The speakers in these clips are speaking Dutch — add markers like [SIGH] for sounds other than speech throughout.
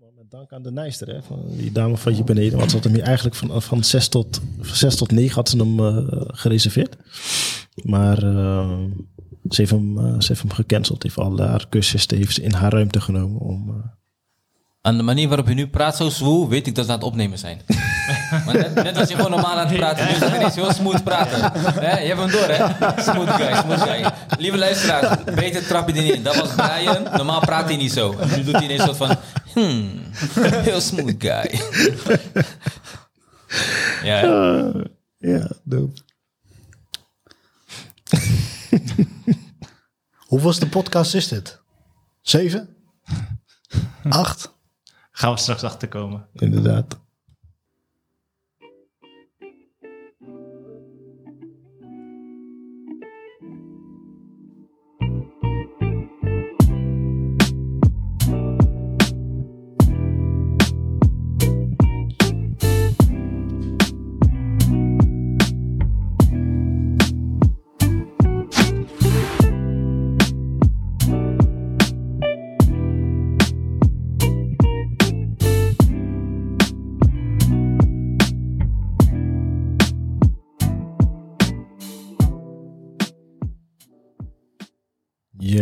Met dank aan de Nijster, hè, van die dame van je beneden. Want ze had hem hier eigenlijk van, van 6 tot, van 6 tot 9 had ze hem eh, gereserveerd. Maar eh, ze, heeft hem, eh, ze heeft hem gecanceld. Heeft al haar cursisten heeft ze in haar ruimte genomen om... Aan de manier waarop je nu praat, zo zwoel, weet ik dat ze aan het opnemen zijn. [LAUGHS] maar net, net was je gewoon normaal aan het praten, nu is het ineens heel smooth praten. [LAUGHS] Je hebt hem door, hè? Smooth guy, smooth guy. Lieve luisteraars, beter trap je er niet in. Dat was Brian, normaal praat hij niet zo. Nu doet hij ineens soort van, hmm, [LAUGHS] heel smooth guy. [LAUGHS] ja? Ah, ja, dope. Hoeveelste podcast is dit? Zeven? Acht? Gaan we straks achterkomen. Inderdaad.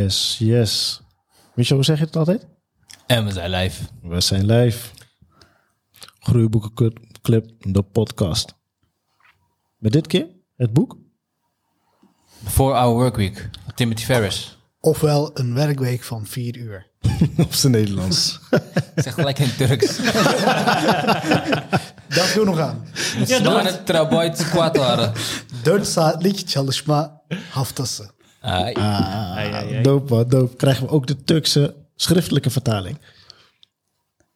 Yes, yes. Michel, hoe zeg je het altijd? En we zijn live. We zijn live. Groeiboekenclub, de podcast. Met dit keer het boek. Four Hour Workweek, Timothy Ferris. Ofwel een werkweek van vier uur. [LAUGHS] Op zijn Nederlands. Zeg gelijk in Turks. [LAUGHS] Dat doe nog aan. Müslümanı traboyt squat waren. 4 saatlik çalışma haftası. Ai, ai. Dope. Krijgen we ook de Turkse schriftelijke vertaling.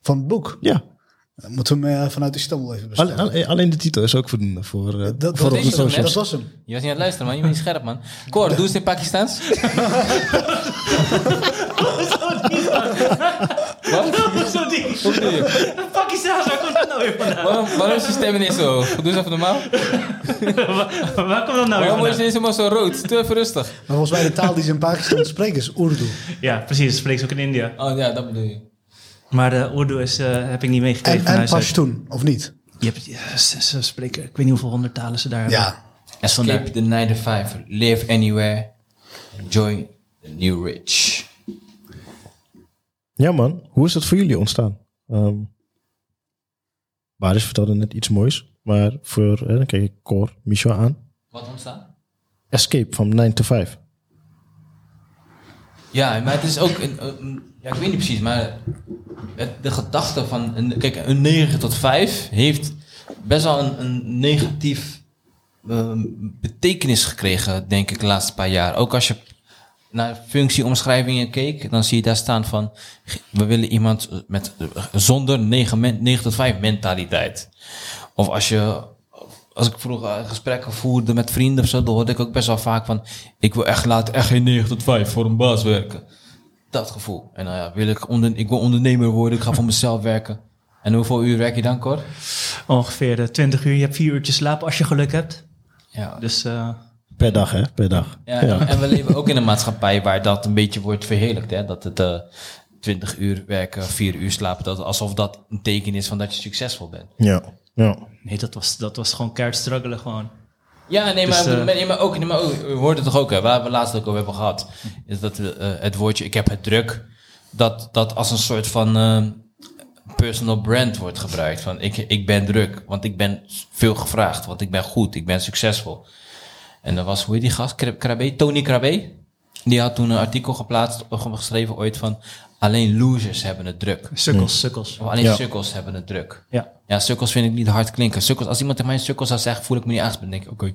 Van het boek. Ja. Dan moeten we hem eh, vanuit Istanbul even bestellen. Alleen, de titel is ook voldoende voor, eh, dat, voor dat socials. was hem. Je was niet aan het luisteren, man. Je bent niet scherp, man. Cor, doe eens in Pakistans. [LAUGHS] [LAUGHS] Wat? Zo die. Hoe doe je? Pakistan, waar komt dat nou weer vandaan? Waarom, waarom is je stem ineens zo? Doe eens even normaal. [LAUGHS] waar, waar komt dat nou weer Waarom is je vandaan? ineens helemaal zo rood? Doe even rustig. Maar volgens mij de taal die ze in Pakistan [LAUGHS] spreken is Urdu. Ja, precies. Dat spreekt ze ook in India. Oh ja, dat bedoel je. Maar de Urdu is, eh, heb ik niet meegekregen En, en. Pashtun, of niet? Je hebt, ja, ze, ze spreken, ik weet niet hoeveel honderd talen ze daar hebben. Ja. Escape the 9 to 5. Live anywhere. Enjoy the new rich. Ja man, hoe is dat voor jullie ontstaan? Ehm Baris vertelde net iets moois. Maar voor, dan kijk ik Cor, Michel aan. Wat ontstaan? Escape van 9 to 5. Ja, maar het is ook... Een, een- ja, ik weet niet precies, maar... Het, de gedachte van... Een, kijk, een 9 tot 5 heeft best wel een, een negatief ehm, betekenis gekregen, denk ik, de laatste paar jaar. Ook als je naar functieomschrijvingen keek, dan zie je daar staan van... We willen iemand met, zonder 9, men- 9 tot 5 mentaliteit. Of als je... Als ik vroeger gesprekken voerde met vrienden of zo, dan hoorde ik ook best wel vaak van... Ik wil echt later echt geen 9 tot 5 voor een baas werken. Dat gevoel. En nou ja, wil ik, onder, ik wil ondernemer worden, ik ga voor mezelf werken. En hoeveel uur werk je dan, Cor? Ongeveer eh, 20 uur. Je hebt vier uurtjes slapen als je geluk hebt. Ja, Dus eh, Per dag hè, per dag. Ja, En we leven ook in een maatschappij waar dat een beetje wordt verheerlijkt. Hè? Dat het eh 20 uur werken, 4 uur slapen, dat, alsof dat een teken is van dat je succesvol bent. Ja, ja. nee, dat was, dat was gewoon keihard struggelen gewoon. Ja, nee, maar, Dus, eh, nee, maar ook, nee, maar ook, we hoorden het toch ook, hè, waar we laatst ook over hebben gehad, is dat eh, het woordje ik heb het druk, dat, dat als een soort van eh, personal brand wordt gebruikt. Van ik, ik ben druk, want ik ben veel gevraagd, want ik ben goed, ik ben succesvol. En dat was, hoe heet die gast? Krab- Krabbe? Tony Krabbe? Die had toen een artikel geplaatst, geschreven ooit van, alleen losers hebben het druk. Sukkels, sukkels. Of alleen Ja. sukkels hebben het druk. Ja. Ja, sukkels vind ik niet hard klinken. Sukkels, als iemand tegen mij sukkels zou zeggen, voel ik me niet aangesproken. denk ik, oké.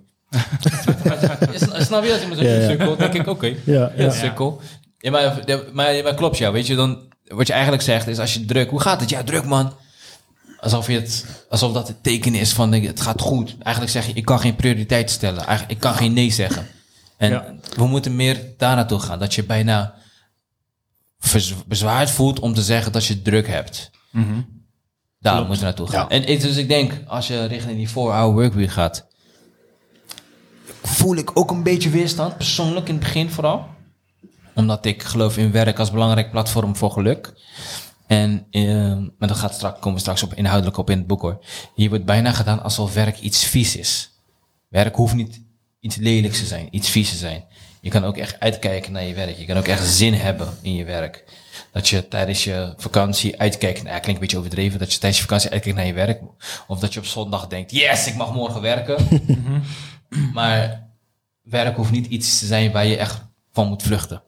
Is- [LAUGHS] Snap je als iemand zegt Ja, ja. sukkel? denk ik, oké. Ja, ja. sukkel. Ja, maar, maar, maar klopt, ja. Weet je, dan, wat je eigenlijk zegt is, als je druk... Hoe gaat het? Ja, druk, man. Alsof, je het, alsof dat het teken is van, het gaat goed. Eigenlijk zeg je, ik kan geen prioriteit stellen. Eigenlijk, ik kan geen nee zeggen. En Ja. we moeten meer daar naartoe gaan. Dat je bijna bezwaard voelt om te zeggen dat je druk hebt. Daar moeten we naartoe gaan. Ja. En ik- dus ik denk, als je richting die 4-hour workweek gaat, voel ik ook een beetje weerstand, persoonlijk in het begin vooral. Omdat ik geloof in werk als belangrijk platform voor geluk. En eh, maar dat gaat straks, komen we straks op inhoudelijk op in het boek hoor. Hier wordt bijna gedaan alsof werk iets vies is. Werk hoeft niet iets lelijks te zijn, iets vies te zijn. Je kan ook echt uitkijken naar je werk. Je kan ook echt zin hebben in je werk. Dat je tijdens je vakantie uitkijkt, nou, ja, klinkt een beetje overdreven, dat je tijdens je vakantie uitkijkt naar je werk. Of dat je op zondag denkt, yes, ik mag morgen werken. [LAUGHS] maar werk hoeft niet iets te zijn waar je echt van moet vluchten.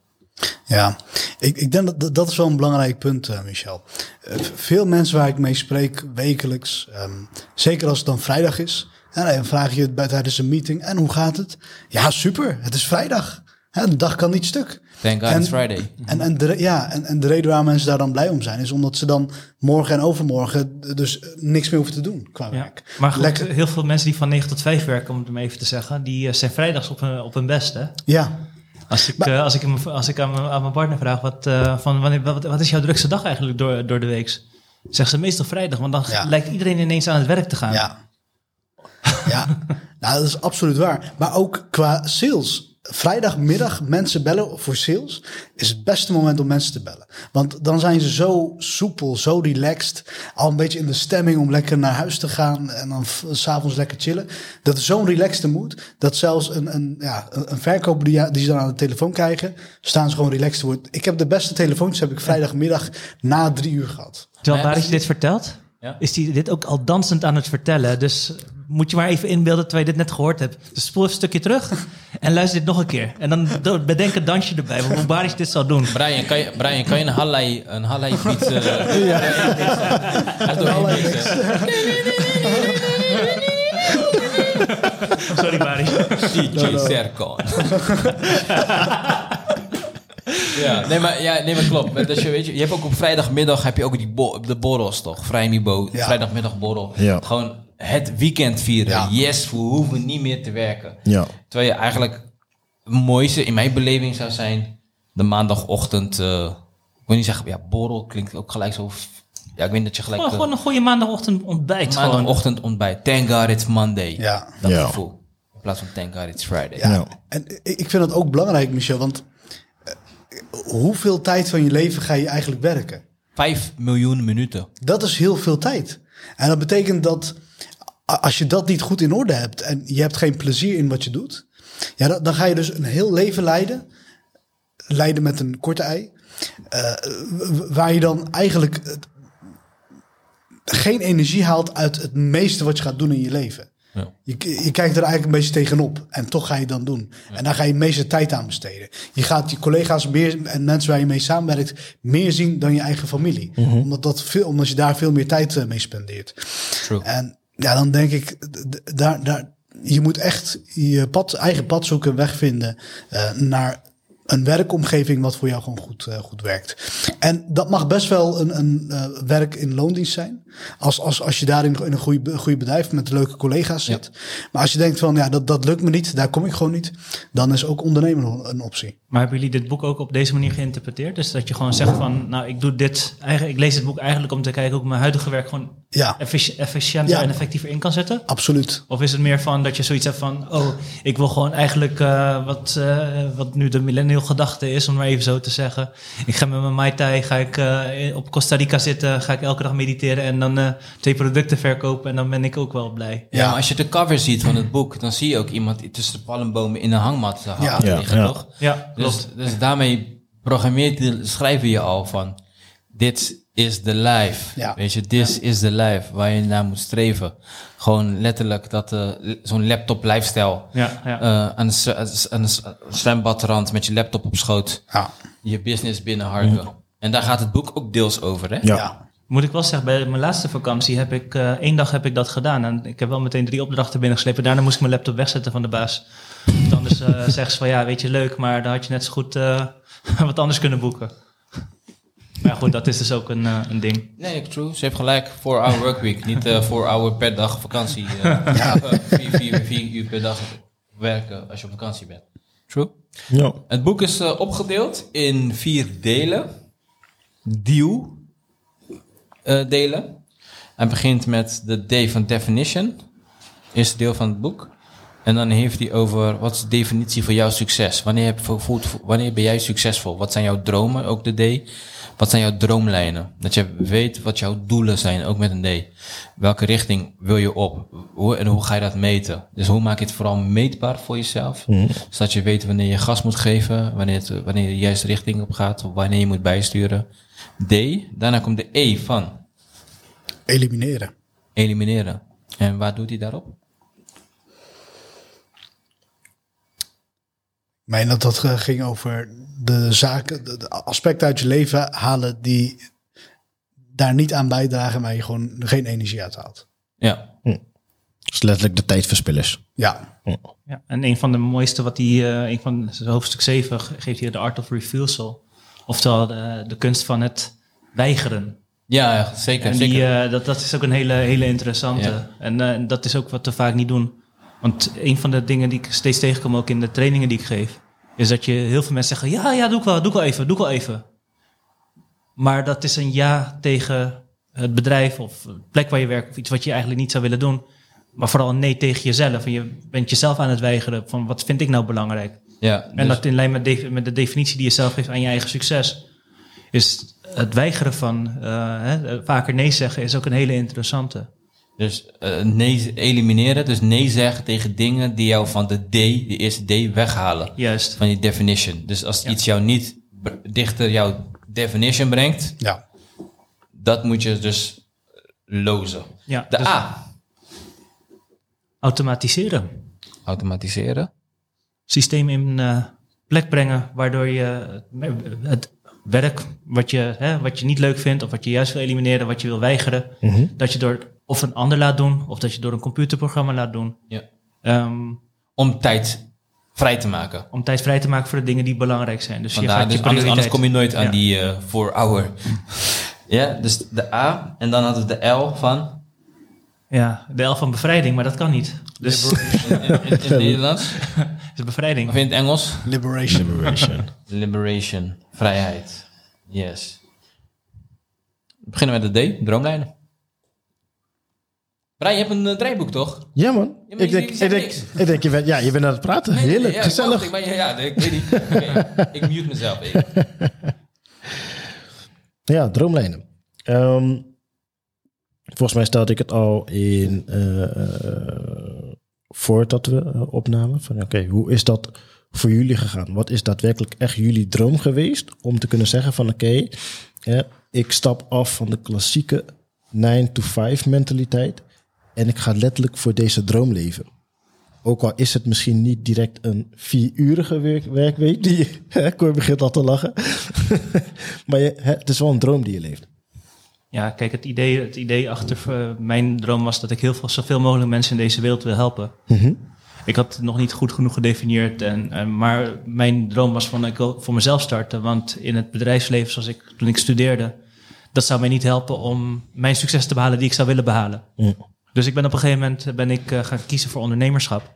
Ja, ik, ik denk dat- dat is wel een belangrijk punt, eh, Michel. Eh, veel mensen waar ik mee spreek wekelijks, ehm, zeker als het dan vrijdag is, en dan vraag je het bij, tijdens een meeting, en hoe gaat het? Ja, super, het is vrijdag. Hè, de dag kan niet stuk. Thank God En- it's Friday. En, en, de, ja, en, en de reden waarom mensen daar dan blij om zijn, is omdat ze dan morgen en overmorgen dus niks meer hoeven te doen qua Ja. werk. Maar goed, Lekker. heel veel mensen die van 9 tot 5 werken, om het maar even te zeggen, die eh, zijn vrijdags op hun, op hun best. Hè? Ja, Als ik, Maar- eh, als ik, als ik aan, mijn, aan mijn partner vraag, wat, eh, van, wanneer, wat, wat is jouw drukste dag eigenlijk door, door de week? Zegt ze meestal vrijdag, want dan Ja. lijkt iedereen ineens aan het werk te gaan. Ja. Ja, nou, dat is absoluut waar. Maar ook qua sales. Vrijdagmiddag mensen bellen voor sales is het beste moment om mensen te bellen. Want dan zijn ze zo soepel, zo relaxed. Al een beetje in de stemming om lekker naar huis te gaan. En dan s'avonds lekker chillen. Dat is zo'n relaxed mood. Dat zelfs een, een, ja, een verkoper die, die ze dan aan de telefoon krijgen. Staan ze gewoon relaxed te worden. Ik heb de beste telefoontjes heb ik vrijdagmiddag na drie uur gehad. Terwijl Maar Baris als- dit vertelt, Ja. is hij dit ook al dansend aan het vertellen. Dus moet je maar even inbeelden terwijl je dit net gehoord hebt. Dus spoel even een stukje terug en luister dit nog een keer. En dan bedenk een dansje erbij, hoe Baris dit zal doen. Brian, kan je, Brian, kan je een Hallei, een Hallei beat... eh ja. [LAUGHS] Sorry Baris. DJ Serkan. Ja, nee maar, ja, nee, maar klopt. Dus je, weet je, je hebt ook op vrijdagmiddag heb je ook die bo- de borrels toch? Vrijmibo, Ja. vrijdagmiddagborrel. Ja. Gewoon het weekend vieren. Ja. Yes, we hoeven niet meer te werken. Ja. Terwijl je eigenlijk het mooiste in mijn beleving zou zijn de maandagochtend. eh, ik wil niet zeggen, ja, borrel klinkt ook gelijk zo. Ja, ik weet dat je gelijk. Gewoon, eh, gewoon een goede maandagochtend ontbijt. Gewoon. maandagochtend ontbijt. Thank God it's Monday. Ja. Dat Ja. gevoel. In plaats van thank God it's Friday. Ja. Ja. En ik vind dat ook belangrijk, Michel. Want hoeveel tijd van je leven ga je eigenlijk werken? Vijf miljoen minuten. Dat is heel veel tijd. En dat betekent dat als je dat niet goed in orde hebt en je hebt geen plezier in wat je doet, ja, dan, dan ga je dus een heel leven leiden. Leiden met een korte ei. eh, waar je dan eigenlijk geen energie haalt uit het meeste wat je gaat doen in je leven. Ja. Je, je kijkt er eigenlijk een beetje tegenop en toch ga je het dan doen. En daar ga je de meeste tijd aan besteden. Je gaat je collega's meer en mensen waar je mee samenwerkt meer zien dan je eigen familie. omdat, dat veel, omdat je daar veel meer tijd eh, mee spendeert. True. En ja, dan denk ik, daar, daar, je moet echt je pad, eigen pad zoeken, weg vinden eh, naar een werkomgeving wat voor jou gewoon goed, eh, goed werkt. En dat mag best wel een, een eh, werk in loondienst zijn. Als, als, als je daar in, een goede, goede bedrijf met leuke collega's zit. Maar als je denkt van, ja, dat, dat lukt me niet, daar kom ik gewoon niet. Dan is ook ondernemen een optie. Maar hebben jullie dit boek ook op deze manier geïnterpreteerd? Dus dat je gewoon zegt van, nou, ik doe dit. Eigenlijk, ik lees dit boek eigenlijk om te kijken hoe ik mijn huidige werk gewoon Ja, effici- efficiënter Ja. en effectiever in kan zetten? absoluut. Of is het meer van dat je zoiets hebt van, oh, ik wil gewoon eigenlijk eh, wat, eh, wat nu de millennial gedachte is, om maar even zo te zeggen. Ik ga met mijn Mai Tai, ga ik eh, op Costa Rica zitten, ga ik elke dag mediteren en dan eh, twee producten verkopen en dan ben ik ook wel blij. Ja, maar als je de cover ziet van het boek, dan zie je ook iemand tussen de palmbomen in een hangmat te Ja. Ja, liggen, ja. toch? Ja, Dus, dus daarmee programmeert je, schrijven je al van, dit is de life. Ja. Weet je, this is the life waar je naar moet streven. Gewoon letterlijk dat eh, zo'n laptop lifestyle. Ja, ja. eh, aan, een, aan een zwembadrand met je laptop op schoot. Ja, Je business binnenharken. En daar gaat het boek ook deels over, hè? Ja. ja. Moet ik wel zeggen, bij mijn laatste vakantie heb ik eh, één dag heb ik dat gedaan. En ik heb wel meteen drie opdrachten binnengeslepen. Daarna moest ik mijn laptop wegzetten van de baas. Eh [LAUGHS] zeggen ze van ja, weet je, leuk, maar dan had je net zo goed eh, [LAUGHS] wat anders kunnen boeken. Maar goed, dat is dus ook een, eh, een ding. Nee, true. Ze heeft gelijk. 4 hour workweek. Niet eh 4 hour per dag vakantie. eh [LAUGHS] Ja. eh, vier, vier, vier uur per dag werken als je op vakantie bent. True. Ja. Het boek is opgedeeld in vier delen. Deal eh, delen. Hij begint met de day van definition. Eerste deel van het boek. En dan heeft hij over wat is de definitie voor jouw succes? Wanneer, heb je gevoeld, wanneer ben jij succesvol? Wat zijn jouw dromen? Ook de D. Wat zijn jouw droomlijnen? Dat je weet wat jouw doelen zijn, ook met een D. Welke richting wil je op? Hoe, en hoe ga je dat meten? Dus hoe maak je het vooral meetbaar voor jezelf? Zodat je weet wanneer je gas moet geven, wanneer, het, wanneer je de juiste richting op gaat, of wanneer je moet bijsturen. D. Daarna komt de E van Elimineren. elimineren. En waar doet hij daarop? Meen dat dat eh, ging over de zaken, de, de aspecten uit je leven halen die daar niet aan bijdragen, maar je gewoon geen energie uit haalt. Ja, Dus letterlijk de tijdverspillers. Ja, Ja, en een van de mooiste wat hij, eh, een van hoofdstuk 7 ge- geeft hier de art of refusal. Oftewel de, de kunst van het weigeren. ja zeker. En zeker. die, eh, dat, dat is ook een hele, hele interessante. Ja. En eh, dat is ook wat we vaak niet doen. Want een van de dingen die ik steeds tegenkom, ook in de trainingen die ik geef, is dat je heel veel mensen zeggen: Ja, ja, doe ik wel, doe ik wel even, doe ik wel even. Maar dat is een ja tegen het bedrijf of de plek waar je werkt, of iets wat je eigenlijk niet zou willen doen. Maar vooral een nee tegen jezelf. En je bent jezelf aan het weigeren van wat vind ik nou belangrijk. ja, En dus- dat in lijn met, de, met de definitie die je zelf geeft aan je eigen succes. Is het weigeren van eh, hè, vaker nee zeggen is ook een hele interessante. Dus eh, nee elimineren, dus nee zeggen tegen dingen die jou van de D, de eerste D, weghalen. Juist. Van die definition. Dus als iets jou niet dichter jouw definition brengt, ja. dat moet je dus lozen. Ja, De dus A, automatiseren. automatiseren. Systeem in eh, plek brengen waardoor je het werk wat je, hè, wat je niet leuk vindt of wat je juist wil elimineren, wat je wil weigeren, dat je door of een ander laat doen of dat je door een computerprogramma laat doen. Ja. Ehm, Om tijd vrij te maken. om tijd vrij te maken voor de dingen die belangrijk zijn. Dus je gaat je dus anders, anders prioriteit- kom je nooit aan Ja. die eh four hour. [LAUGHS] ja, dus de A. En dan hadden we de L van... Ja, de elf van bevrijding, maar dat kan niet. Dus [LAUGHS] In, in, in het Nederlands. [LAUGHS] is bevrijding. Of in het Engels. Liberation. Liberation. Liberation. Vrijheid. Yes. We beginnen met de D. Droomlijnen. Brian, je hebt een uh, draaiboek, toch? Ja, man. Ja, ik, denk, je ik, denk, niks. ik denk, je bent, ja, je bent aan het praten. Nee, Heerlijk, nee, ja, ik gezellig. ik ben- ja, ik weet niet. [LAUGHS] Ik mute mezelf even. [LAUGHS] Ja, droomlijnen. Ehm, volgens mij stelde ik het al in eh, voordat we eh, opnamen. Van oké, hoe is dat voor jullie gegaan? Wat is daadwerkelijk echt jullie droom geweest om te kunnen zeggen van oké, eh, ik stap af van de klassieke 9 to 5 mentaliteit en ik ga letterlijk voor deze droom leven. Ook al is het misschien niet direct een vierurige werk, werkweek, die [LAUGHS] hè, Cor begint al te lachen. [LAUGHS] maar je, hè, het is wel een droom die je leeft. Ja, kijk, het idee, het idee achter eh, mijn droom was dat ik heel veel, zoveel mogelijk mensen in deze wereld wil helpen. Ik had het nog niet goed genoeg gedefinieerd, en, en, maar mijn droom was van ik wil voor mezelf starten. Want in het bedrijfsleven, zoals ik toen ik studeerde, dat zou mij niet helpen om mijn succes te behalen die ik zou willen behalen. Ja. Dus ik ben op een gegeven moment ben ik, eh, gaan kiezen voor ondernemerschap.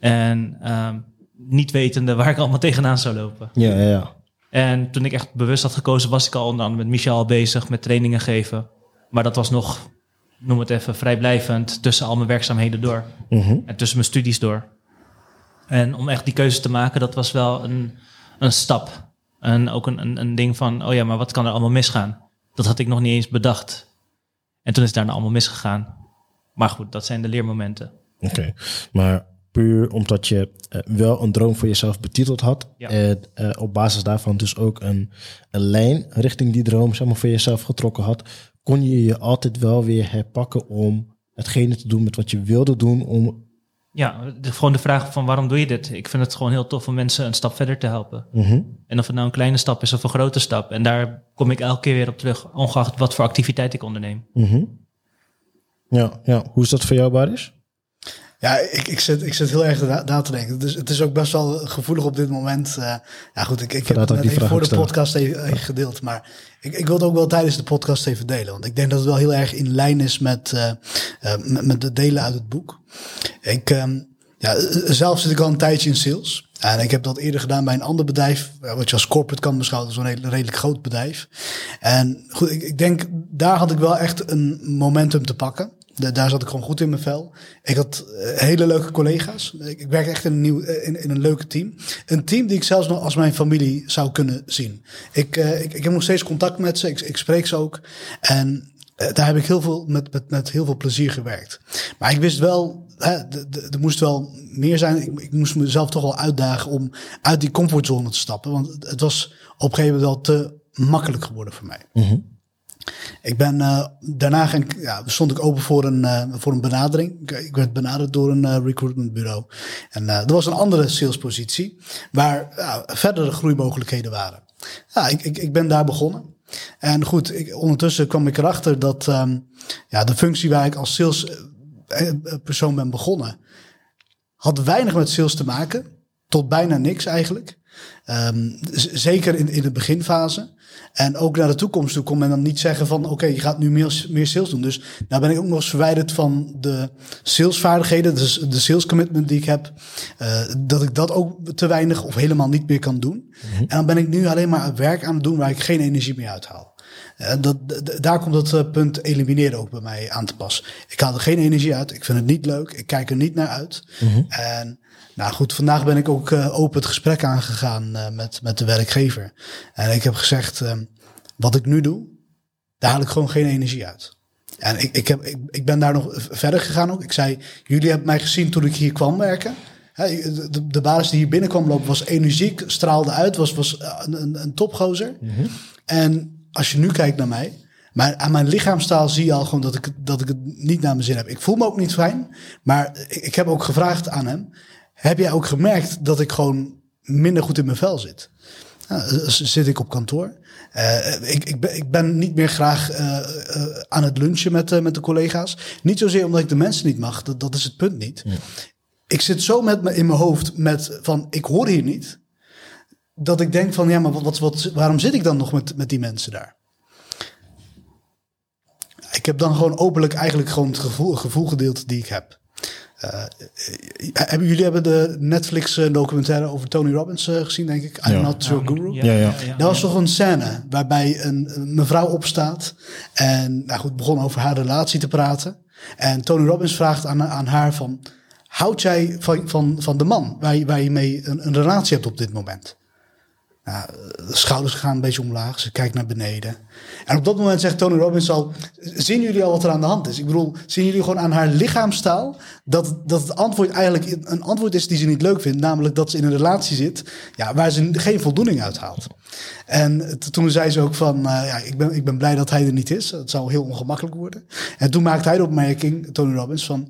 En ehm, niet wetende waar ik allemaal tegenaan zou lopen. Ja, ja, ja. En toen ik echt bewust had gekozen, was ik al onder andere met Michel bezig, met trainingen geven. Maar dat was nog, noem het even, vrijblijvend tussen al mijn werkzaamheden door. Mhm. En tussen mijn studies door. En om echt die keuze te maken, dat was wel een, een stap. En ook een, een, een ding van, oh ja, maar wat kan er allemaal misgaan? Dat had ik nog niet eens bedacht. En toen is het daarna allemaal misgegaan. Maar goed, dat zijn de leermomenten. Oké. Maar puur omdat je eh, wel een droom voor jezelf betiteld had. Ja. En eh, op basis daarvan dus ook een, een lijn richting die droom zeg maar, voor jezelf getrokken had. Kon je je altijd wel weer herpakken om hetgene te doen met wat je wilde doen. Om, Ja, de, gewoon de vraag van waarom doe je dit? Ik vind het gewoon heel tof om mensen een stap verder te helpen. Mhm. En of het nou een kleine stap is of een grote stap. En daar kom ik elke keer weer op terug, ongeacht wat voor activiteit ik onderneem. Mhm. Ja, ja, hoe is dat voor jou, Baris? Ja, ik, ik, zit, ik zit heel erg na, na te denken. Dus het is ook best wel gevoelig op dit moment. eh, ja, goed, ik, ik heb het voor de podcast even, even gedeeld. Maar ik, ik wil het ook wel tijdens de podcast even delen. Want ik denk dat het wel heel erg in lijn is met, eh, eh, met, met de delen uit het boek. Ik, ehm, ja, zelf zit ik al een tijdje in sales. En ik heb dat eerder gedaan bij een ander bedrijf, wat je als corporate kan beschouwen, zo'n redelijk groot bedrijf. En goed, ik, ik denk, daar had ik wel echt een momentum te pakken. Da- daar zat ik gewoon goed in mijn vel. Ik had eh, hele leuke collega's. Ik, ik werk echt in een, nieuw, eh, in, een leuke team. Een team die ik zelfs nog als mijn familie zou kunnen zien. Ik, eh, ik, ik heb nog steeds contact met ze. Ik, ik spreek ze ook. En daar heb ik heel veel, met, met, met heel veel plezier gewerkt. Maar ik wist wel, er moest wel meer zijn. Ik, ik moest mezelf toch wel uitdagen om uit die comfortzone te stappen. Want het- was op een gegeven moment wel te makkelijk geworden voor mij. Ik ben eh, daarna ja, stond ik open voor een, eh, voor een benadering. Ik, ik werd benaderd door een eh, recruitmentbureau. En er was een andere salespositie waar verdere groeimogelijkheden waren. Ik, ik, ik ben daar begonnen. En goed, ik, ondertussen kwam ik erachter dat ehm, ja, de functie waar ik als salespersoon ben begonnen, had weinig met sales te maken. Tot bijna niks eigenlijk. Ehm, zeker in, in de beginfase. En ook naar de toekomst toe kon men dan niet zeggen van... oké, je gaat nu meer, meer sales doen. Dus daar ben ik ook nog eens verwijderd van de salesvaardigheden... dus de sales commitment die ik heb... eh, dat ik dat ook te weinig of helemaal niet meer kan doen. En dan ben ik nu alleen maar werk aan het doen... waar ik geen energie meer uithaal. En dat, d- daar komt het eh, punt elimineren ook bij mij aan te pas. Ik haal er geen energie uit. Ik vind het niet leuk. Ik kijk er niet naar uit. En nou goed, vandaag ben ik ook eh, open het gesprek aangegaan eh, met, met de werkgever. En ik heb gezegd, eh, wat ik nu doe, daar haal ik gewoon geen energie uit. En ik, ik, heb, ik, ik ben daar nog verder gegaan ook. Ik zei, jullie hebben mij gezien toen ik hier kwam werken. De, de, de baas die hier binnenkwam lopen was energiek, straalde uit, was, was eh, een, een, topgozer. En als je nu kijkt naar mij, maar aan mijn lichaamstaal zie je al gewoon dat ik, het- dat ik het niet naar mijn zin heb. Ik voel me ook niet fijn, maar ik, ik heb ook gevraagd aan hem. Heb jij ook gemerkt dat ik gewoon minder goed in mijn vel zit? Nou, z- zit ik op kantoor. Eh, ik, ik, ben, ik ben niet meer graag eh, eh, aan het lunchen met, eh, met de collega's. Niet zozeer omdat ik de mensen niet mag, dat, dat is het punt niet. Ik zit zo met me in mijn hoofd met van ik hoor hier niet. Dat ik denk van ja, maar wat, wat, wat, waarom zit ik dan nog met, met die mensen daar? Ik heb dan gewoon openlijk eigenlijk gewoon het gevoel, gevoel gedeeld die ik heb. Eh, eh, hebben jullie hebben de Netflix eh, documentaire over Tony Robbins gezien, denk ik? I'm Ja. not your guru. Ja, ja. Dat was toch een scène waarbij een, een mevrouw opstaat en nou goed, begon over haar relatie te praten. En Tony Robbins vraagt aan, aan haar van, houd jij van, van, van de man waar je, waar je mee een, een relatie hebt op dit moment? Nou, de schouders gaan een beetje omlaag, ze kijkt naar beneden. En op dat moment zegt Tony Robbins al, zien jullie al wat er aan de hand is? Ik bedoel, zien jullie gewoon aan haar lichaamstaal dat, dat het antwoord eigenlijk een antwoord is die ze niet leuk vindt. Namelijk dat ze in een relatie zit ja, waar ze geen voldoening uit haalt. En toen zei ze ook van, eh, ja, ik ben, ik ben blij dat hij er niet is. Het zou heel ongemakkelijk worden. En toen maakte hij de opmerking, Tony Robbins, van...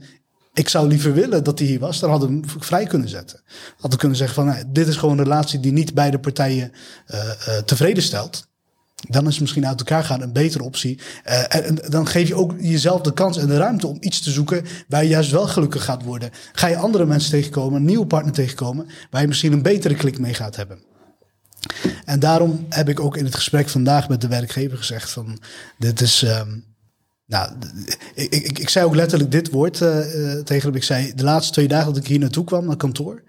Ik zou liever willen dat hij hier was. Dan hadden we hem vrij kunnen zetten. Hadden kunnen zeggen van, nou, dit is gewoon een relatie die niet beide partijen eh, tevreden stelt. Dan is misschien uit elkaar gaan een betere optie. En, en dan geef je ook jezelf de kans en de ruimte om iets te zoeken waar je juist wel gelukkig gaat worden. Ga je andere mensen tegenkomen, een nieuwe partner tegenkomen, waar je misschien een betere klik mee gaat hebben. En daarom heb ik ook in het gesprek vandaag met de werkgever gezegd van dit is. ehm, nou, ik, ik, ik zei ook letterlijk dit woord eh, tegen hem. Ik zei, de laatste twee dagen dat ik hier naartoe kwam, naar kantoor,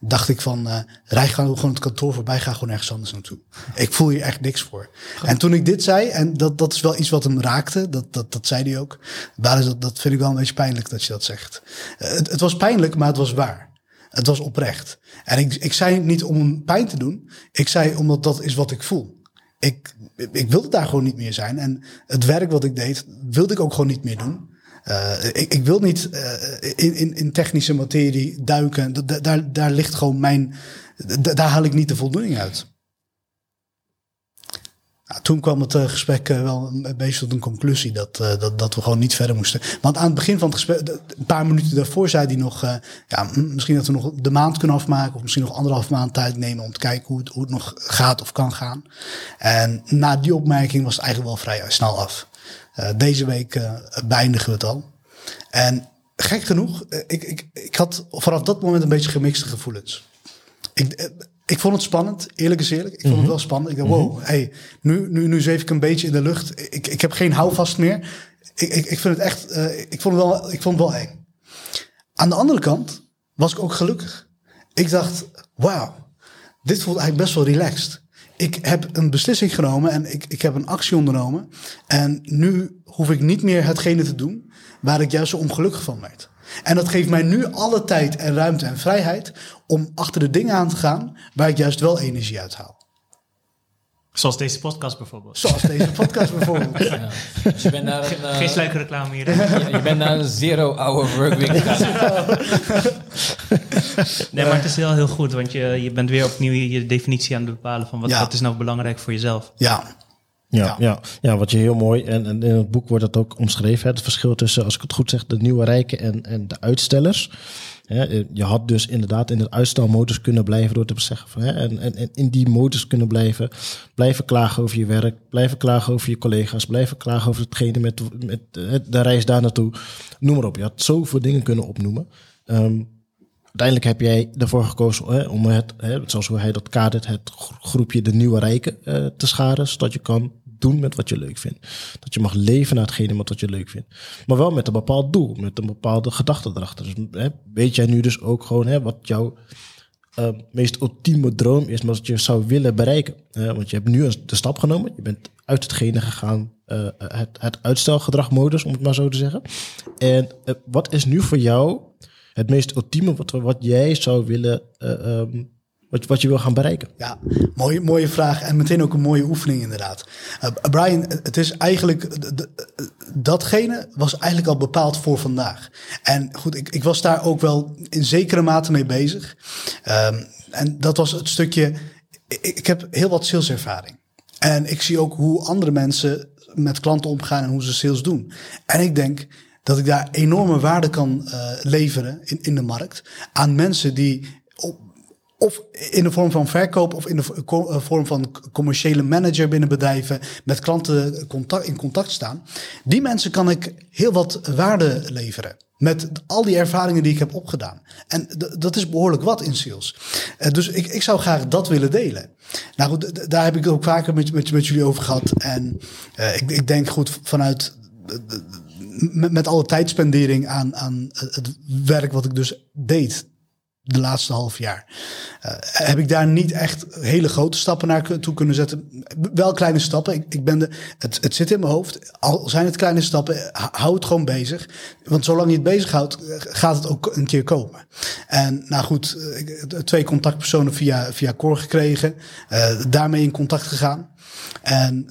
dacht ik van, eh rij gewoon het kantoor voorbij, ga gewoon ergens anders naartoe. Ik voel hier echt niks voor. En toen ik dit zei, en dat, dat is wel iets wat hem raakte, dat, dat, dat zei hij ook. Waar is dat, dat vind ik wel een beetje pijnlijk dat je dat zegt. Het, het was pijnlijk, maar het was waar. Het was oprecht. En ik, ik zei niet om hem pijn te doen. Ik zei omdat dat is wat ik voel. Ik, ik wilde daar gewoon niet meer zijn. En het werk wat ik deed, wilde ik ook gewoon niet meer doen. Eh, ik, ik wil niet eh, in, in, in technische materie duiken. Da- da- daar, daar ligt gewoon mijn. da- daar haal ik niet de voldoening uit. Nou, toen kwam het eh, gesprek eh, wel een beetje tot een conclusie dat, eh, dat, dat we gewoon niet verder moesten. Want aan het begin van het gesprek, een paar minuten daarvoor zei hij nog, ja, misschien dat we nog de maand kunnen afmaken, of misschien nog anderhalf maand tijd nemen om te kijken hoe het, hoe het nog gaat of kan gaan. En na die opmerking was het eigenlijk wel vrij snel af. Deze week beëindigen we het al. En gek genoeg, ik, ik, ik had vanaf dat moment een beetje gemixte gevoelens. Ik, ik vond het spannend, eerlijk is eerlijk. Ik vond het wel spannend. Ik dacht, wow, hey, nu, nu, nu zweef ik een beetje in de lucht. Ik, ik heb geen houvast meer. Ik, ik, ik vind het echt, eh, ik, vond het wel, ik vond het wel eng. Aan de andere kant was ik ook gelukkig. Ik dacht, wauw, dit voelt eigenlijk best wel relaxed. ik heb een beslissing genomen en ik, ik heb een actie ondernomen. En nu hoef ik niet meer hetgene te doen waar ik juist zo ongelukkig van werd. En dat geeft mij nu alle tijd en ruimte en vrijheid om achter de dingen aan te gaan waar ik juist wel energie uit haal. Zoals deze podcast bijvoorbeeld. Zoals deze [LAUGHS] podcast bijvoorbeeld. Dus je bent naar een, eh, Geen sluikreclame hier. [LAUGHS] je, bent naar een zero-hour workweek [LAUGHS] gegaan. Nee, maar het is wel heel goed, want je, je bent weer opnieuw je, je definitie aan het bepalen van wat, Ja. wat is nou belangrijk voor jezelf. Ja, Ja, Ja. ja. Ja, wat je heel mooi, en, en in het boek wordt dat ook omschreven, hè, het verschil tussen, als ik het goed zeg, de nieuwe rijken en, en de uitstellers. Hè, je had dus inderdaad in de uitstelmodus kunnen blijven door te zeggen van, hè, en, en, en in die modus kunnen blijven, blijven klagen over je werk, blijven klagen over je collega's, blijven klagen over hetgene met, met de reis daar naartoe. Noem maar op, je had zoveel dingen kunnen opnoemen. Ehm, uiteindelijk heb jij ervoor gekozen hè, om het, hè, zoals hoe hij dat kadert, het gro- groepje de nieuwe rijken eh, te scharen, zodat je kan doen met wat je leuk vindt. Dat je mag leven naar hetgene wat je leuk vindt. Maar wel met een bepaald doel, met een bepaalde gedachte erachter. Dus hè, weet jij nu dus ook gewoon hè, wat jouw eh, meest ultieme droom is, wat je zou willen bereiken. Eh, want je hebt nu de stap genomen, je bent uit hetgene gegaan, eh, het, het uitstelgedragmodus, om het maar zo te zeggen. En eh, wat is nu voor jou het meest ultieme wat, wat jij zou willen, eh, ehm, wat, wat je wil gaan bereiken? Ja, mooie, mooie vraag en meteen ook een mooie oefening inderdaad. Uh, Brian, het is eigenlijk, datgene was eigenlijk al bepaald voor vandaag. En goed, ik, ik was daar ook wel in zekere mate mee bezig. Ehm, en dat was het stukje, ik, heb heel wat saleservaring. En ik zie ook hoe andere mensen met klanten omgaan en hoe ze sales doen. En ik denk dat ik daar enorme waarde kan eh, leveren in, in de markt aan mensen die of in de vorm van verkoop of in de eh, vorm van commerciële manager binnen bedrijven met klanten contact, in contact staan. Die mensen kan ik heel wat waarde leveren. Met al die ervaringen die ik heb opgedaan. En dat is behoorlijk wat in sales. Eh, dus ik, ik zou graag dat willen delen. Nou goed, daar heb ik ook vaker met, met, met jullie over gehad. En eh, ik, ik denk goed vanuit met, met alle tijdspendering aan, aan het werk wat ik dus deed de laatste half jaar. eh, heb ik daar niet echt hele grote stappen naar toe kunnen zetten. Wel kleine stappen. Ik, ik ben de, het, het zit in mijn hoofd. Al zijn het kleine stappen, hou het gewoon bezig. Want zolang je het bezighoudt, gaat het ook een keer komen. En nou goed, eh, twee contactpersonen via, via Cor gekregen. eh, daarmee in contact gegaan. En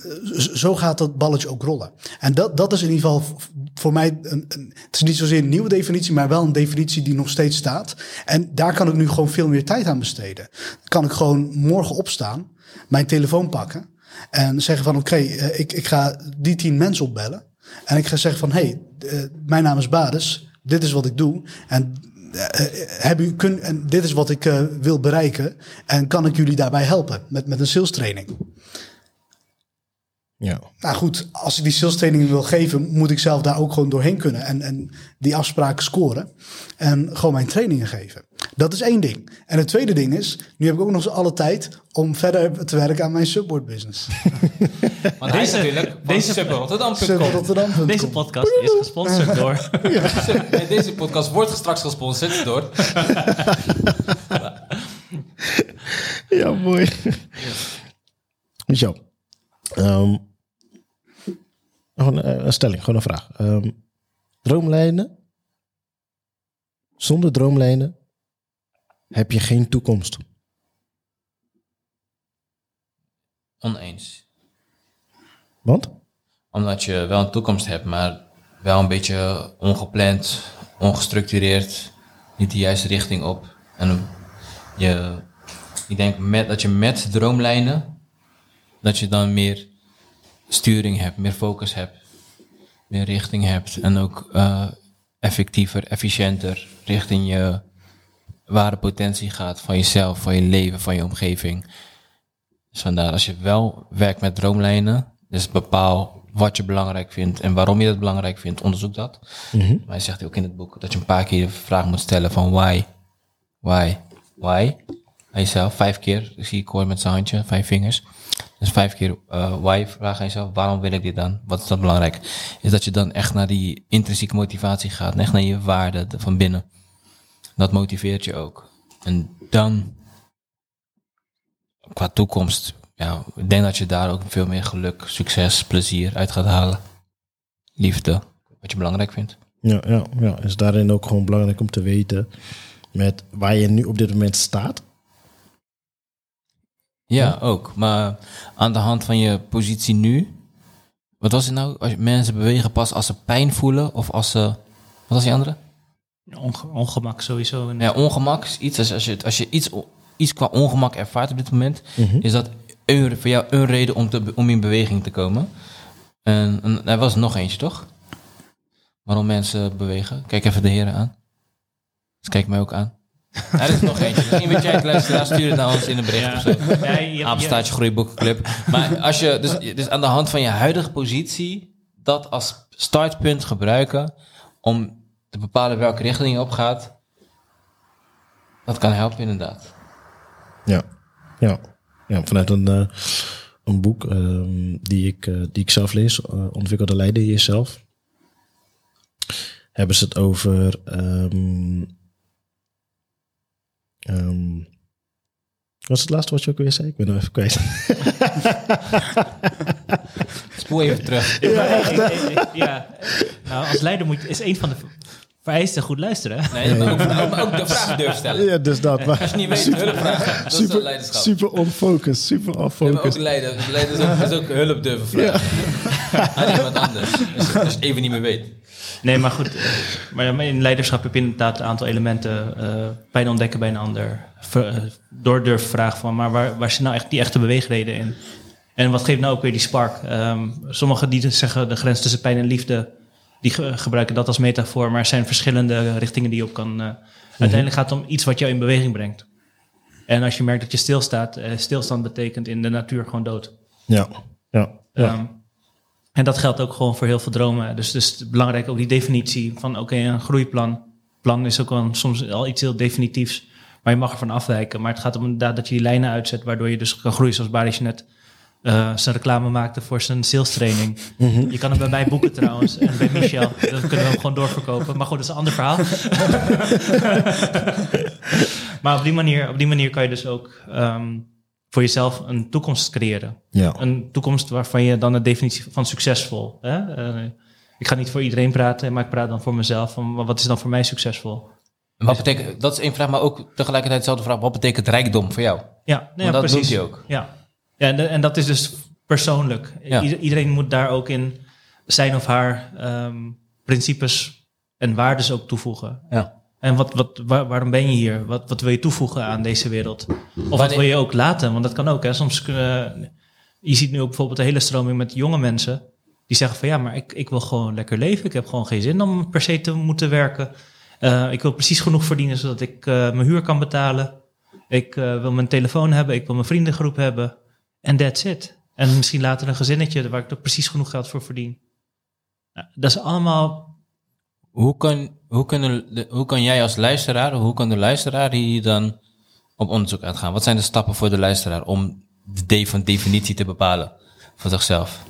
zo gaat dat balletje ook rollen. En dat, dat is in ieder geval voor mij, een, het is niet zozeer een nieuwe definitie, maar wel een definitie die nog steeds staat. En daar kan ik nu gewoon veel meer tijd aan besteden. Kan ik gewoon morgen opstaan, mijn telefoon pakken en zeggen van oké, eh, ik, ik ga die tien mensen opbellen. En ik ga zeggen van hé, hey, eh, mijn naam is Bades, dit is wat ik doe. En eh, heb u kun, en dit is wat ik wil bereiken. En kan ik jullie daarbij helpen met, met een sales training? Ja. Nou goed, als ik die sales training wil geven, moet ik zelf daar ook gewoon doorheen kunnen. En, en die afspraken scoren. En gewoon mijn trainingen geven. Dat is één ding. En het tweede ding is, nu heb ik ook nog eens alle tijd om verder te werken aan mijn subboard business. [LAUGHS] Want is Deze- natuurlijk deze-. Deze podcast is gesponsord door. [LAUGHS] Nee, Deze podcast wordt straks gesponsord door... [LAUGHS] Ja, mooi. Zo. Ehm, gewoon een, een stelling, gewoon een vraag. Ehm, droomlijnen. Zonder droomlijnen heb je geen toekomst. Oneens. Want? Omdat je wel een toekomst hebt, maar wel een beetje ongepland, ongestructureerd, niet de juiste richting op. En je, ik denk met, dat je met droomlijnen, dat je dan meer sturing hebt, meer focus hebt, meer richting hebt. En ook eh, effectiever, efficiënter richting je ware potentie gaat van jezelf, van je leven, van je omgeving. Dus vandaar, als je wel werkt met droomlijnen, dus bepaal wat je belangrijk vindt en waarom je dat belangrijk vindt, onderzoek dat. Maar hij zegt ook in het boek dat je een paar keer de vraag moet stellen van why, why, why. Aan jezelf, vijf keer, ik zie ik hoor met zijn handje, vijf vingers. Dus vijf keer eh, why, vraag aan jezelf, waarom wil ik dit dan? Wat is dat belangrijk? Is dat je dan echt naar die intrinsieke motivatie gaat, echt naar je waarde de- van binnen. Dat motiveert je ook. En dan qua toekomst ja, ik denk dat je daar ook veel meer geluk, succes, plezier uit gaat halen. Liefde, wat je belangrijk vindt. Ja, ja, ja. Is daarin ook gewoon belangrijk om te weten met waar je nu op dit moment staat. Ja, ook. Maar aan de hand van je positie nu. Wat was het nou? Als mensen bewegen pas als ze pijn voelen of als ze. Wat was die andere? Onge- ongemak sowieso. Ja, ongemak is iets. Als, als je, als je iets, iets qua ongemak ervaart op dit moment, is dat een, voor jou een reden om, te, om in beweging te komen. En, en er was nog eentje, toch? Waarom mensen bewegen. Kijk even de heren aan. Dus kijk mij ook aan. Ja, er is nog eentje. Misschien weet jij het luisteren. Stuur het naar ons in een bericht Ja. of zo. Ja, Groeiboekenclub. Maar als je dus, dus aan de hand van je huidige positie dat als startpunt gebruiken om te bepalen welke richting je op gaat, dat kan helpen inderdaad. Ja, ja. ja vanuit een, eh, een boek ehm, die, ik, eh, die ik zelf lees, eh, Ontwikkelde Leiden Jezelf, hebben ze het over. ehm, ehm, wat was het laatste wat je ook weer zei? Ik ben er even kwijt. [LAUGHS] Spoel even terug. Ja, ik- ik- ik- ja. Nou, als leider moet, is een van de vereisten goed luisteren. Nee, maar ook, maar ook de vraag durven stellen. ja, dus dat. Maar Als je niet weet, hulp vragen. Dat is super, leiderschap. super onfocust, super Ja, maar ook onfocust. leider. Leider is ook, is ook hulp durven vragen. Aan iemand anders. Dus als je even niet meer weet. Nee, maar goed. eh, Maar in leiderschap heb je inderdaad een aantal elementen. eh pijn ontdekken bij een ander. Ver, eh, door durven vragen van, maar waar, waar zit nou echt die echte beweegreden in? En wat geeft nou ook weer die spark? Ehm, sommigen die zeggen de grens tussen pijn en liefde, die ge- gebruiken dat als metafoor, maar er zijn verschillende richtingen die je op kan. eh, Uiteindelijk gaat het om iets wat jou in beweging brengt. En als je merkt dat je stilstaat, eh, stilstand betekent in de natuur gewoon dood. Ja, ja, ja. Ehm, en dat geldt ook gewoon voor heel veel dromen. Dus, dus het is belangrijk ook die definitie van oké, een groeiplan. Plan is ook wel soms al iets heel definitiefs, maar je mag ervan afwijken. Maar het gaat om inderdaad dat je die lijnen uitzet, waardoor je dus kan groeien zoals Baris net eh, zijn reclame maakte voor zijn sales training. Je kan hem bij mij boeken trouwens en bij Michel. Dan kunnen we hem gewoon doorverkopen. Maar goed, dat is een ander verhaal. [LAUGHS] maar op die, manier, op die manier kan je dus ook ehm, voor jezelf een toekomst creëren. ja. Een toekomst waarvan je dan de definitie van succesvol. Hè? Eh, ik ga niet voor iedereen praten, maar ik praat dan voor mezelf. Van, wat is dan voor mij succesvol? En Wat betekent, dat is één vraag, maar ook tegelijkertijd dezelfde vraag. Wat betekent rijkdom voor jou? Ja, nee, dat precies. doet hij ook. Ja, ja en, de- en dat is dus persoonlijk. Ja. Iedereen moet daar ook in zijn of haar ehm, principes en waardes ook toevoegen. Ja. En wat, wat, waar- waarom ben je hier? Wat, wat wil je toevoegen aan deze wereld? Of wat wil je ook laten? Want dat kan ook. Hè. Soms kunnen, je ziet nu ook bijvoorbeeld een hele stroming met jonge mensen. Die zeggen van ja, maar ik, ik wil gewoon lekker leven. Ik heb gewoon geen zin om per se te moeten werken. Eh, ik wil precies genoeg verdienen zodat ik eh, mijn huur kan betalen. Ik eh, wil mijn telefoon hebben. Ik wil mijn vriendengroep hebben. En that's it. En misschien later een gezinnetje waar ik er precies genoeg geld voor verdien. Nou, dat is allemaal Hoe kan, hoe, kunnen de, hoe kan jij als luisteraar, hoe kan de luisteraar hier dan op onderzoek uitgaan? Wat zijn de stappen voor de luisteraar om de de van definitie te bepalen voor zichzelf?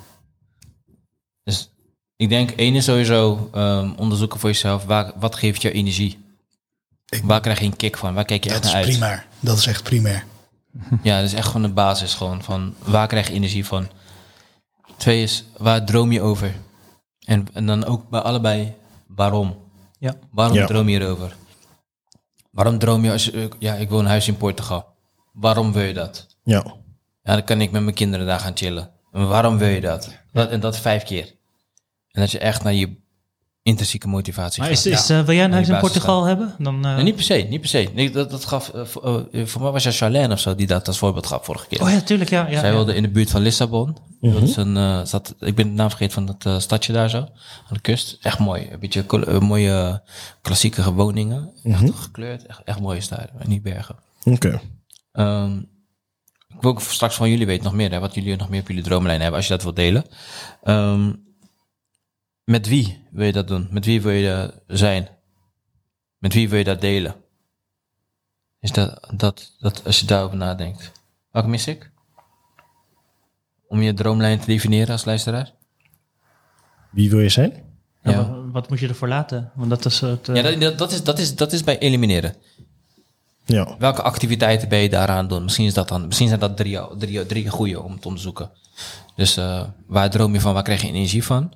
Dus ik denk, één is sowieso ehm, onderzoeken voor jezelf. Waar, wat geeft je energie? Ik- Waar krijg je een kick van? Waar kijk je Dat echt is naar uit? primair. Dat is echt primair. [LAUGHS] Ja, dat is echt gewoon de basis gewoon van waar krijg je energie van. Twee is waar droom je over? En, en dan ook bij allebei waarom? Ja. Waarom Ja. droom je erover? Waarom droom je als je, eh, ja, ik wil een huis in Portugal. Waarom wil je dat? Ja. Ja, dan kan ik met mijn kinderen daar gaan chillen. En waarom wil je dat? dat en dat vijf keer. En dat je echt naar je intrinsieke motivatie Maar gaat. is, is, eh, wil jij een Aan huis in Portugal hebben? Dan, eh, Nee, niet per se, niet per se. Nee, dat, dat gaf, eh, voor, eh, voor mij was het Charlène of zo die dat als voorbeeld gaf vorige keer. Oh ja, tuurlijk, ja. ja, Zij ja. wilde in de buurt van Lissabon. Dat is een, eh, zat, ik ben de naam vergeten van dat eh, stadje daar zo. Aan de kust. Echt mooi. Een beetje mooie klassieke woningen. Echt gekleurd. Echt, echt mooi is daar. En niet bergen. Oké. Ehm, ik wil ook straks van jullie weten nog meer. Hè, wat jullie nog meer op jullie droomlijn hebben. Als je dat wilt delen. Ehm, met wie wil je dat doen? Met wie wil je zijn? Met wie wil je dat delen? Is dat, dat, dat als je daarover nadenkt. Welke mis ik? Om je droomlijn te definiëren als luisteraar? Wie wil je zijn? Ja, Ja. Wat, wat moet je ervoor laten? Want dat is het. eh, Ja, dat, dat, dat, is, dat, is, dat is bij elimineren. Ja. Welke activiteiten ben je daaraan doen? Misschien, is dat dan, misschien zijn dat drie, drie, drie goede om te onderzoeken. Dus eh, waar droom je van? Waar krijg je energie van?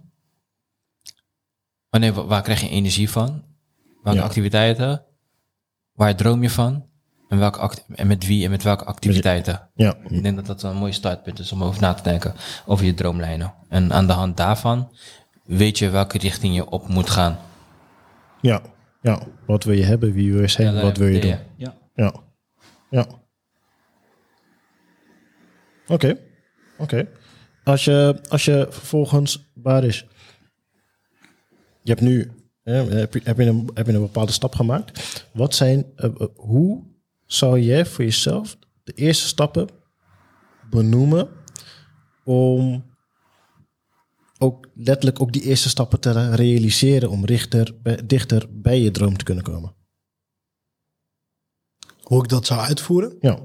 Oh nee, wa- waar krijg je energie van? Welke Ja. activiteiten? Waar droom je van? En, welke en met wie en met welke activiteiten? Ja. Ik denk dat dat een mooi startpunt is om over na te denken. Over je droomlijnen. En aan de hand daarvan weet je welke richting je op moet gaan. Ja. Ja. Wat wil je hebben? Wie wil je zijn? Ja, wat wil je doen? ja. Ja. Ja. Oké. Oké. Als, je, als je vervolgens waar is. Je hebt nu. hè, heb, je, heb, je een, heb je een bepaalde stap gemaakt? Wat zijn. eh, eh, hoe zou jij voor jezelf de eerste stappen benoemen. om ook letterlijk ook die eerste stappen te realiseren. om richter, bij- dichter bij je droom te kunnen komen? Hoe ik dat zou uitvoeren? Ja.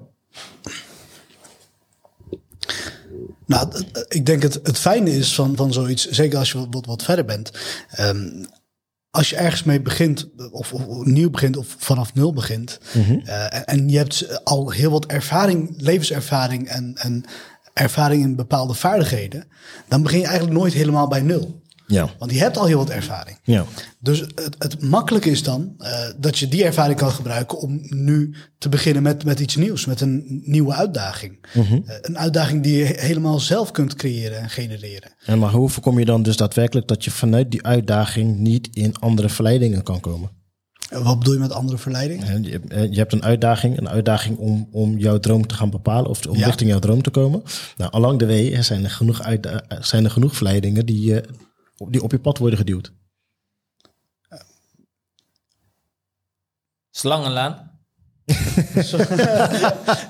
Nou, ik denk het, het fijne is van, van zoiets, zeker als je wat, wat verder bent. ehm, als je ergens mee begint, of, of nieuw begint, of vanaf nul begint. eh, en, en je hebt al heel wat ervaring, levenservaring en, en ervaring in bepaalde vaardigheden. Dan begin je eigenlijk nooit helemaal bij nul. Ja. Want je hebt al heel wat ervaring. Ja. Dus het, het makkelijke is dan eh, dat je die ervaring kan gebruiken om nu te beginnen met, met iets nieuws, met een nieuwe uitdaging. Eh, een uitdaging die je he- helemaal zelf kunt creëren en genereren. En maar hoe voorkom je dan dus daadwerkelijk dat je vanuit die uitdaging niet in andere verleidingen kan komen? En wat bedoel je met andere verleiding? Hè, Je eh, je hebt een uitdaging, een uitdaging om, om jouw droom te gaan bepalen of om Ja. richting jouw droom te komen. Nou, along the way zijn er genoeg, zijn er genoeg verleidingen die, die op je pad worden geduwd. Slangenlaan. [LAUGHS]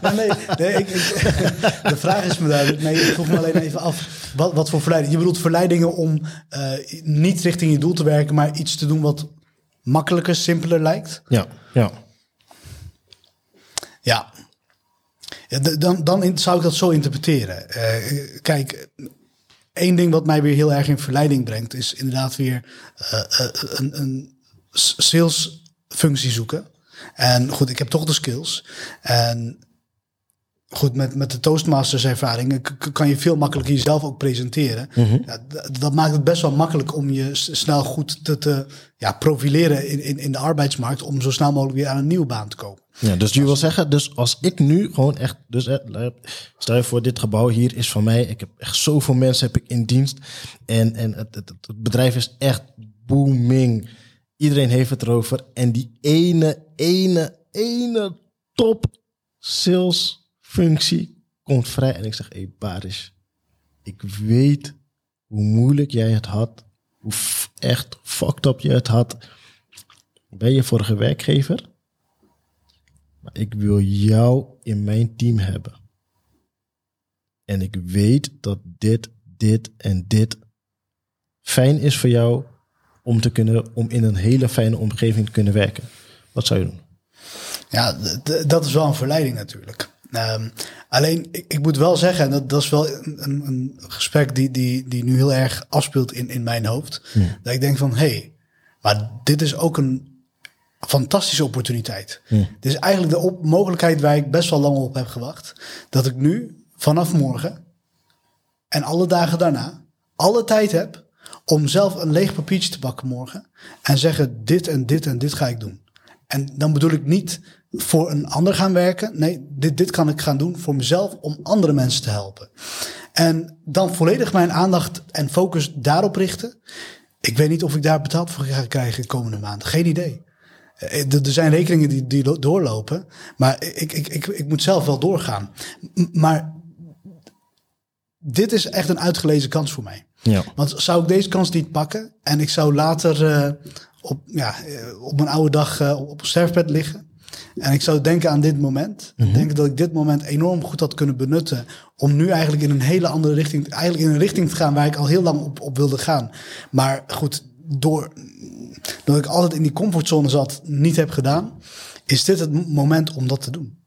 nee, nee, nee ik, ik- de vraag is me duidelijk. Nee, ik vroeg me alleen even af. Wat, wat voor verleiding? Je bedoelt verleidingen om eh, niet richting je doel te werken, maar iets te doen wat makkelijker, simpeler lijkt? Ja, ja. Ja. Dan, dan zou ik dat zo interpreteren. Eh, kijk, één ding wat mij weer heel erg in verleiding brengt, is inderdaad weer eh, eh, een, een salesfunctie zoeken. En goed, ik heb toch de skills. En goed, met, met de Toastmasters ervaring kan je veel makkelijker jezelf ook presenteren. Ja, d- dat maakt het best wel makkelijk om je snel goed te, te ja, profileren in, in, in de arbeidsmarkt, om zo snel mogelijk weer aan een nieuwe baan te komen. Ja, dus je wil zeggen, dus als ik nu gewoon echt, dus eh, stel je voor, dit gebouw hier is van mij. Ik heb echt zoveel mensen heb ik in dienst. En, en het, het, het bedrijf is echt booming. Iedereen heeft het erover. En die ene, ene, ene top sales functie komt vrij. En ik zeg, hé Baris, ik weet hoe moeilijk jij het had. Hoe echt fucked up je het had bij je vorige werkgever. Maar ik wil jou in mijn team hebben. En ik weet dat dit, dit en dit fijn is voor jou om, te kunnen, om in een hele fijne omgeving te kunnen werken. Wat zou je doen? Ja, dat is wel een verleiding natuurlijk. Ehm, alleen, ik, ik moet wel zeggen, en dat, dat is wel een, een, gesprek die, die, die nu heel erg afspeelt in, in mijn hoofd. Dat ik denk van, hé, hey, maar dit is ook een fantastische opportuniteit. Dit is eigenlijk de op- mogelijkheid waar ik best wel lang op heb gewacht. Dat ik nu, vanaf morgen en alle dagen daarna, alle tijd heb om zelf een leeg papiertje te pakken morgen. En zeggen, dit en dit en dit ga ik doen. En dan bedoel ik niet voor een ander gaan werken. Nee, dit, dit kan ik gaan doen voor mezelf om andere mensen te helpen. En dan volledig mijn aandacht en focus daarop richten. Ik weet niet of ik daar betaald voor ga krijgen komende maand. Geen idee. Eh, Er zijn rekeningen die, die lo- doorlopen. Maar ik, ik, ik, ik moet zelf wel doorgaan. Maar dit is echt een uitgelezen kans voor mij. Ja. Want zou ik deze kans niet pakken en ik zou later eh, op, ja, eh, op mijn oude dag eh, op een sterfbed liggen. En ik zou denken aan dit moment. Denken dat ik dit moment enorm goed had kunnen benutten. Om nu eigenlijk in een hele andere richting. Eigenlijk in een richting te gaan waar ik al heel lang op, op wilde gaan. Maar goed, door dat ik altijd in die comfortzone zat, niet heb gedaan. Is dit het moment om dat te doen?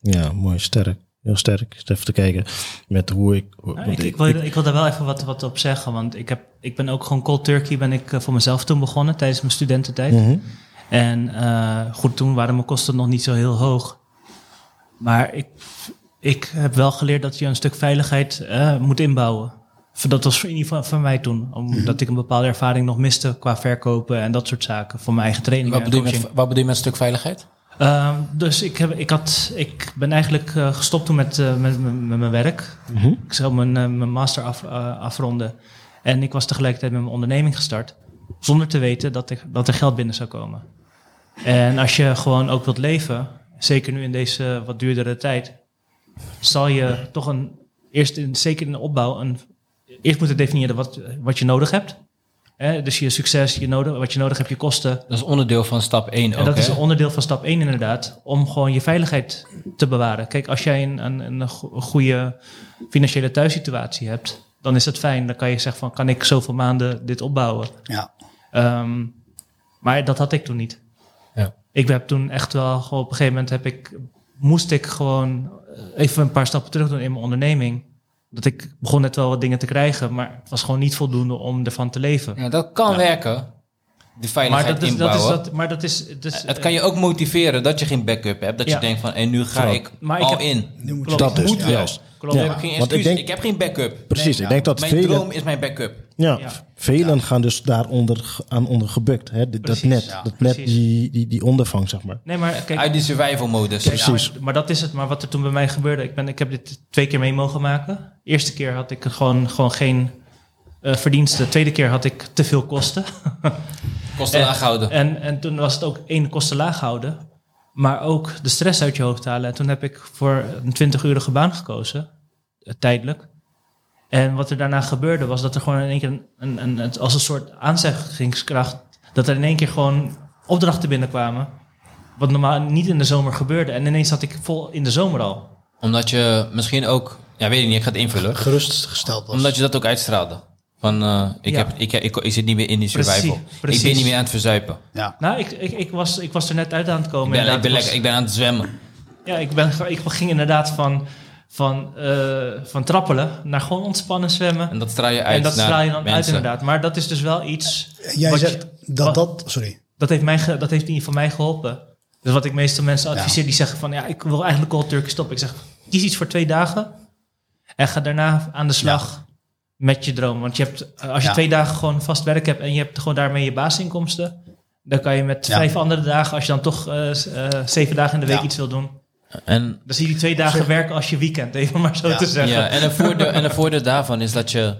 Ja, mooi, sterk. Heel sterk. Even te kijken met hoe ik... ik, ik, wil, ik wil daar wel even wat, wat op zeggen, want ik, heb, ik ben ook gewoon cold turkey ben ik eh, voor mezelf toen begonnen tijdens mijn studententijd. Mhm. En eh, goed, toen waren mijn kosten nog niet zo heel hoog. Maar ik, ik heb wel geleerd dat je een stuk veiligheid eh, moet inbouwen. Dat was in ieder geval van mij toen. Omdat ik een bepaalde ervaring nog miste qua verkopen en dat soort zaken. Voor mijn eigen training. Wat bedoel, je met, wat bedoel je met een stuk veiligheid? Ehm, dus ik, heb, ik, had, ik ben eigenlijk eh, gestopt toen met, eh, met, met, met mijn werk. Ik zou mijn, eh, mijn master af, afronden. En ik was tegelijkertijd met mijn onderneming gestart. Zonder te weten dat er, dat er geld binnen zou komen. En als je gewoon ook wilt leven, zeker nu in deze wat duurdere tijd, zal je toch een, eerst in, zeker in de opbouw, een, eerst moeten definiëren wat, wat je nodig hebt. Hè, dus je succes, je nodig, wat je nodig hebt, je kosten. Dat is onderdeel van stap 1 ook, En dat is hè? een onderdeel van stap 1 inderdaad, om gewoon je veiligheid te bewaren. Kijk, als jij een, een, een go- goede financiële thuissituatie hebt, dan is het fijn. Dan kan je zeggen van, kan ik zoveel maanden dit opbouwen? Ja. Ehm, maar dat had ik toen niet. Ja. Ik heb toen echt wel, gewoon op een gegeven moment heb ik, moest ik gewoon eh, even een paar stappen terug doen in mijn onderneming. Dat ik begon net wel wat dingen te krijgen, maar het was gewoon niet voldoende om ervan te leven. Ja, dat kan werken. De maar veiligheid dat is, dat inbouwen. is, dat, maar dat is, dus, het kan je ook motiveren dat je geen backup hebt. Dat Ja. je denkt van, en nu ga Klopt. ik Maar ik al heb- in. Nu moet je Klopt. Dat dus, Moet wel. juist. Klopt. Ik Ja, heb geen want ik excuus. denk- ik heb geen backup. Precies, ik denk dat Mijn velen- droom is mijn backup. Ja, Ja. velen gaan dus daaronder aan onder gebukt. Hè? Dat Precies, net, ja, dat net die, die, die ondervang, zeg maar. Nee, maar kijk, Uit die survival modus. Kijk, Precies. Maar, maar dat is het. Maar wat er toen bij mij gebeurde, ik, ben, ik heb dit twee keer mee mogen maken. Eerste keer had ik gewoon, gewoon geen eh, verdiensten. Tweede keer had ik te veel kosten. [LAUGHS] Kosten En- laag houden. en, en toen was het ook één kosten laag houden. Maar ook de stress uit je hoofd halen. En toen heb ik voor een 20-urige baan gekozen. eh, tijdelijk. En wat er daarna gebeurde was dat er gewoon in één keer een, een, als een soort aanzeggingskracht. Dat er in één keer gewoon opdrachten binnenkwamen. Wat normaal niet in de zomer gebeurde. En ineens zat ik vol in de zomer al. Omdat je misschien ook... Ja, weet ik niet. Ik ga het invullen. Gerustgesteld was. Omdat je dat ook uitstraalde. Van, eh, ik, Ja. heb, ik, ik, ik zit niet meer in die survival. precies. Ik ben niet meer aan het verzuipen. ja. Nou, ik, ik, ik, was, ik was er net uit aan het komen. Ik ben, ik, ben was- lekker, ik ben aan het zwemmen. Ja, ik, ben, ik ging inderdaad van, van, eh, van trappelen naar gewoon ontspannen zwemmen. En dat straal je uit En dat naar straal je dan uit mensen. inderdaad. Maar dat is dus wel iets... Jij wat zegt je- dat wat- dat... Sorry. Dat heeft, mij dat heeft in ieder geval mij geholpen. Dus wat ik meestal mensen adviseer, die zeggen van... ja, ik wil eigenlijk cold turkey stoppen. Ik zeg, kies iets voor twee dagen... en ga daarna aan de slag met je droom. Want je hebt, eh, als je Ja. twee dagen gewoon vast werk hebt... en je hebt gewoon daarmee je basisinkomsten... dan kan je met Ja. vijf andere dagen... als je dan toch eh, eh, zeven dagen in de week Ja. iets wil doen... En, dan zie je die twee dagen werken als je weekend, [LAUGHS] even maar zo Ja. te zeggen. ja, en, een voordeel, en een voordeel daarvan is dat je...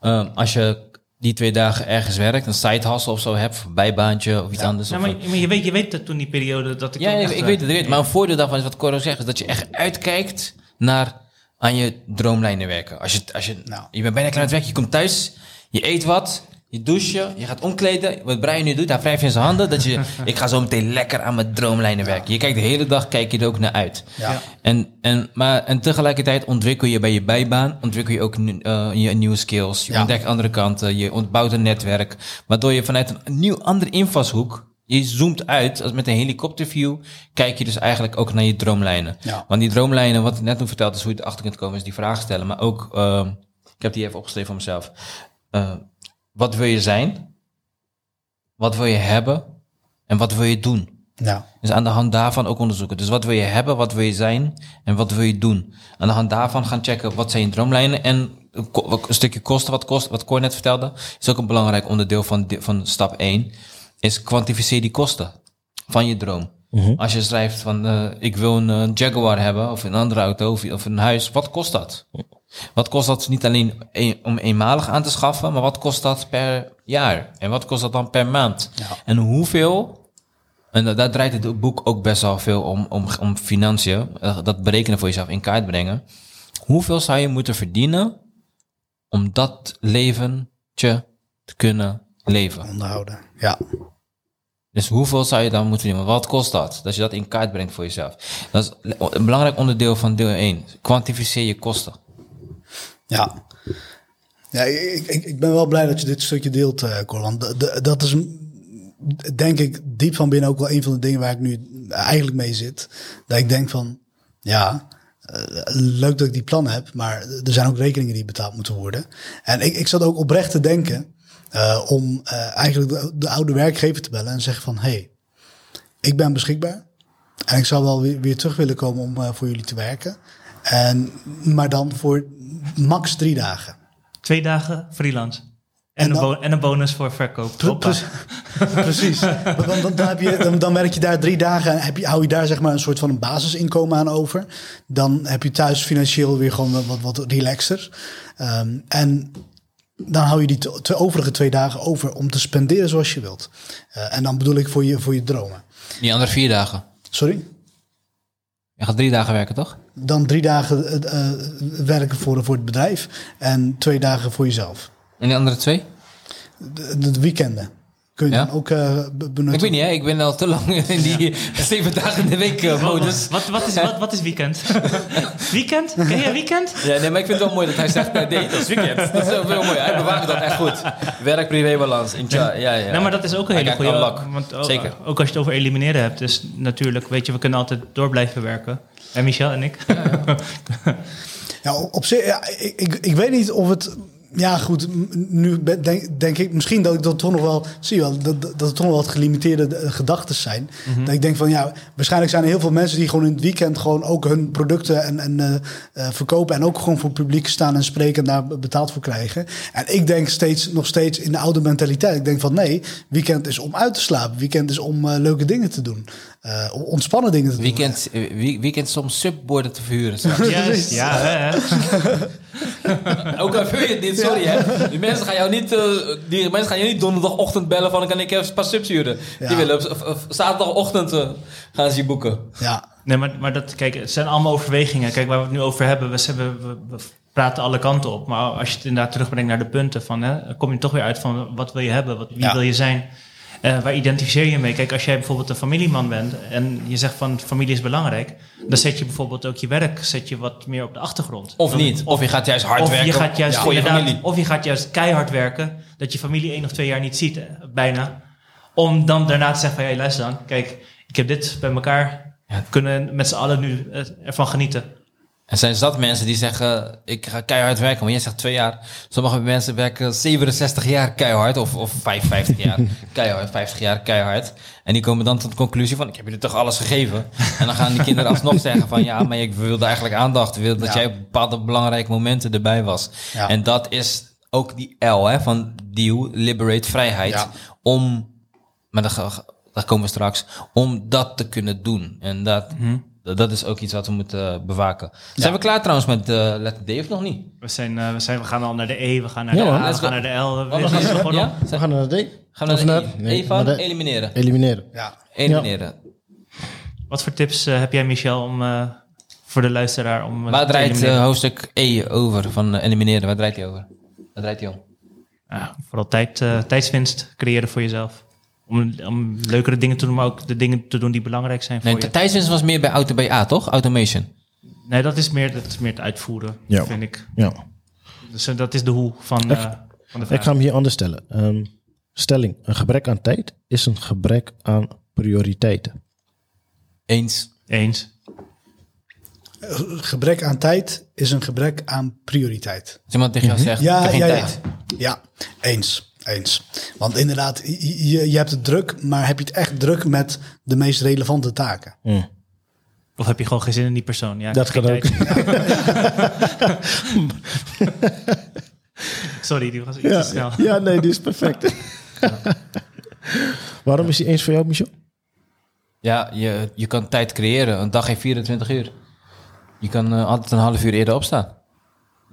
eh, als je die twee dagen ergens werkt, een side hustle of zo hebt, een bijbaantje of iets anders. Ja, of maar, je, weet, je weet dat toen die periode dat ik... ja, nee, ik weet het, ik weet. Maar een voordeel daarvan is wat Coro zegt, is dat je echt uitkijkt naar aan je droomlijnen werken. Als je, als je, Nou. je bent bijna klaar met werk, je komt thuis, je eet wat, je doucht je, je gaat omkleden. Wat Brian nu doet, hij wrijft in zijn handen. Dat je, [LAUGHS] ik ga zo meteen lekker aan mijn droomlijnen werken. Je kijkt de hele dag, kijk je er ook naar uit. Ja. En, en, maar, en tegelijkertijd ontwikkel je bij je bijbaan, ontwikkel je ook eh, je nieuwe skills. Je Ja. ontdekt andere kanten, je ontbouwt een netwerk. Waardoor je vanuit een nieuw andere invalshoek, je zoomt uit, als met een helikopterview, kijk je dus eigenlijk ook naar je droomlijnen. Ja. Want die droomlijnen, wat ik net toen vertelde, is hoe je erachter kunt komen, is die vragen stellen. Maar ook, eh, ik heb die even opgeschreven voor mezelf. Eh, wat wil je zijn? Wat wil je hebben? En wat wil je doen? Ja. Dus aan de hand daarvan ook onderzoeken. Dus wat wil je hebben, wat wil je zijn en wat wil je doen? Aan de hand daarvan gaan checken wat zijn je droomlijnen en een stukje kosten, wat kost, wat Cor net vertelde, is ook een belangrijk onderdeel van, van stap 1. Is kwantificeer die kosten van je droom. Als je schrijft van eh, ik wil een eh, Jaguar hebben of een andere auto of, of een huis, wat kost dat? Wat kost dat niet alleen een- om eenmalig aan te schaffen, maar wat kost dat per jaar? En wat kost dat dan per maand? Ja. En hoeveel en da- daar draait het boek ook best wel veel om, om, om financiën. Eh, Dat berekenen voor jezelf in kaart brengen. Hoeveel zou je moeten verdienen om dat leventje te kunnen leven? Onderhouden. Ja. Dus hoeveel zou je dan moeten verdienen? Wat kost dat? Dat je dat in kaart brengt voor jezelf. Dat is een belangrijk onderdeel van deel 1. Kwantificeer je kosten. Ja. Ja, ik, ik, ik ben wel blij dat je dit stukje deelt, eh Cor. Want de- de- dat is, denk ik, diep van binnen ook wel een van de dingen waar ik nu eigenlijk mee zit. Dat ik denk van, ja, eh, leuk dat ik die plannen heb, maar er zijn ook rekeningen die betaald moeten worden. En ik, ik zat ook oprecht te denken eh, om eh, eigenlijk de, de oude werkgever te bellen en zeggen van, hey, ik ben beschikbaar. En ik zou wel weer, weer terug willen komen om eh, voor jullie te werken. En, maar dan voor max drie dagen. Twee dagen freelance. En, En een, dan- bo- en een bonus voor verkoop. Pre- [LAUGHS] Precies. Want Dan, dan, heb je, dan, dan werk je daar drie dagen en heb je, hou je daar zeg maar een soort van een basisinkomen aan over. Dan heb je thuis financieel weer gewoon wat, wat relaxer. Ehm, en dan hou je die twee overige twee dagen over om te spenderen zoals je wilt. Eh, en dan bedoel ik voor je, voor je dromen. Die andere vier dagen. Sorry? Je gaat drie dagen werken, toch? Dan drie dagen eh, eh, werken voor, voor het bedrijf en twee dagen voor jezelf. En die andere twee? De, de weekenden kun je Ja? dan ook eh, benutten. Ik weet niet, hè? Ik ben al te lang in die [LAUGHS] zeven dagen in de week eh, modus. Wat, wat, is, wat, wat is weekend? [LAUGHS] weekend? Ken je weekend? Ja, nee, maar ik vind het wel mooi dat hij zegt per date als weekend. [LAUGHS] Dat is wel heel mooi. Hij bewaakt dat echt goed. Werk-privé-balans. in cha- Ja, ja. Nou, maar dat is ook een hele goede... Want ook, Zeker. Ook als je het over elimineren hebt. Dus natuurlijk, weet je, we kunnen altijd door blijven werken. En Michel en ik. Ja, op zich, ja, ik, ik, ik weet niet of het. Ja, goed. Nu denk, denk ik misschien dat ik dat toch nog wel. Zie je wel, dat, dat het toch nog wat gelimiteerde eh, gedachten zijn. Dat ik denk van ja, waarschijnlijk zijn er heel veel mensen die gewoon in het weekend gewoon ook hun producten en, en eh, eh, verkopen. En ook gewoon voor publiek staan en spreken en daar betaald voor krijgen. En ik denk steeds, nog steeds in de oude mentaliteit. Ik denk van nee, weekend is om uit te slapen. Weekend is om leuke dingen te doen. Eh, ontspannen dingen te doen. Weekend, eh, wie- weekend soms subborden te verhuren. [LAUGHS] Juist, ja. Hè. [LAUGHS] Ook al wil je niet, sorry hè. Die mensen gaan jou niet, eh, die mensen gaan jou niet donderdagochtend bellen van kan ik even een paar subs huren. Ja. Die willen op, op- op zaterdagochtend gaan ze je boeken. Ja, Nee, maar, maar dat, kijk, het zijn allemaal overwegingen. Kijk, waar we het nu over hebben, we, hebben, we, we praten alle kanten op. Maar als je het inderdaad terugbrengt naar de punten van, hè, dan kom je toch weer uit van wat wil je hebben, wat, wie Ja. wil je zijn. Eh, waar identificeer je mee? Kijk, als jij bijvoorbeeld een familieman bent en je zegt van familie is belangrijk, dan zet je bijvoorbeeld ook je werk zet je wat meer op de achtergrond. Of niet. Of je gaat juist hard of werken. je gaat juist voor je inderdaad- familie. Of je gaat juist keihard werken, dat je familie één of twee jaar niet ziet, eh, bijna. Om dan daarna te zeggen van, ja, luister dan, kijk, ik heb dit bij elkaar, Ja. kunnen met z'n allen nu eh, ervan genieten. En zijn zat mensen die zeggen, ik ga keihard werken. Maar jij zegt twee jaar. Sommige mensen werken 67 jaar keihard. Of, of 55 jaar [LAUGHS] keihard, 50 jaar keihard. En die komen dan tot de conclusie van, ik heb jullie toch alles gegeven. En dan gaan die kinderen [LAUGHS] alsnog zeggen van, ja, maar ik wilde eigenlijk aandacht. Ik wilde dat Ja. jij op bepaalde belangrijke momenten erbij was. Ja. En dat is ook die L hè, van deal, liberate, vrijheid. Ja. Om, maar daar, komen we straks, om dat te kunnen doen. En dat... Dat is ook iets wat we moeten uh, bewaken. Zijn we klaar trouwens met uh, letter D of nog niet? We, zijn, uh, we, zijn, we gaan al naar de E, we gaan naar Ja, de. A, we gaan naar de L. We, gaan gewoon ja? We gaan naar de D. Gaan we naar de E? nee, E van de- elimineren. Elimineren. ja. Elimineren. Wat voor tips uh, heb jij, Michel, om, uh, voor de luisteraar? Om, Waar draait uh, hoofdstuk E over van uh, elimineren? Waar draait hij over? Waar draait hij om? Ja, vooral tijd, uh, tijdswinst creëren voor jezelf. Om, om leukere dingen te doen, maar ook de dingen te doen die belangrijk zijn nee, voor je. Tijdswinst was meer bij auto bij A, toch? Automation. Nee, dat is meer, dat is meer het uitvoeren, Ja. vind ik. Ja. Dus uh, dat is de hoe van, uh, van de vraag. Ik ga hem hier anders stellen. Um, stelling, een gebrek aan tijd is een gebrek aan prioriteiten. Eens. Eens. Gebrek aan tijd is een gebrek aan prioriteit. Als iemand tegen jou zegt, ik Ja, ja, tijd. ja. ja, eens. Eens. Want inderdaad, je, je- hebt het druk, maar heb je het echt druk met de meest relevante taken? Mm. Of heb je gewoon geen zin in die persoon? Ja, Dat kan ook. [LAUGHS] Sorry, die was iets te snel. Ja, ja, nee, die is perfect. [LAUGHS] Waarom is die eens voor jou, Michel? Ja, je, je kan tijd creëren. Een dag heeft 24 uur. Je kan eh, altijd een half uur eerder opstaan.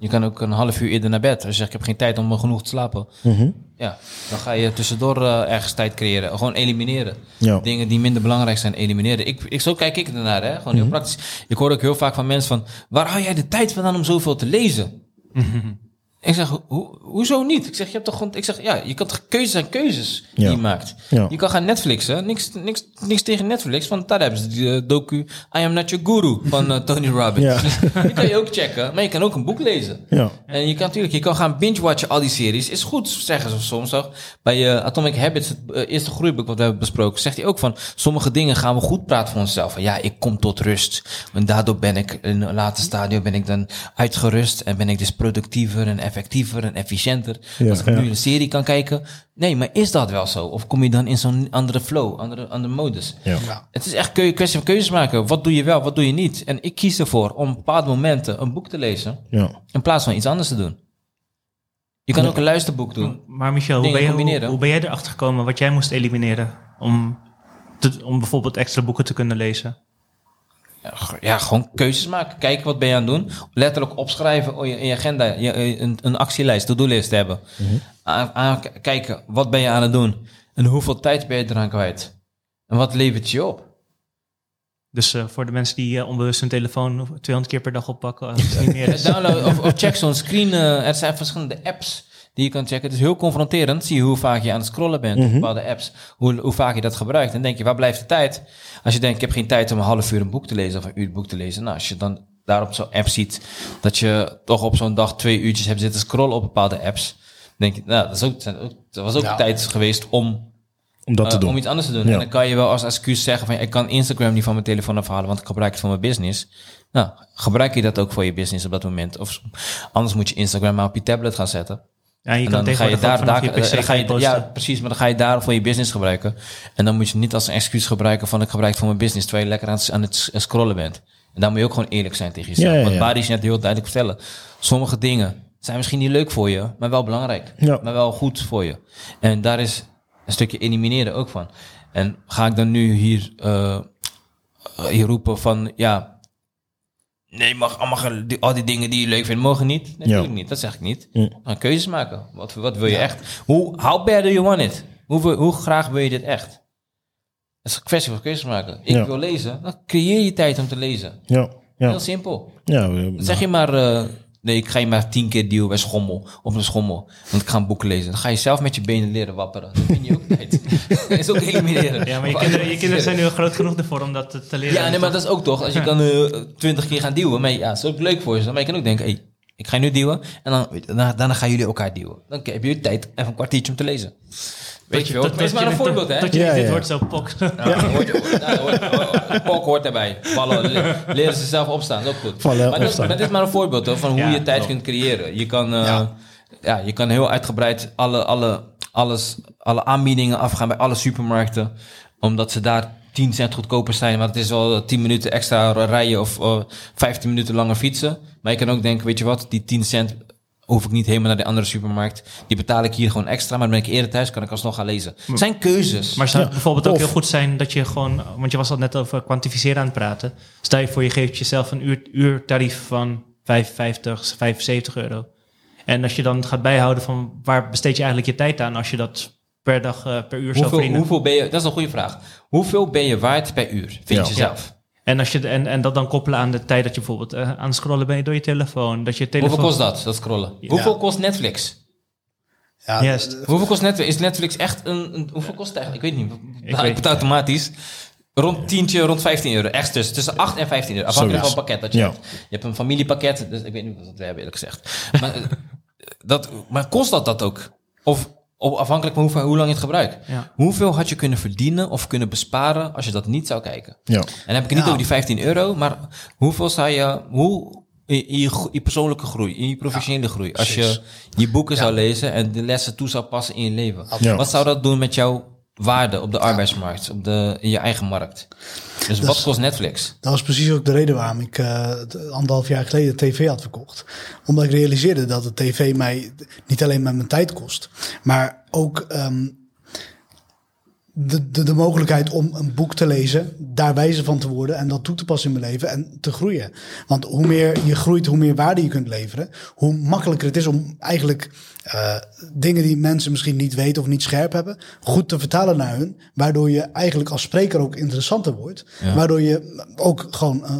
Je kan ook een half uur eerder naar bed. Als je zegt, ik heb geen tijd om genoeg te slapen. Mhm. Ja, dan ga je tussendoor eh, ergens tijd creëren. Gewoon elimineren. Ja. Dingen die minder belangrijk zijn, elimineren. Ik, ik, zo kijk ik ernaar, hè. Gewoon heel praktisch. Ik hoor ook heel vaak van mensen van... Waar hou jij de tijd vandaan om zoveel te lezen? Ik zeg, ho- ho- hoezo niet? Ik zeg, je hebt toch gewoon... Ik zeg, ja, je kan toch keuzes en keuzes die Ja. je maakt. Ja. Je kan gaan Netflixen. Niks, niks, niks tegen Netflix, want daar hebben ze die eh, docu... I am not your guru van eh, Tony [LAUGHS] Robbins. Ja. [LAUGHS] die kan je ook checken, maar je kan ook een boek lezen. Ja. En je kan natuurlijk, je kan gaan binge-watchen al die series. Is goed, zeggen ze soms toch. Bij eh, Atomic Habits, het eerste groeiboek wat we hebben besproken, zegt hij ook van sommige dingen gaan we goed praten voor onszelf. Van ja, ik kom tot rust. En daardoor ben ik in een later stadium ben ik dan uitgerust en ben ik dus productiever en effectiever en efficiënter. Ja, Als ik ja. nu een serie kan kijken. Nee, maar is dat wel zo? Of kom je dan in zo'n andere flow, andere, andere modus? Ja. Ja. Het is echt een kwestie van keuzes maken. Wat doe je wel, wat doe je niet? En ik kies ervoor om op bepaalde momenten een boek te lezen. Ja. In plaats van iets anders te doen. Je kan ook een luisterboek doen. Maar Michel, hoe ben, je, hoe, ben jij erachter gekomen wat jij moest elimineren? Om, te, om bijvoorbeeld extra boeken te kunnen lezen? Ja, gewoon keuzes maken. Kijken wat ben je aan het doen. Letterlijk opschrijven in je, agenda. Je, eh, een, een actielijst, to-do-list hebben. Aan, aan- k- kijken, wat ben je aan het doen? En hoeveel tijd ben je eraan kwijt? En wat levert je op? Dus eh, voor de mensen die eh, onbewust hun telefoon 200 keer per dag oppakken, als het niet meer is. [LAUGHS] Download of, of check zo'n screen. eh, er zijn verschillende apps die je kan checken. Het is heel confronterend. Zie je hoe vaak je aan het scrollen bent op bepaalde apps. Hoe, hoe vaak je dat gebruikt. En denk je, waar blijft de tijd? Als je denkt, ik heb geen tijd om een half uur een boek te lezen of een uur een boek te lezen. Nou, als je dan daar op zo'n app ziet dat je toch op zo'n dag twee uurtjes hebt zitten scrollen op bepaalde apps. denk je, nou, dat, is ook, dat was ook Ja. tijd geweest om Om dat te eh, doen. om iets anders te doen. Ja. En dan kan je wel als excuus zeggen van... ik kan Instagram niet van mijn telefoon afhalen... want ik gebruik het voor mijn business. Nou, gebruik je dat ook voor je business op dat moment? Of anders moet je Instagram maar op je tablet gaan zetten. Ja, je en kan dan ga je daar, ook vanaf daar je PC dan ga je, ja, precies, maar dan ga je daar voor je business gebruiken. En dan moet je niet als een excuus gebruiken van ik gebruik het voor mijn business, terwijl je lekker aan het, aan het scrollen bent. En daar moet je ook gewoon eerlijk zijn tegen jezelf. Ja, ja, Want. Barry is net heel duidelijk vertellen. Sommige dingen zijn misschien niet leuk voor je, maar wel belangrijk. Ja. Maar wel goed voor je. En daar is een stukje elimineren ook van. En ga ik dan nu hier, eh, hier roepen van, ja, nee, mag allemaal, die- al die dingen die je leuk vindt, mogen niet? Nee, natuurlijk Ja. niet, dat zeg ik niet. Ja. Dan keuzes maken. Wat, wat wil je echt? Hoe, how bad do you want it? Hoe, hoe graag wil je dit echt? Het is een kwestie van keuzes maken. Ik Ja. wil lezen, dan creëer je tijd om te lezen. Ja. Ja. Heel simpel. Ja, zeg je maar, eh, nee, ik ga je maar tien keer duwen bij schommel, op een schommel. Want ik ga een boek lezen. Dan ga je zelf met je benen leren wapperen. Dan vind je ook tijd. [LAUGHS] dat is ook elimineren. Ja, maar je kinderen, je kinderen zijn nu groot genoeg ervoor om dat te, te leren. Ja, nee, maar dat is ook toch. Als je kan eh, twintig keer gaan duwen. Maar ja, dat is ook leuk voor je. Maar je kan ook denken, hey, ik ga je nu duwen. En dan, weet je, daarna, daarna gaan jullie elkaar duwen. Dan heb je tijd even een kwartiertje om te lezen. Weet je wel. Dat, Dat is maar een voorbeeld, hè. Dat je Ja, dit ja. wordt zo pok. Ja, hoort hoort- hoort- Pok hoort erbij. Vallen, le- leren ze zelf opstaan, dat is ook goed. Vallen, maar, dat, is maar een voorbeeld hoor, van hoe Ja, je tijd klopt. kunt creëren. Je kan, eh, Ja. ja. je kan heel uitgebreid alle, alle, alles, alle aanbiedingen afgaan bij alle supermarkten. Omdat ze daar 10 cent goedkoper zijn. Maar het is wel 10 minuten extra rijden of eh 15 minuten langer fietsen. Maar je kan ook denken, weet je wat, die 10 cent hoef ik niet helemaal naar de andere supermarkt. Die betaal ik hier gewoon extra. Maar dan ben ik eerder thuis, kan ik alsnog gaan lezen. Het zijn keuzes. Maar zou het Ja, bijvoorbeeld ook of- heel goed zijn dat je gewoon, want je was al net over kwantificeren aan het praten. Stel je voor, je geeft jezelf een uur, uurtarief van 55, 75 euro. En als je dan gaat bijhouden van waar besteed je eigenlijk je tijd aan als je dat per dag, eh, per uur zou Hoeveel, verdienen. hoeveel ben je, dat is een goede vraag. Hoeveel ben je waard per uur? Vind Ja. je zelf? En, als je, en, en dat dan koppelen aan de tijd dat je bijvoorbeeld eh, aan het scrollen bent door je telefoon. Dat je telefoon... Hoeveel kost dat, dat scrollen? Hoeveel kost Netflix? Ja, Juist. d- Hoeveel kost Netflix? Is Netflix echt een... een hoeveel kost het eigenlijk? Ik weet niet. Ik, betaal automatisch. Rond 10, rond 15 euro. Echt tussen, tussen 8 en 15 euro. Afhankelijk van het pakket dat je Ja. hebt. Je hebt een familiepakket. Dus ik weet niet wat we hebben eerlijk gezegd. Maar, eh, dat, maar kost dat dat ook? Of op, afhankelijk van hoeveel, hoe lang je het gebruikt. Ja. Hoeveel had je kunnen verdienen of kunnen besparen als je dat niet zou kijken? Ja. En dan heb ik het niet Ja. over die 15 euro, maar hoeveel zou je, hoe, in je, je persoonlijke groei, in je professionele groei, als je precies. je boeken zou lezen en de lessen toe zou passen in je leven, Ja. wat zou dat doen met jouw waarde op de arbeidsmarkt, op de, in je eigen markt? Dus wat kost Netflix? Dat was precies ook de reden waarom ik eh, anderhalf jaar geleden tv had verkocht. Omdat ik realiseerde dat de tv mij niet alleen met mijn tijd kost, maar ook ehm, de, de, de mogelijkheid om een boek te lezen, daar wijzer van te worden en dat toe te passen in mijn leven en te groeien. Want hoe meer je groeit, hoe meer waarde je kunt leveren, hoe makkelijker het is om eigenlijk eh, dingen die mensen misschien niet weten of niet scherp hebben, goed te vertalen naar hun, waardoor je eigenlijk als spreker ook interessanter wordt, Ja. waardoor je ook gewoon eh,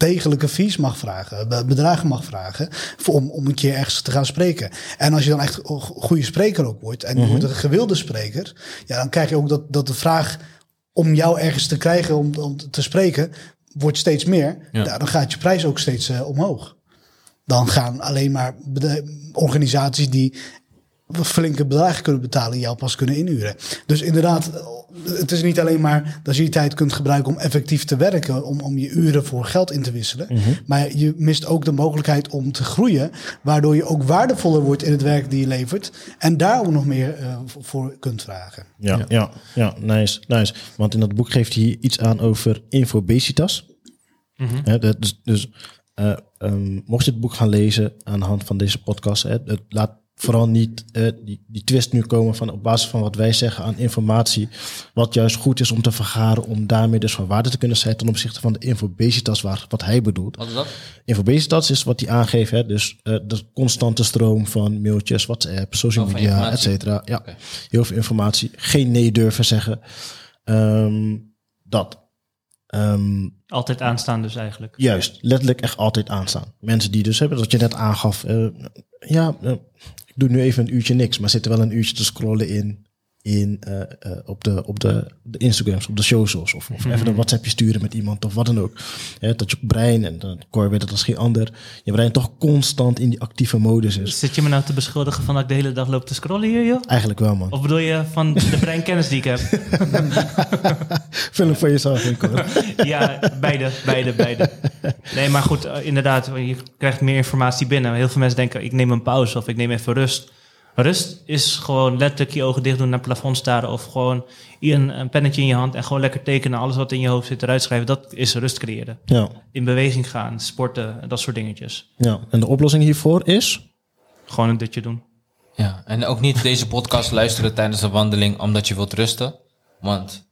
degelijke fees mag vragen, be- bedragen mag vragen, voor, om, om een keer ergens te gaan spreken. En als je dan echt goede spreker ook wordt, en je wordt een gewilde spreker, ja, dan krijg je ook dat, dat de vraag om jou ergens te krijgen, om, om te spreken, wordt steeds meer. Ja. Ja, dan gaat je prijs ook steeds eh, omhoog. Dan gaan alleen maar organisaties die flinke bedragen kunnen betalen, jou pas kunnen inhuren. Dus inderdaad, het is niet alleen maar dat je die tijd kunt gebruiken om effectief te werken, om, om je uren voor geld in te wisselen. Maar je mist ook de mogelijkheid om te groeien, waardoor je ook waardevoller wordt in het werk die je levert. En daar ook nog meer eh, voor kunt vragen. Ja, ja. Ja, nice, nice. Want in dat boek geeft hij iets aan over infobesitas. Hè, dat- dus dus eh, ehm, mocht je het boek gaan lezen aan de hand van deze podcast, hè, het laat vooral niet eh, die, die twist nu komen van op basis van wat wij zeggen aan informatie, wat juist goed is om te vergaren, om daarmee dus van waarde te kunnen zijn ten opzichte van de infobesitas, waar, wat hij bedoelt. Wat is dat? Infobesitas is wat hij aangeeft, hè, dus eh, de constante stroom van mailtjes, WhatsApp, social Oh, media, et cetera. Ja, heel veel informatie. Geen nee durven zeggen. Ehm, dat. Ehm, Altijd aanstaan dus eigenlijk. juist, letterlijk echt altijd aanstaan. Mensen die dus hebben, wat je net aangaf. eh, ja, doe nu even een uurtje niks, maar zitten wel een uurtje te scrollen in, in eh, eh, op, de, op de, de Instagrams, op de socials. Of, of even een WhatsAppje sturen met iemand of wat dan ook. Dat je brein, en dan Cor weet dat als geen ander, je brein toch constant in die actieve modus is. Zit je me nou te beschuldigen van dat ik de hele dag loop te scrollen hier, joh? Eigenlijk wel, man. Of bedoel je van de breinkennis die ik heb? [LAUGHS] Vul hem voor jezelf in, Cor. [LAUGHS] Ja, beide, beide, beide. Nee, maar goed, eh, inderdaad, je krijgt meer informatie binnen. Heel veel mensen denken, ik neem een pauze of ik neem even rust. Rust is gewoon letterlijk je ogen dicht doen, naar het plafond staren... of gewoon een, een pennetje in je hand en gewoon lekker tekenen. Alles wat in je hoofd zit eruit schrijven, dat is rust creëren. Ja, In beweging gaan, sporten, dat soort dingetjes. ja. En de oplossing hiervoor is? Gewoon een dutje doen. Ja, en ook niet deze podcast luisteren tijdens de wandeling omdat je wilt rusten. Want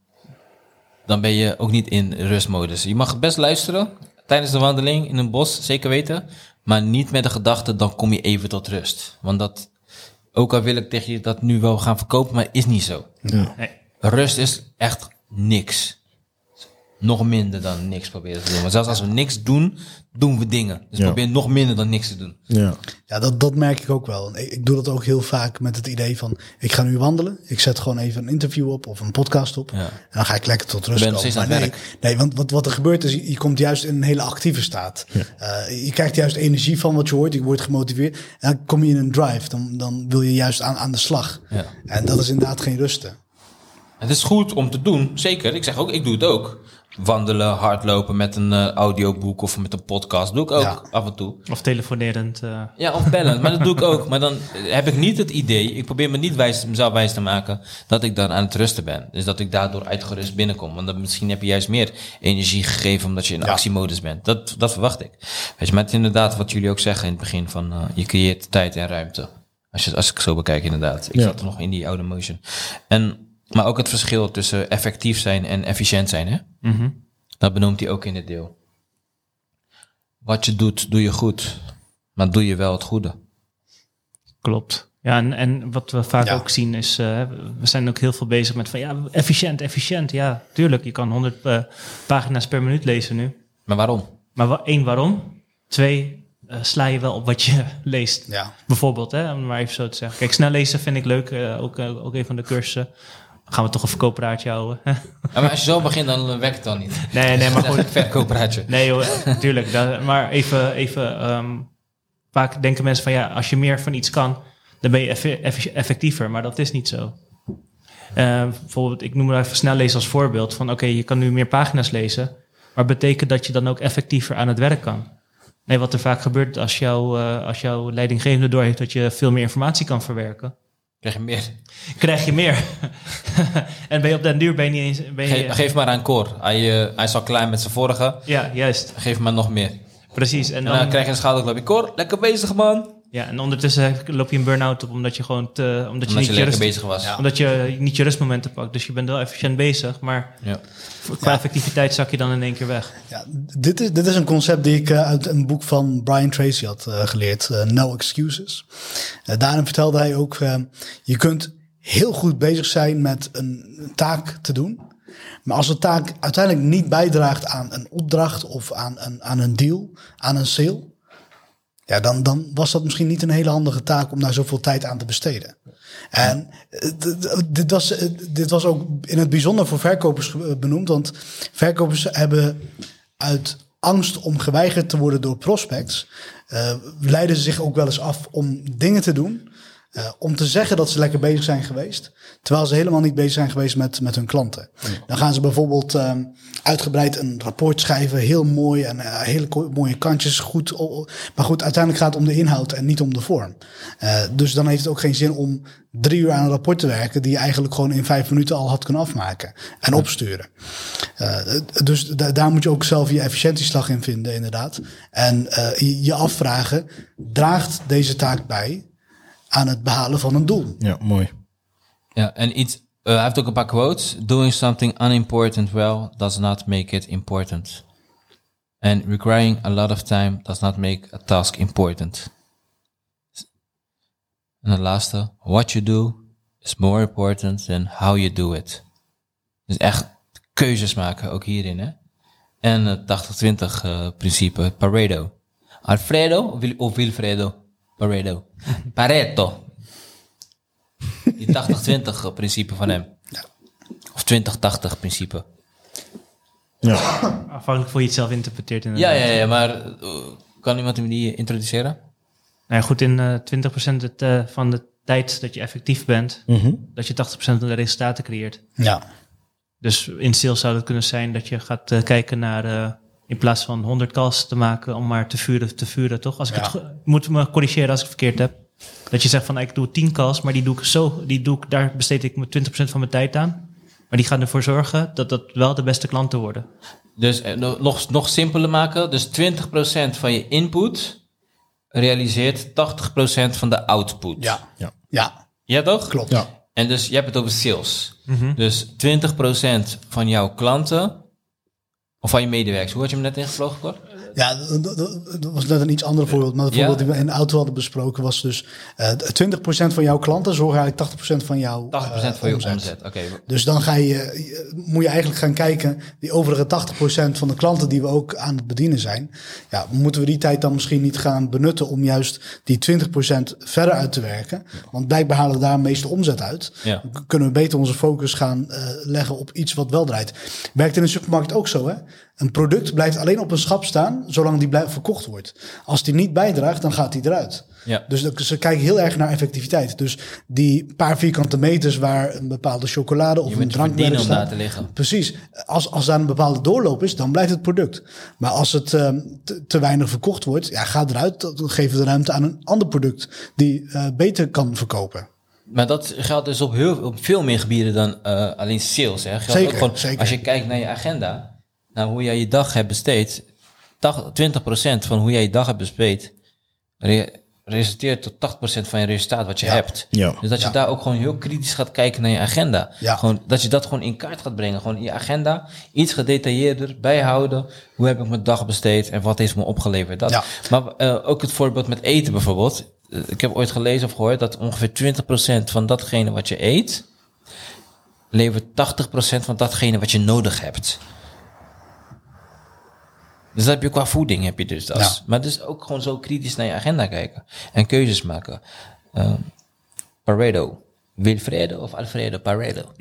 dan ben je ook niet in rustmodus. Je mag best luisteren tijdens de wandeling in een bos, zeker weten. Maar niet met de gedachte, dan kom je even tot rust. Want dat, ook al wil ik tegen je dat nu wel gaan verkopen, maar is niet zo. Ja. Nee. Rust is echt niks. Nog minder dan niks proberen te doen. Maar zelfs als we niks doen, doen we dingen. Dus Ja. probeer nog minder dan niks te doen. Ja. Ja, dat, dat merk ik ook wel. Ik, ik doe dat ook heel vaak met het idee van... ik ga nu wandelen, ik zet gewoon even een interview op of een podcast op... Ja. en dan ga ik lekker tot rust komen. aan Maar het nee, nee, want wat, wat er gebeurt is, je, je komt juist in een hele actieve staat. Eh, je krijgt juist energie van wat je hoort, je wordt gemotiveerd... en dan kom je in een drive, dan, dan wil je juist aan, aan de slag. Ja. En dat is inderdaad geen rusten. Het is goed om te doen, zeker. Ik zeg ook, ik doe het ook. Wandelen, hardlopen met een eh, audioboek of met een podcast doe ik ook Ja. af en toe. Of telefonerend. eh, Ja, of bellen, maar dat doe ik ook. Maar dan heb ik niet het idee, ik probeer me niet wijs, mezelf wijs te maken dat ik dan aan het rusten ben. Dus dat ik daardoor uitgerust binnenkom. Want dan misschien heb je juist meer energie gegeven omdat je in actiemodus bent. Dat, dat verwacht ik. Weet je, maar het is inderdaad wat jullie ook zeggen in het begin van eh, je creëert tijd en ruimte. Als, je, als ik zo bekijk inderdaad. Ik Ja. zat er nog in die oude motion. En, maar ook het verschil tussen effectief zijn en efficiënt zijn. Hè? mhm. Dat benoemt hij ook in het deel. Wat je doet, doe je goed. Maar doe je wel het goede. Klopt. Ja, en, en wat we vaak Ja. ook zien is, eh, we zijn ook heel veel bezig met van ja, efficiënt, efficiënt. Ja, tuurlijk, je kan 100 eh, pagina's per minuut lezen nu. Maar waarom? Maar wa- één, waarom? Twee, eh, sla je wel op wat je [LAUGHS] leest. Ja. Bijvoorbeeld, hè, om maar even zo te zeggen. Kijk, snel lezen vind ik leuk, eh, ook, ook een van de cursussen. Gaan we toch een verkooppraatje houden? [LAUGHS] Ja, maar als je zo begint, dan eh, werkt het dan niet. nee, nee, maar [LAUGHS] goed. een verkoopraadje. Nee joh, tuurlijk. dat- maar even, even ehm, vaak denken mensen van ja, als je meer van iets kan, dan ben je effe- effectiever. Maar dat is niet zo. Eh, bijvoorbeeld, ik noem maar even snel lezen als voorbeeld. Van oké, je kan nu meer pagina's lezen. Maar betekent dat je dan ook effectiever aan het werk kan? Nee, wat er vaak gebeurt als, jou, eh, als jouw leidinggevende doorheeft dat je veel meer informatie kan verwerken, Krijg je meer. krijg je meer. [LAUGHS] en ben je op den duur ben je niet eens. Ben je, Geef, geef maar aan Cor. Hij, eh, hij is al klaar met zijn vorige. Ja, juist. Geef maar nog meer. Precies. En En dan, dan krijg je een schouderklapje. Cor, lekker bezig man. Ja, en ondertussen loop je een burn-out op omdat je gewoon te, omdat je Omdat je niet je, rust, bezig was. omdat je niet je rustmomenten pakt. Dus je bent wel efficiënt bezig, maar Ja. qua effectiviteit zak je dan in één keer weg. Ja, dit, is, dit is een concept die ik eh, uit een boek van Brian Tracy had eh, geleerd, eh, No Excuses. Eh, daarin vertelde hij ook, je kunt heel goed bezig zijn met een taak te doen. Maar als de taak uiteindelijk niet bijdraagt aan een opdracht of aan een, aan een deal, aan een sale, ja, dan, dan was dat misschien niet een hele handige taak om daar zoveel tijd aan te besteden. En eh, dit was, eh, dit was ook in het bijzonder voor verkopers ge- benoemd. Want verkopers hebben uit angst om geweigerd te worden door prospects, eh, leiden ze zich ook wel eens af om dingen te doen. Eh, om te zeggen dat ze lekker bezig zijn geweest, terwijl ze helemaal niet bezig zijn geweest met, met hun klanten. Dan gaan ze bijvoorbeeld ehm, uitgebreid een rapport schrijven, heel mooi en eh, hele mooie kantjes, goed. Maar goed, uiteindelijk gaat het om de inhoud en niet om de vorm. Eh, dus dan heeft het ook geen zin om drie uur aan een rapport te werken die je eigenlijk gewoon in vijf minuten al had kunnen afmaken en opsturen. Dus da- daar moet je ook zelf je efficiëntieslag in vinden, inderdaad. En je afvragen, draagt deze taak bij aan het behalen van een doel? Ja, mooi. Ja, en iets, eh, hij heeft ook een paar quotes. Doing something unimportant well does not make it important. And requiring a lot of time does not make a task important. En de laatste, what you do is more important than how you do it. Dus echt keuzes maken, ook hierin, hè. En het 80-20 eh, principe, Pareto. Alfredo of Wil- of Wilfredo? Pareto. Pareto. Die 80-20 principe van hem. Of 20-80 principe. Ja. Afhankelijk hoe je het zelf interpreteert. Ja, ja, ja, maar eh, kan iemand me die introduceren? Nou ja, goed, in eh 20% het, eh, van de tijd dat je effectief bent, Mhm. dat je 80% van de resultaten creëert. Ja, Dus in sales zou het kunnen zijn dat je gaat eh, kijken naar, eh, in plaats van 100 calls te maken, om maar te vuren, te vuren, toch? Als ik Ja. het, moet me corrigeren als ik het verkeerd heb. Dat je zegt van, ik doe 10 calls, maar die doe ik zo, die doe ik, daar besteed ik me 20% van mijn tijd aan. Maar die gaan ervoor zorgen dat dat wel de beste klanten worden. Dus eh, no- nog, nog simpeler maken. Dus 20% van je input realiseert 80% van de output. ja, Ja. ja, Ja, toch? klopt. Ja. En dus je hebt het over sales. Dus 20% van jouw klanten, of van je medewerkers. Hoe had je hem net ingevlogen, Cor? Ja, dat, was net een iets ander voorbeeld. Maar het voorbeeld die we in de auto hadden besproken was dus... eh 20% van jouw klanten zorgen eigenlijk 80% van jouw 80% eh, van je omzet. Oké. Dus dan ga je, je- moet je eigenlijk gaan kijken, die overige 80% van de klanten die we ook aan het bedienen zijn, ja, moeten we die tijd dan misschien niet gaan benutten om juist die 20% verder uit te werken? Want blijkbaar halen we daar de meeste omzet uit. Ja. Dan kunnen we beter onze focus gaan eh, leggen op iets wat wel draait. Werkt in een supermarkt ook zo, hè? Een product blijft alleen op een schap staan zolang die blijft verkocht wordt. Als die niet bijdraagt, dan gaat die eruit. Ja. Dus ze kijken heel erg naar effectiviteit. Dus die paar vierkante meters waar een bepaalde chocolade of een drankmerk staat. liggen. Precies. Als, als daar een bepaalde doorloop is, dan blijft het product. Maar als het ehm, te, te weinig verkocht wordt, ja, ga eruit. Dan geven we de ruimte aan een ander product die eh, beter kan verkopen. Maar dat geldt dus op, heel, op veel meer gebieden dan eh, alleen sales. Hè. Geldt Zeker, ook gewoon, zeker. Als je kijkt naar je agenda, naar hoe jij je dag hebt besteed, 80 20% van hoe jij je dag hebt besteed, re- resulteert tot 80% van je resultaat wat je Ja. hebt. Ja. Dus dat je Ja. daar ook gewoon heel kritisch gaat kijken naar je agenda. Ja. Gewoon, dat je dat gewoon in kaart gaat brengen. Gewoon je agenda iets gedetailleerder bijhouden. Hoe heb ik mijn dag besteed en wat heeft me opgeleverd? Dat. Ja. Maar eh, ook het voorbeeld met eten bijvoorbeeld. Eh, Ik heb ooit gelezen of gehoord dat ongeveer 20% van datgene wat je eet, levert 80% van datgene wat je nodig hebt. Dus dat heb je qua voeding heb je dus dat. Ja. Maar dus ook gewoon zo kritisch naar je agenda kijken en keuzes maken. Ehm, Pareto. Wilfredo of Alfredo Pareto? [LAUGHS]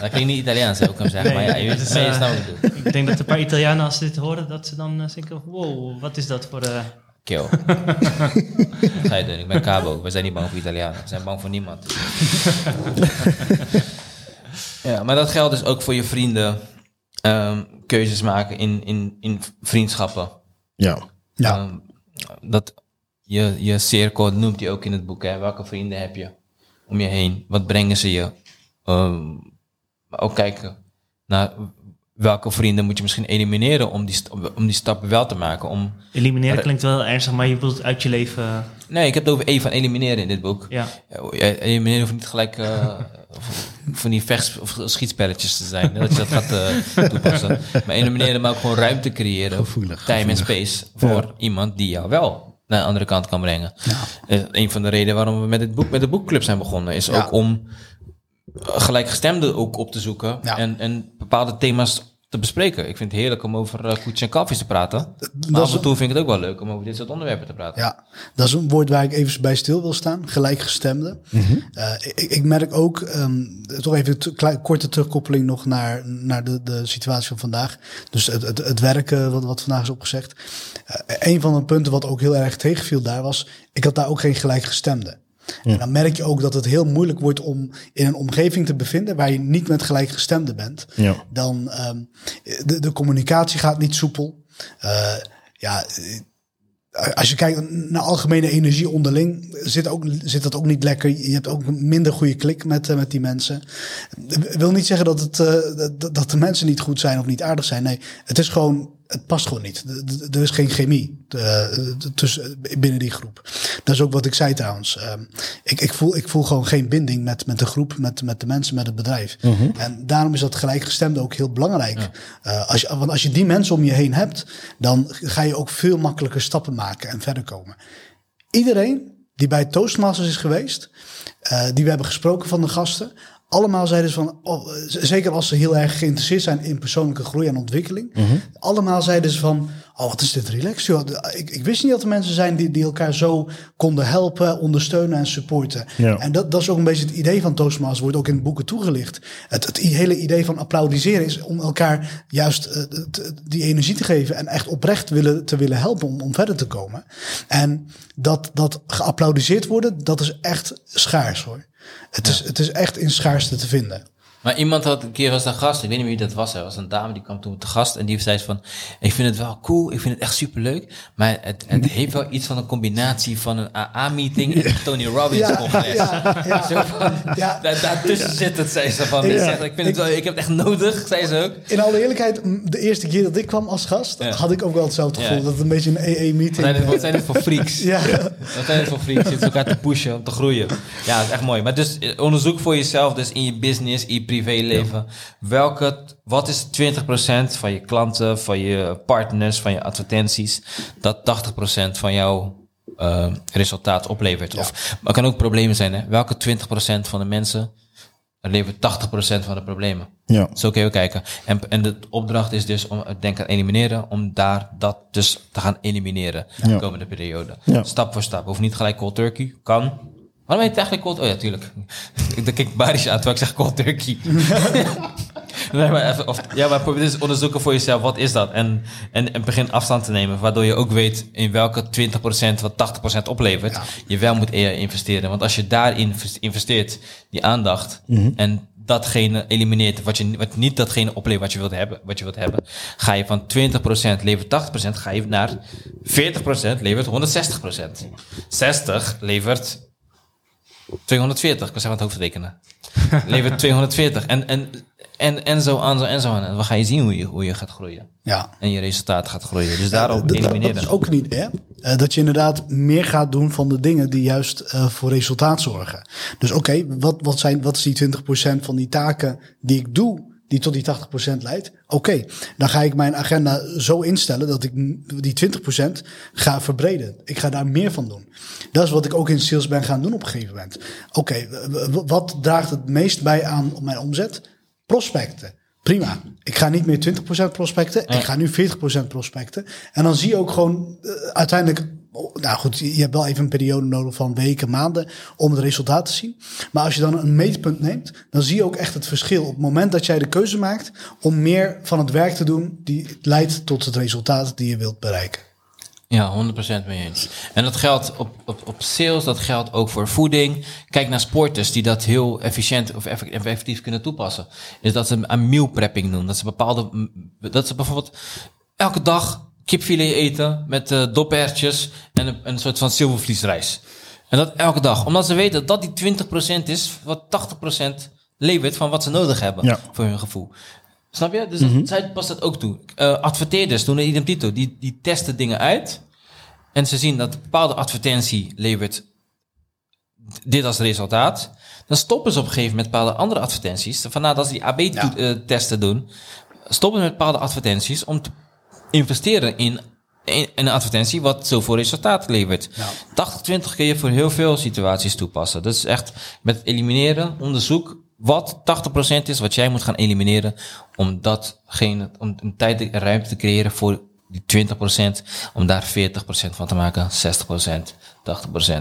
dat klinkt niet Italiaans, zou ik hem zeggen. maar ja, je, weet, het eh, ik denk dat een paar Italianen, als ze dit horen, dat ze dan eh, denken, wow, wat is dat voor... eh Kill. [LAUGHS] Ga je doen, ik ben Cabo. We zijn niet bang voor Italianen. We zijn bang voor niemand. [LAUGHS] ja, maar dat geldt dus ook voor je vrienden. Ehm, keuzes maken in, in, in vriendschappen. Ja. Ja, Ehm, dat je, je cirkel noemt hij ook in het boek. Hè? Welke vrienden heb je om je heen? Wat brengen ze je? Ehm, maar ook kijken naar welke vrienden moet je misschien elimineren om die, om die stappen wel te maken. Om, elimineren Maar- klinkt wel ernstig, maar je bedoelt uit je leven... nee, ik heb het over één van elimineren in dit boek. ja. Ja, elimineren hoeft niet gelijk eh, [LAUGHS] van die vechts- of schietspelletjes te zijn. Dat je dat gaat eh, toepassen. [LAUGHS] Maar elimineren, maar ook gewoon ruimte creëren. Gevoelig, Time en space voor iemand die jou wel naar de andere kant kan brengen. Eh, een van de redenen waarom we met het boek, met de boekclub zijn begonnen, is Ja. ook om gelijkgestemden ook op te zoeken Ja. en, en bepaalde thema's te bespreken. Ik vind het heerlijk om over uh, koetjes en kalfjes te praten. Maar af en toe vind ik het ook wel leuk om over dit soort onderwerpen te praten. Ja, dat is een woord waar ik even bij stil wil staan. Gelijkgestemde. Eh, ik, ik merk ook, ehm, toch even een korte terugkoppeling nog naar, naar de, de situatie van vandaag. Dus het, het, het werken wat, wat vandaag is opgezegd. Eh, een van de punten wat ook heel erg tegenviel daar was, ik had daar ook geen gelijkgestemde. En dan merk je ook dat het heel moeilijk wordt om in een omgeving te bevinden waar je niet met gelijkgestemden bent. Ja. Dan ehm, de, de communicatie gaat niet soepel. Eh, ja, eh, als je kijkt naar algemene energie onderling, zit, ook, zit dat ook niet lekker. Je hebt ook minder goede klik met, eh, met die mensen. Ik wil niet zeggen dat, het, dat de mensen niet goed zijn of niet aardig zijn. Nee, het is gewoon het past gewoon niet. Er is geen chemie eh, tussen, binnen die groep. Dat is ook wat ik zei trouwens. Ehm, ik, ik, voel, ik voel gewoon geen binding met, met de groep, met, met de mensen, met het bedrijf. En daarom is dat gelijkgestemde ook heel belangrijk. Eh, als je, want als je die mensen om je heen hebt, dan ga je ook veel makkelijker stappen maken en verder komen. Iedereen die bij Toastmasters is geweest, eh, die we hebben gesproken van de gasten, allemaal zeiden ze van, oh, zeker als ze heel erg geïnteresseerd zijn in persoonlijke groei en ontwikkeling, allemaal zeiden ze van, oh wat is dit relaxed joh. Ik, ik wist niet dat er mensen zijn die, die elkaar zo konden helpen, ondersteunen en supporten. Ja. En dat, dat is ook een beetje het idee van Toastmasters, wordt ook in boeken toegelicht. Het, hele idee van applaudisseren is om elkaar juist eh, t- die energie te geven en echt oprecht willen, te willen helpen om, om verder te komen. En dat, dat geapplaudiseerd worden, dat is echt schaars hoor. Het, is, het is echt in schaarste te vinden. Maar iemand had een keer was een gast, ik weet niet meer wie dat was. Er was een dame die kwam toen te gast en die zei van, ik vind het wel cool, ik vind het echt superleuk, maar het, het heeft wel iets van een combinatie van een AA-meeting en een Tony Robbins Ja, congres. ja, ja. Zo van, Ja. daar, daartussen zit het, zei ze van. Ik vind het wel, ik heb het echt nodig, zei ze ook. In alle eerlijkheid, de eerste keer dat ik kwam als gast, had ik ook wel hetzelfde gevoel. Dat het een beetje een het, [LAUGHS] wat zijn het voor freaks? Ja. Wat zijn het voor freaks? Zitten elkaar te pushen om te groeien. Ja, dat is echt mooi. Maar dus eh, onderzoek voor jezelf, dus in je business, in privéleven. Welke, wat is 20% van je klanten, van je partners, van je advertenties, dat 80% van jouw eh, resultaat oplevert? Of, maar het kan ook problemen zijn, hè? Welke 20% van de mensen levert 80% van de problemen? Ja. Zo kun je ook kijken. En, en de opdracht is dus om denk aan elimineren, om daar dat dus te gaan elimineren de Ja. komende periode. Stap voor stap. Hoeft niet gelijk cold turkey. Kan. Waarom heet het eigenlijk cold? Oh ja, tuurlijk. ik denk ik Baris aan terwijl ik zeg cold turkey. [LAUGHS] nee, maar even, of, ja, maar probeer dus onderzoeken voor jezelf. Wat is dat? En, en, en begin afstand te nemen. Waardoor je ook weet in welke 20% wat 80% oplevert. Je wel moet eer investeren. Want als je daarin investeert, die aandacht. En datgene elimineert wat, je, wat niet datgene oplevert wat je wilt hebben, wat je wilt hebben, ga je van 20% levert 80%, ga je naar 40% levert 160%. 60 levert 240, ik was aan het hoofd rekenen. levert [LAUGHS] 240 en, en, en, en zo aan, zo en zo aan. En dan ga je zien hoe je, hoe je gaat groeien. Ja. En je resultaat gaat groeien. Dus daarop elimineren. dat is ook idee. hè? Eh, dat je inderdaad meer gaat doen van de dingen die juist eh, voor resultaat zorgen. Dus oké, wat, wat, zijn, wat is die 20% van die taken die ik doe, die tot die 80% leidt? Oké, dan ga ik mijn agenda zo instellen dat ik die 20% ga verbreden. Ik ga daar meer van doen. Dat is wat ik ook in sales ben gaan doen op een gegeven moment. Oké, wat draagt het meest bij aan op mijn omzet? Prospecten. Prima. Ik ga niet meer 20% prospecten. Ik ga nu 40% prospecten. En dan zie je ook gewoon eh, uiteindelijk. Oh, Nou goed, je hebt wel even een periode nodig van weken, maanden om het resultaat te zien. Maar als je dan een meetpunt neemt, dan zie je ook echt het verschil. Op het moment dat jij de keuze maakt om meer van het werk te doen, die leidt tot het resultaat die je wilt bereiken. Ja, 100% mee eens. En dat geldt op, op, op sales, dat geldt ook voor voeding. Kijk naar sporters die dat heel efficiënt of eff- effectief kunnen toepassen. Is dat ze aan meal prepping doen. Dat ze bepaalde, dat ze bijvoorbeeld elke dag kipfilet eten met uh, dopertjes en een, een soort van zilvervliesrijs. En dat elke dag. Omdat ze weten dat die 20% is wat 80% levert van wat ze nodig hebben Ja. voor hun gevoel. Snap je? Dus dat, zij past dat ook toe. Uh, adverteerders doen een idem dito. Die, die testen dingen uit. En ze zien dat een bepaalde advertentie levert dit als resultaat. Dan stoppen ze op een gegeven moment bepaalde andere advertenties. Vandaar dat ze die AB-testen doen. Stoppen ze met bepaalde advertenties om te investeren in, in, een advertentie wat zoveel resultaat levert. Ja. 80-20 kun je voor heel veel situaties toepassen. Dat is echt met elimineren, onderzoek wat 80% is wat jij moet gaan elimineren om datgene, om een tijd en ruimte te creëren voor die 20%, om daar 40% van te maken, 60%, 80%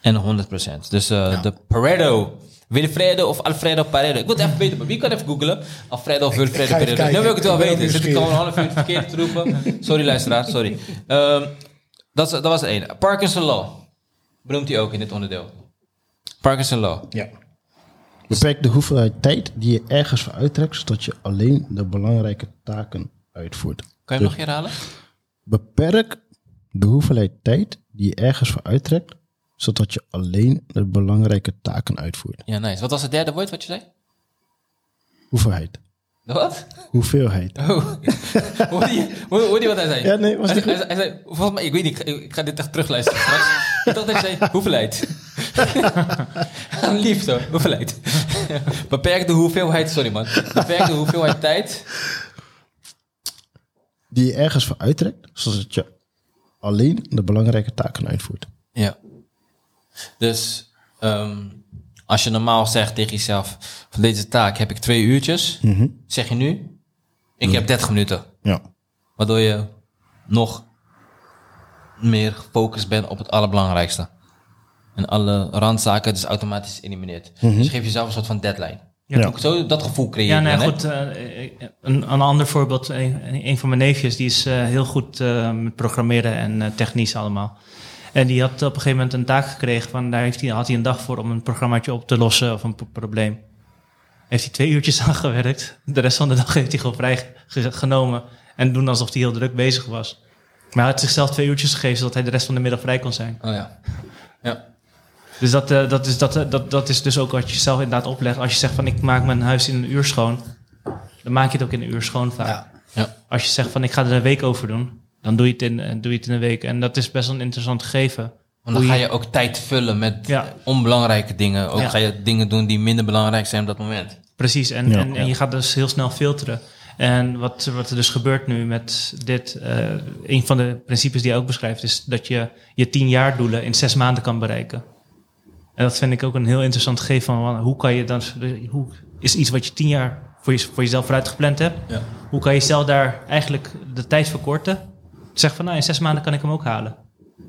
en 100%. Dus uh, ja. de Pareto, Wilfredo of Alfredo Pareto. Ik moet even weten, maar wie kan even googlen? Alfredo of Wilfredo Pareto. Nu wil ik het wel weten. Zit ik al een half uur verkeerd te roepen? Sorry luisteraar, sorry. Um, dat, dat was het ene. Parkinson Law. Benoemt hij ook in dit onderdeel. Parkinson Law. Ja. Beperk de hoeveelheid tijd die je ergens voor uittrekt, zodat je alleen de belangrijke taken uitvoert. Kan je hem nog herhalen? Beperk de hoeveelheid tijd die je ergens voor uittrekt, zodat je alleen de belangrijke taken uitvoert. Ja, nice. Wat was het derde woord wat je zei? Hoeveelheid. Wat? Hoeveelheid. Oh. [LAUGHS] hoorde, je, hoorde hoorde je wat hij zei? Ja, nee, was hij, niet hij, hij zei, volgens mij, ik weet niet, ik, ik ga dit echt terugluisteren straks. [LAUGHS] ik dacht dat hij zei, hoeveelheid. [LAUGHS] Lief zo, hoeveelheid. Beperk de hoeveelheid, sorry man. Beperk de hoeveelheid tijd. Die je ergens voor uittrekt, zodat je alleen de belangrijke taken uitvoert. Ja. Dus ehm, als je normaal zegt tegen jezelf, van deze taak heb ik twee uurtjes, zeg je nu, ik heb 30 minuten. Ja. Waardoor je nog meer gefocust bent op het allerbelangrijkste. En alle randzaken dus automatisch elimineert. Dus je geeft jezelf een soort van deadline. Ja. Ook Zo dat gevoel creëer je. Ja, nee, dan, hè? goed. eh, een, een ander voorbeeld. Een, een van mijn neefjes, die is eh, heel goed eh, met programmeren en technisch allemaal. En die had op een gegeven moment een taak gekregen. Van, daar heeft hij, had hij een dag voor om een programmaatje op te lossen of een pro- probleem. Heeft hij twee uurtjes [LAUGHS] aan gewerkt. De rest van de dag heeft hij gewoon vrij ge- genomen. En doen alsof hij heel druk bezig was. Maar hij had zichzelf twee uurtjes gegeven, zodat hij de rest van de middag vrij kon zijn. Oh ja. Ja. Dus dat, eh, dat, is, dat, eh, dat, dat is dus ook wat je zelf inderdaad oplegt. Als je zegt van ik maak mijn huis in een uur schoon, dan maak je het ook in een uur schoon vaak. Ja. Ja. Als je zegt van ik ga er een week over doen, dan doe je het in, eh, doe je het in een week. En dat is best wel een interessant gegeven. Want dan je- ga je ook tijd vullen met Ja. onbelangrijke dingen. Ook Ja. ga je dingen doen die minder belangrijk zijn op dat moment. Precies, en, Ja. en, en je gaat dus heel snel filteren. En wat, wat er dus gebeurt nu met dit, eh, een van de principes die hij ook beschrijft, is dat je je tien jaar doelen in zes maanden kan bereiken. En dat vind ik ook een heel interessant gegeven van hoe kan je dan, hoe is iets wat je tien jaar voor, je, voor jezelf vooruit gepland hebt, Ja. hoe kan je zelf daar eigenlijk de tijd verkorten? Zeg van nou, in zes maanden kan ik hem ook halen.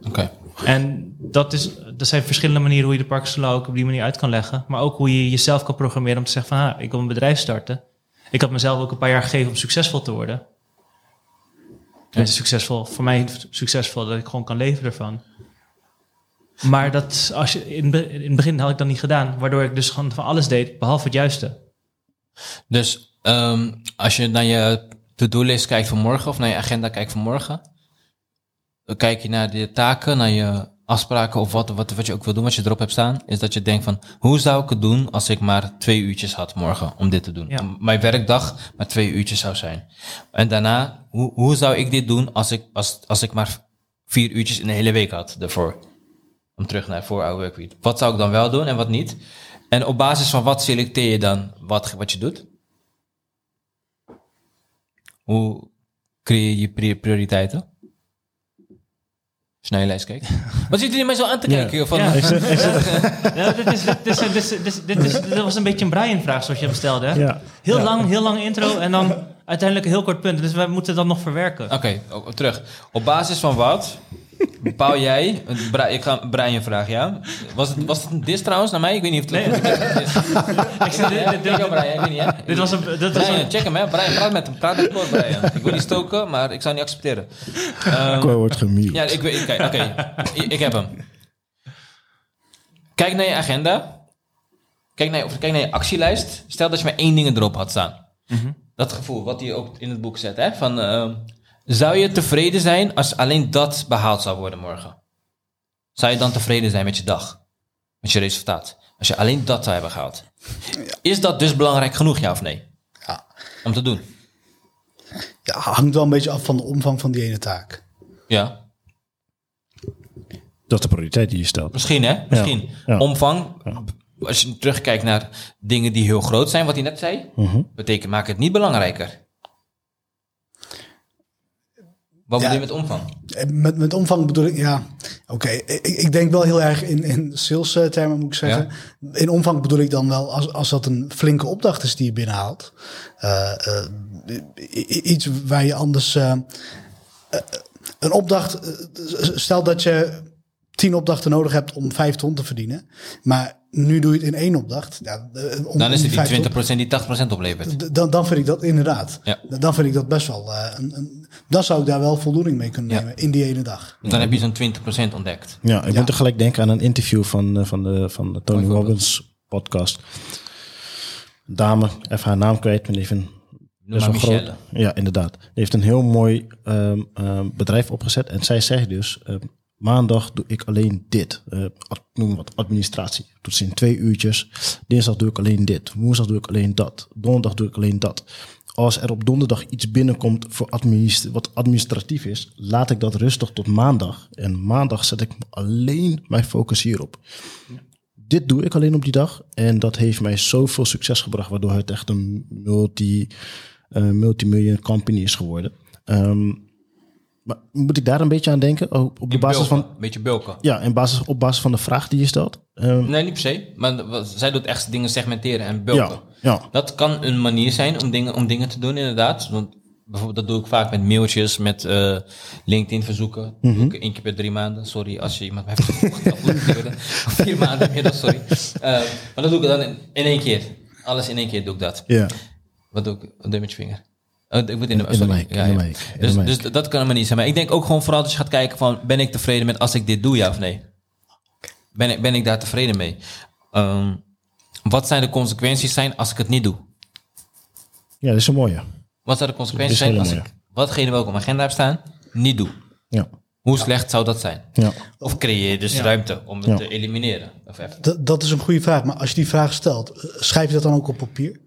Oké. En dat is, er zijn verschillende manieren hoe je de Parkinson Law ook op die manier uit kan leggen. Maar ook hoe je jezelf kan programmeren om te zeggen van, ah, ik wil een bedrijf starten. Ik had mezelf ook een paar jaar gegeven om succesvol te worden. En succesvol, voor mij succesvol dat ik gewoon kan leven ervan. Maar dat, als je, in, in het begin had ik dat niet gedaan. Waardoor ik dus gewoon van alles deed, behalve het juiste. Dus ehm, als je naar je to-do-list kijkt van morgen of naar je agenda kijkt van morgen, dan kijk je naar de taken, naar je afspraken of wat, wat, wat je ook wil doen, wat je erop hebt staan, is dat je denkt van, hoe zou ik het doen als ik maar twee uurtjes had morgen om dit te doen? Ja. Mijn werkdag maar twee uurtjes zou zijn. En daarna, hoe, hoe zou ik dit doen als ik, als, als ik maar vier uurtjes in de hele week had ervoor? Om terug naar voor oude workweek. Wat zou ik dan wel doen en wat niet? En op basis van wat selecteer je dan wat, wat je doet? Hoe creëer je pri- prioriteiten? Als je naar je lijst kijkt. [LAUGHS] Wat zit jullie mij zo aan te kijken? joh, Van, Ja. Is, dit, is, dit, was een beetje een Brian-vraag zoals je hem stelde. Hè? Ja. Heel Ja. lang, heel lang intro en dan uiteindelijk een heel kort punt. Dus we moeten dat nog verwerken. Oké, o- terug. Op basis van wat bepaal jij... Ik ga Brian vragen, ja? Was het, was het een dis trouwens naar mij? Ik weet niet of het... Nee. [LAUGHS] Ik zeg, dit, dit, dit, Brian, ik weet niet, hè? Dit was een... Dit was Brian, een check hem, hè? Brian, praat met hem. Praat met Claude, Brian. Ik wil niet stoken, maar ik zou niet accepteren. Cor wordt gemute. Ja, ik weet. Oké, oké. Ik, ik heb hem. Kijk naar je agenda. Kijk naar, je, of kijk naar je actielijst. Stel dat je maar één ding erop had staan. Dat gevoel, wat hij ook in het boek zet. Hè? Van, ehm, zou je tevreden zijn als alleen dat behaald zou worden morgen? Zou je dan tevreden zijn met je dag? Met je resultaat? Als je alleen dat zou hebben gehaald. Is dat dus belangrijk genoeg, ja of nee? Ja. Om te doen? ja, hangt wel een beetje af van de omvang van die ene taak. Ja. Dat is de prioriteit die je stelt. Misschien, hè? Misschien. ja. Omvang. Als je terugkijkt naar dingen die heel groot zijn, wat hij net zei, Mhm. betekent maak het niet belangrijker. Wat bedoel Ja. je met omvang? Eh, Met, met omvang bedoel ik, ja, oké. Ik, ik denk wel heel erg in, in sales eh, termen, moet ik zeggen. In omvang bedoel ik dan wel, als, als dat een flinke opdracht is die je binnenhaalt. eh, iets waar je anders... een opdracht, stel dat je tien opdrachten nodig hebt om vijf ton te verdienen. Maar nu doe je het in één opdracht. Ja, de- om- Dan is het die tot- 20% die 80% oplevert. Dan, dan vind ik dat inderdaad. Ja. Dan vind ik dat best wel. eh, een, een, dan zou ik daar wel voldoening mee kunnen Ja. nemen in die ene dag. Dan heb je zo'n 20% ontdekt. Ja, ik Ja. moet er gelijk denken aan een interview van, eh, van, de, van de Tony. Robbins podcast. Een dame, even haar naam kwijt, maar die een wel Michelle. groot. Ja, inderdaad. Die heeft een heel mooi ehm, ehm, bedrijf opgezet. En zij zegt dus, ehm, maandag doe ik alleen dit. Ad- noem wat administratie. Doet ze in twee uurtjes. Dinsdag doe ik alleen dit. Woensdag doe ik alleen dat. Donderdag doe ik alleen dat. Als er op donderdag iets binnenkomt voor administ wat administratief is, laat ik dat rustig tot maandag. En maandag zet ik alleen mijn focus hierop. Dit doe ik alleen op die dag. En dat heeft mij zoveel succes gebracht, waardoor het echt een multi, eh multimillion company is geworden. Ehm, maar moet ik daar een beetje aan denken? Oh, op de In basis bulken, van. Een beetje bulken. Ja, in basis, op basis van de vraag die je stelt. Ehm, Nee, niet per se. Maar zij doet echt dingen segmenteren en bulken. ja, ja, Dat kan een manier zijn om dingen, om dingen te doen, inderdaad. Want bijvoorbeeld, dat doe ik vaak met mailtjes, met eh, LinkedIn verzoeken. Dat doe ik één keer per drie maanden. Sorry als je iemand mij heeft gevolgd. Vier maanden inmiddels, sorry. Eh, maar dat doe ik dan in, in één keer. Alles in één keer doe ik dat. ja. Wat doe ik? Wat doe je met je vinger? Oh, ik moet in de, In de sorry. mic, in de mic, in de Dus, dus dat kan een manier zijn. Maar ik denk ook gewoon vooral dat je gaat kijken van... ben ik tevreden met als ik dit doe, ja of nee? Ben ik, ben ik daar tevreden mee? Ehm, wat zijn de consequenties zijn als ik het niet doe? ja, dat is een mooie. Wat zou de consequenties zijn als ik watgene wel op mijn agenda heb staan, niet doe? Ja, Hoe slecht zou dat zijn? ja. Of creëer je dus ruimte om het Ja. te elimineren? Of even. Dat, dat is een goede vraag. Maar als je die vraag stelt, eh, schrijf je dat dan ook op papier?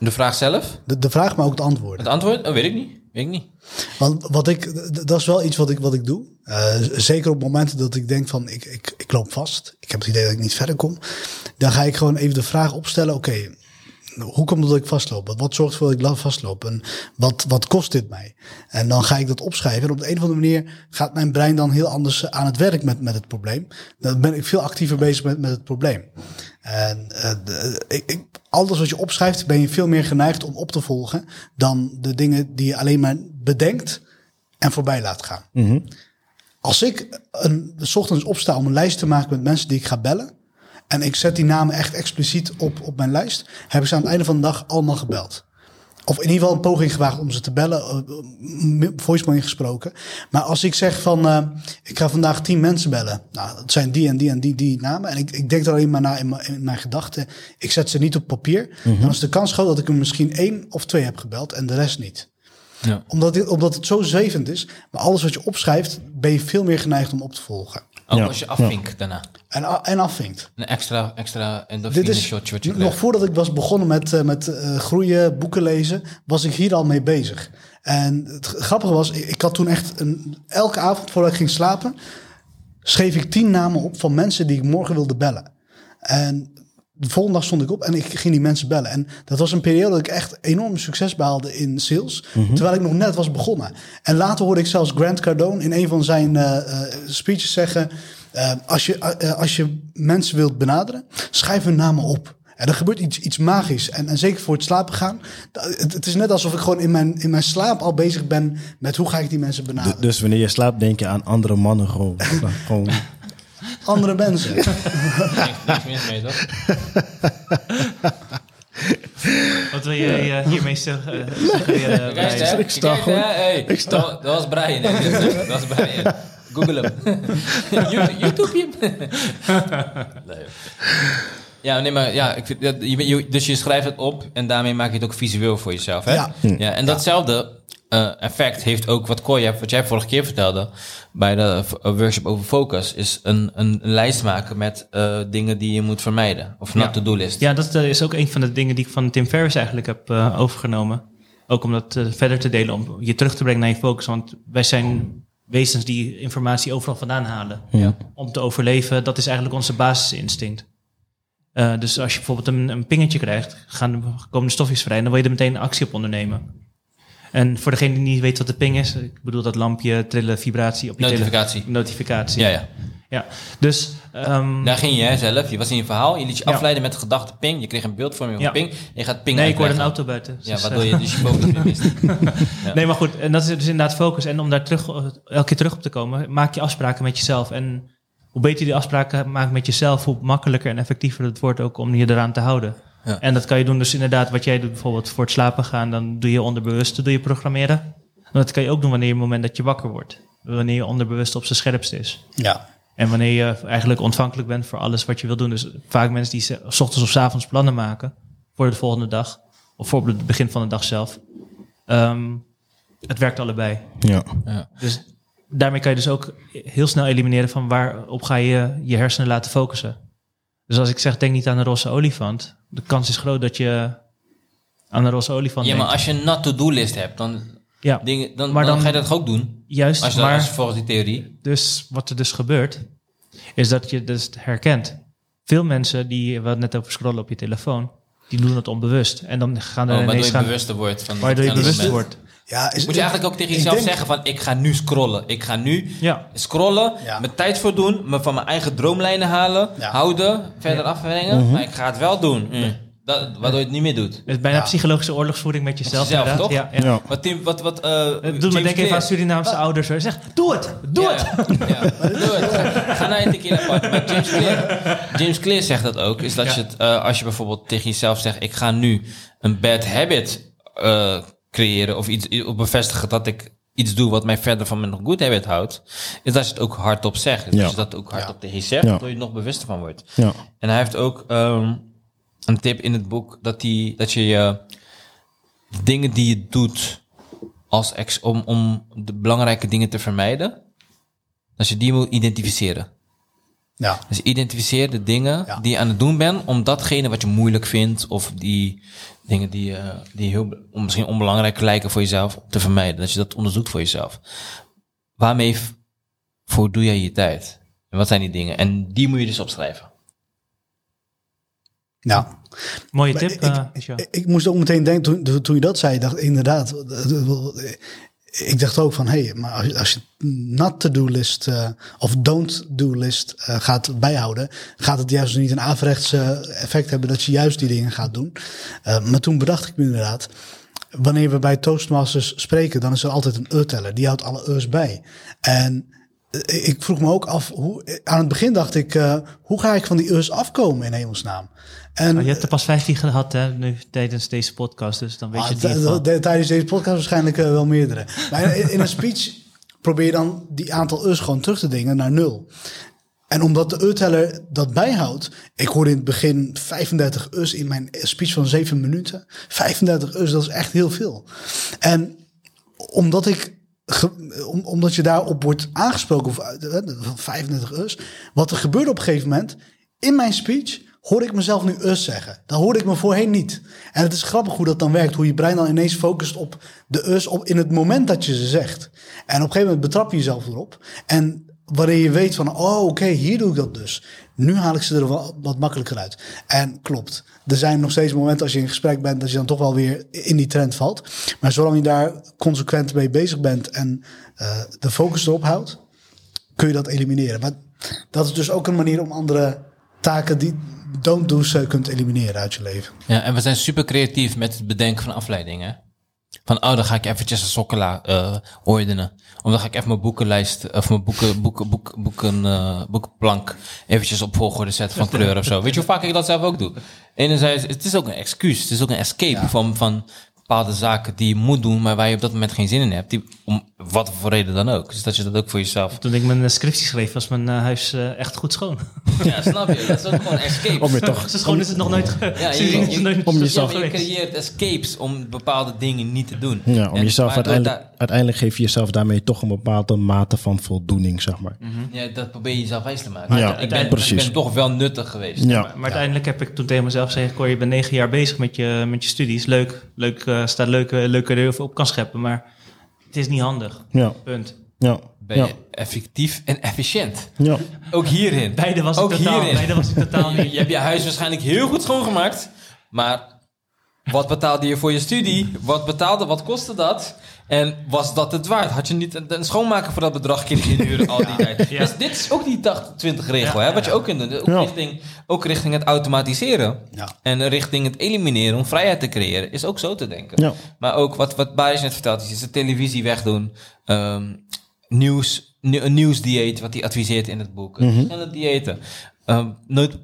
De vraag zelf? De, de vraag, maar ook het antwoord. Het antwoord? Oh, weet ik niet. Weet ik niet. Want wat ik, dat is wel iets wat ik, wat ik doe. Eh, zeker op momenten dat ik denk van ik, ik, ik loop vast. Ik heb het idee dat ik niet verder kom. Dan ga ik gewoon even de vraag opstellen. Oké, hoe komt het dat ik vastloop? Wat, zorgt ervoor dat ik vastloop? En wat, wat kost dit mij? En dan ga ik dat opschrijven. En op de een of andere manier gaat mijn brein dan heel anders aan het werk met, met het probleem. Dan ben ik veel actiever bezig met, met het probleem. En eh, de- ik, ik, alles wat je opschrijft, ben je veel meer geneigd om op te volgen dan de dingen die je alleen maar bedenkt en voorbij laat gaan. Als ik een, s ochtends opsta om een lijst te maken met mensen die ik ga bellen. En ik zet die namen echt expliciet op, op mijn lijst. Heb ik ze aan het einde van de dag allemaal gebeld. Of in ieder geval een poging gewaagd om ze te bellen. eh, m- Voicemail ingesproken. Maar als ik zeg van, eh, ik ga vandaag tien mensen bellen. Nou, dat zijn die en die en die, die namen. En ik, ik denk er alleen maar na in mijn, in mijn gedachten. Ik zet ze niet op papier. Dan is de kans groot dat ik er misschien één of twee heb gebeld en de rest niet Ja. omdat, dit, omdat het zo zwevend is. Maar alles wat je opschrijft, ben je veel meer geneigd om op te volgen. Ook Ja. als je afvinkt daarna. En, en afvinkt. Een extra, extra Dit is shotje wat je nog voordat ik was begonnen met, eh, met eh, groeien, boeken lezen, was ik hier al mee bezig. En het grappige was, ik, ik had toen echt een, elke avond voordat ik ging slapen, schreef ik tien namen op van mensen die ik morgen wilde bellen. En de volgende dag stond ik op en ik ging die mensen bellen. En dat was een periode dat ik echt enorm succes behaalde in sales. Terwijl ik nog net was begonnen. En later hoorde ik zelfs Grant Cardone in een van zijn eh, eh, speeches zeggen... eh, als, je, als je mensen wilt benaderen, schrijf hun namen op. En er gebeurt iets, iets magisch. En, en zeker voor het slapen gaan. Het, het is net alsof ik gewoon in mijn, in mijn slaap al bezig ben met hoe ga ik die mensen benaderen. Dus wanneer je slaapt, denk je aan andere mannen [LAUGHS] gewoon. Gewoon Andere mensen. Niks, niks mis mee, toch? Wat wil je eh, hiermee zeg- eh? Kijk, Brian? hè? ik sta? Hey, Dat, dat was Brian. hè? Dat was Brian. Google hem. [LAUGHS] YouTube, YouTube hem. Nee. Ja, nee, maar ja, ik vind, dat- je, je- dus je schrijft het op en daarmee maak je het ook visueel voor jezelf. Hè? Ja. ja en datzelfde eh, effect heeft ook wat Koya, wat jij vorige keer vertelde bij de eh, workshop over focus, is een, een lijst maken met eh, dingen die je moet vermijden. Of not Ja. to-do list. Ja, dat is ook een van de dingen die ik van Tim Ferriss eigenlijk heb eh, overgenomen. Ook om dat verder te delen, om je terug te brengen naar je focus. Want wij zijn wezens die informatie overal vandaan halen. Ja. Om te overleven, dat is eigenlijk onze basisinstinct. Eh, dus als je bijvoorbeeld een, een pingetje krijgt, gaan, komen de stofjes vrij, dan wil je er meteen actie op ondernemen. En voor degene die niet weet wat de ping is, ik bedoel dat lampje, trillen, vibratie op je tele- Notificatie. notificatie. Ja, ja. Ja, dus ehm, Daar ging je hè, zelf. Je was in je verhaal. Je liet je Ja. afleiden met de gedachte ping. Je kreeg een beeldvorming van Ja. ping. Je gaat ping nee, ik hoorde een auto buiten. Ja, Dus, waardoor eh, je dus je. [LAUGHS] [LAUGHS] Ja. Nee, maar goed, en dat is dus inderdaad focus. En om daar terug, elke keer terug op te komen, maak je afspraken met jezelf. En hoe beter je die afspraken maakt met jezelf, hoe makkelijker en effectiever het wordt ook om je eraan te houden. Ja. En dat kan je doen dus inderdaad, wat jij doet bijvoorbeeld voor het slapen gaan, dan doe je onderbewust, doe je programmeren. En dat kan je ook doen wanneer je het moment dat je wakker wordt. Wanneer je onderbewust op zijn scherpst is. Ja. En wanneer je eigenlijk ontvankelijk bent voor alles wat je wil doen. Dus vaak mensen die s ochtends of s avonds plannen maken voor de volgende dag. Of voor het begin van de dag zelf. Ehm, het werkt allebei. Ja. Dus daarmee kan je dus ook heel snel elimineren van waarop ga je je hersenen laten focussen. Dus als ik zeg, denk niet aan een roze olifant. De kans is groot dat je aan een roze olifant Ja, maar als je een not-to-do-list hebt, dan, Ja, dingen, dan, Maar dan, dan- ga je dat ook doen. juist. Als je, maar als volgens die theorie. dus wat er dus gebeurt, is dat je dus herkent. Veel mensen die, we het net over scrollen op je telefoon, die doen het onbewust. En dan gaan er Oh, waardoor ineens gaan, bewuster wordt van waardoor je aan het bewust moment. wordt. Ja, is, Moet je eigenlijk ook tegen jezelf denk- zeggen van ik ga nu scrollen. Ik ga nu Ja, scrollen, Ja. mijn tijd voor doen, me van mijn eigen droomlijnen halen, Ja. houden, verder afbrengen. Maar ik ga het wel doen. Mm. Dat, waardoor je het niet meer doet. het is bijna Ja. psychologische oorlogsvoering met jezelf. jezelf, inderdaad. toch? Ja, ja. Ja. Wat Tim, wat, wat, eh Het doet me James denken even aan Surinaamse ouders. hoor. Zeg, doe het, doe het. Ja, ja. Doe het. Ga, naar je tequila party. Maar James Clear, James Clear zegt dat ook. Is dat Ja. je het, eh, als je bijvoorbeeld tegen jezelf zegt... ik ga nu een bad habit eh, creëren... of iets of bevestigen dat ik iets doe... wat mij verder van mijn good habit houdt... is dat je het ook hardop zegt. Dus Ja. als je dat ook hardop Ja. tegen je zegt... Ja. je er nog bewuster van wordt. Ja. En hij heeft ook ehm, een tip in het boek... dat, die, dat je je dingen die je doet... Als ex, om, om de belangrijke dingen te vermijden... dat je die moet identificeren. Ja. Dus identificeer de dingen Ja. die je aan het doen bent om datgene wat je moeilijk vindt of die dingen die, eh, die heel, misschien onbelangrijk lijken voor jezelf te vermijden. Dat je dat onderzoekt voor jezelf. Waarmee voor doe jij je tijd? En wat zijn die dingen? En die moet je dus opschrijven. Ja. Mooie tip, ik- eh. Ik, ik moest ook meteen denken, toen, toen je dat zei, dacht ik inderdaad. Ik dacht ook van, hé, hey, maar als je, not to-do list eh, of don't do list eh, gaat bijhouden, gaat het juist niet een averechts eh, effect hebben dat je juist die dingen gaat doen. Maar toen bedacht ik me inderdaad, wanneer we bij Toastmasters spreken, dan is er altijd een e-teller. Die houdt alle e's bij. En ik vroeg me ook af, hoe, aan het begin dacht ik, eh, hoe ga ik van die e's afkomen in hemelsnaam? En, Oh, je hebt er pas 15 gehad hè, nu tijdens deze podcast, dus dan weet Ah, je t- het niet. Tijdens deze podcast waarschijnlijk eh, wel meerdere. Maar in, in een speech probeer je dan die aantal us gewoon terug te dingen naar nul. En omdat de e-teller dat bijhoudt, ik hoorde in het begin 35 us in mijn speech van 7 minuten. 35 us, dat is echt heel veel. En omdat ik om, omdat je daarop wordt aangesproken, of eh, van 35 us, wat er gebeurde op een gegeven moment in mijn speech, hoorde ik mezelf nu us zeggen. Dat hoorde ik me voorheen niet. En het is grappig hoe dat dan werkt, hoe je brein dan ineens focust op de us op in het moment dat je ze zegt. En op een gegeven moment betrap je jezelf erop. En wanneer je weet van, oh oké, hier doe ik dat dus. Nu haal ik ze er wat makkelijker uit. En klopt, er zijn nog steeds momenten als je in gesprek bent... dat je dan toch wel weer in die trend valt. Maar zolang je daar consequent mee bezig bent en eh, de focus erop houdt... kun je dat elimineren. Maar dat is dus ook een manier om andere taken die don't do's kunt elimineren uit je leven. Ja, en we zijn super creatief met het bedenken van afleidingen. Van, oh, dan ga ik eventjes een sokkela eh ordenen. Of dan ga ik even mijn boekenlijst, of mijn boeken, boeken, boek, boeken, eh, boekenplank eventjes op volgorde zetten van kleur of zo. Weet je hoe vaak ik dat zelf ook doe? Enerzijds, het is ook een excuus. Het is ook een escape van, van bepaalde zaken die je moet doen, maar waar je op dat moment geen zin in hebt. Die, om wat voor reden dan ook. Dus dat je dat ook voor jezelf... Toen ik mijn eh, scriptie schreef, was mijn eh, huis eh, echt goed schoon. [LAUGHS] Ja, snap je? Dat is ook gewoon escape. Om je toch... Zo schoon is het nog nooit Ja, [LAUGHS] je- om jezelf- Ja, je creëert escapes om bepaalde dingen niet te doen. Ja, om En- jezelf uiteindelijk, uiteindelijk geef je jezelf daarmee toch een bepaalde mate van voldoening, zeg maar. Ja, dat probeer je jezelf wijs te maken. Ja, ik, ben, precies. ik ben toch wel nuttig geweest. Ja, Maar uiteindelijk heb ik toen tegen mezelf gezegd, Cor, je bent negen jaar bezig met je, met je studies. Leuk, leuk uh, staat leuke, leuke er op kan scheppen, maar het is niet handig. ja, Punt. ja, Ben ja, je effectief en efficiënt. ja. Ook hierin. Beide was ik Ook totaal, hierin. beide was ik totaal Je, [LAUGHS] niet. je hebt je huis waarschijnlijk heel goed schoongemaakt. Maar wat betaalde je voor je studie? Wat betaalde, wat kostte dat? En was dat het waard? Had je niet een, een schoonmaker voor dat bedrag kunnen inhuren al die tijd? Ja. Dus dit is ook die 80-20 regel, Ja, hè? Wat je ook kunt doen. Ook, Ja. richting, ook richting het automatiseren. Ja. En richting het elimineren om vrijheid te creëren. Is ook zo te denken. Ja. Maar ook wat, wat Baris net verteld is, is de televisie wegdoen. Ehm, nieuws, nieuw- een nieuwsdieet wat hij adviseert in het boek. Mhm. Verschillende diëten. Ehm not,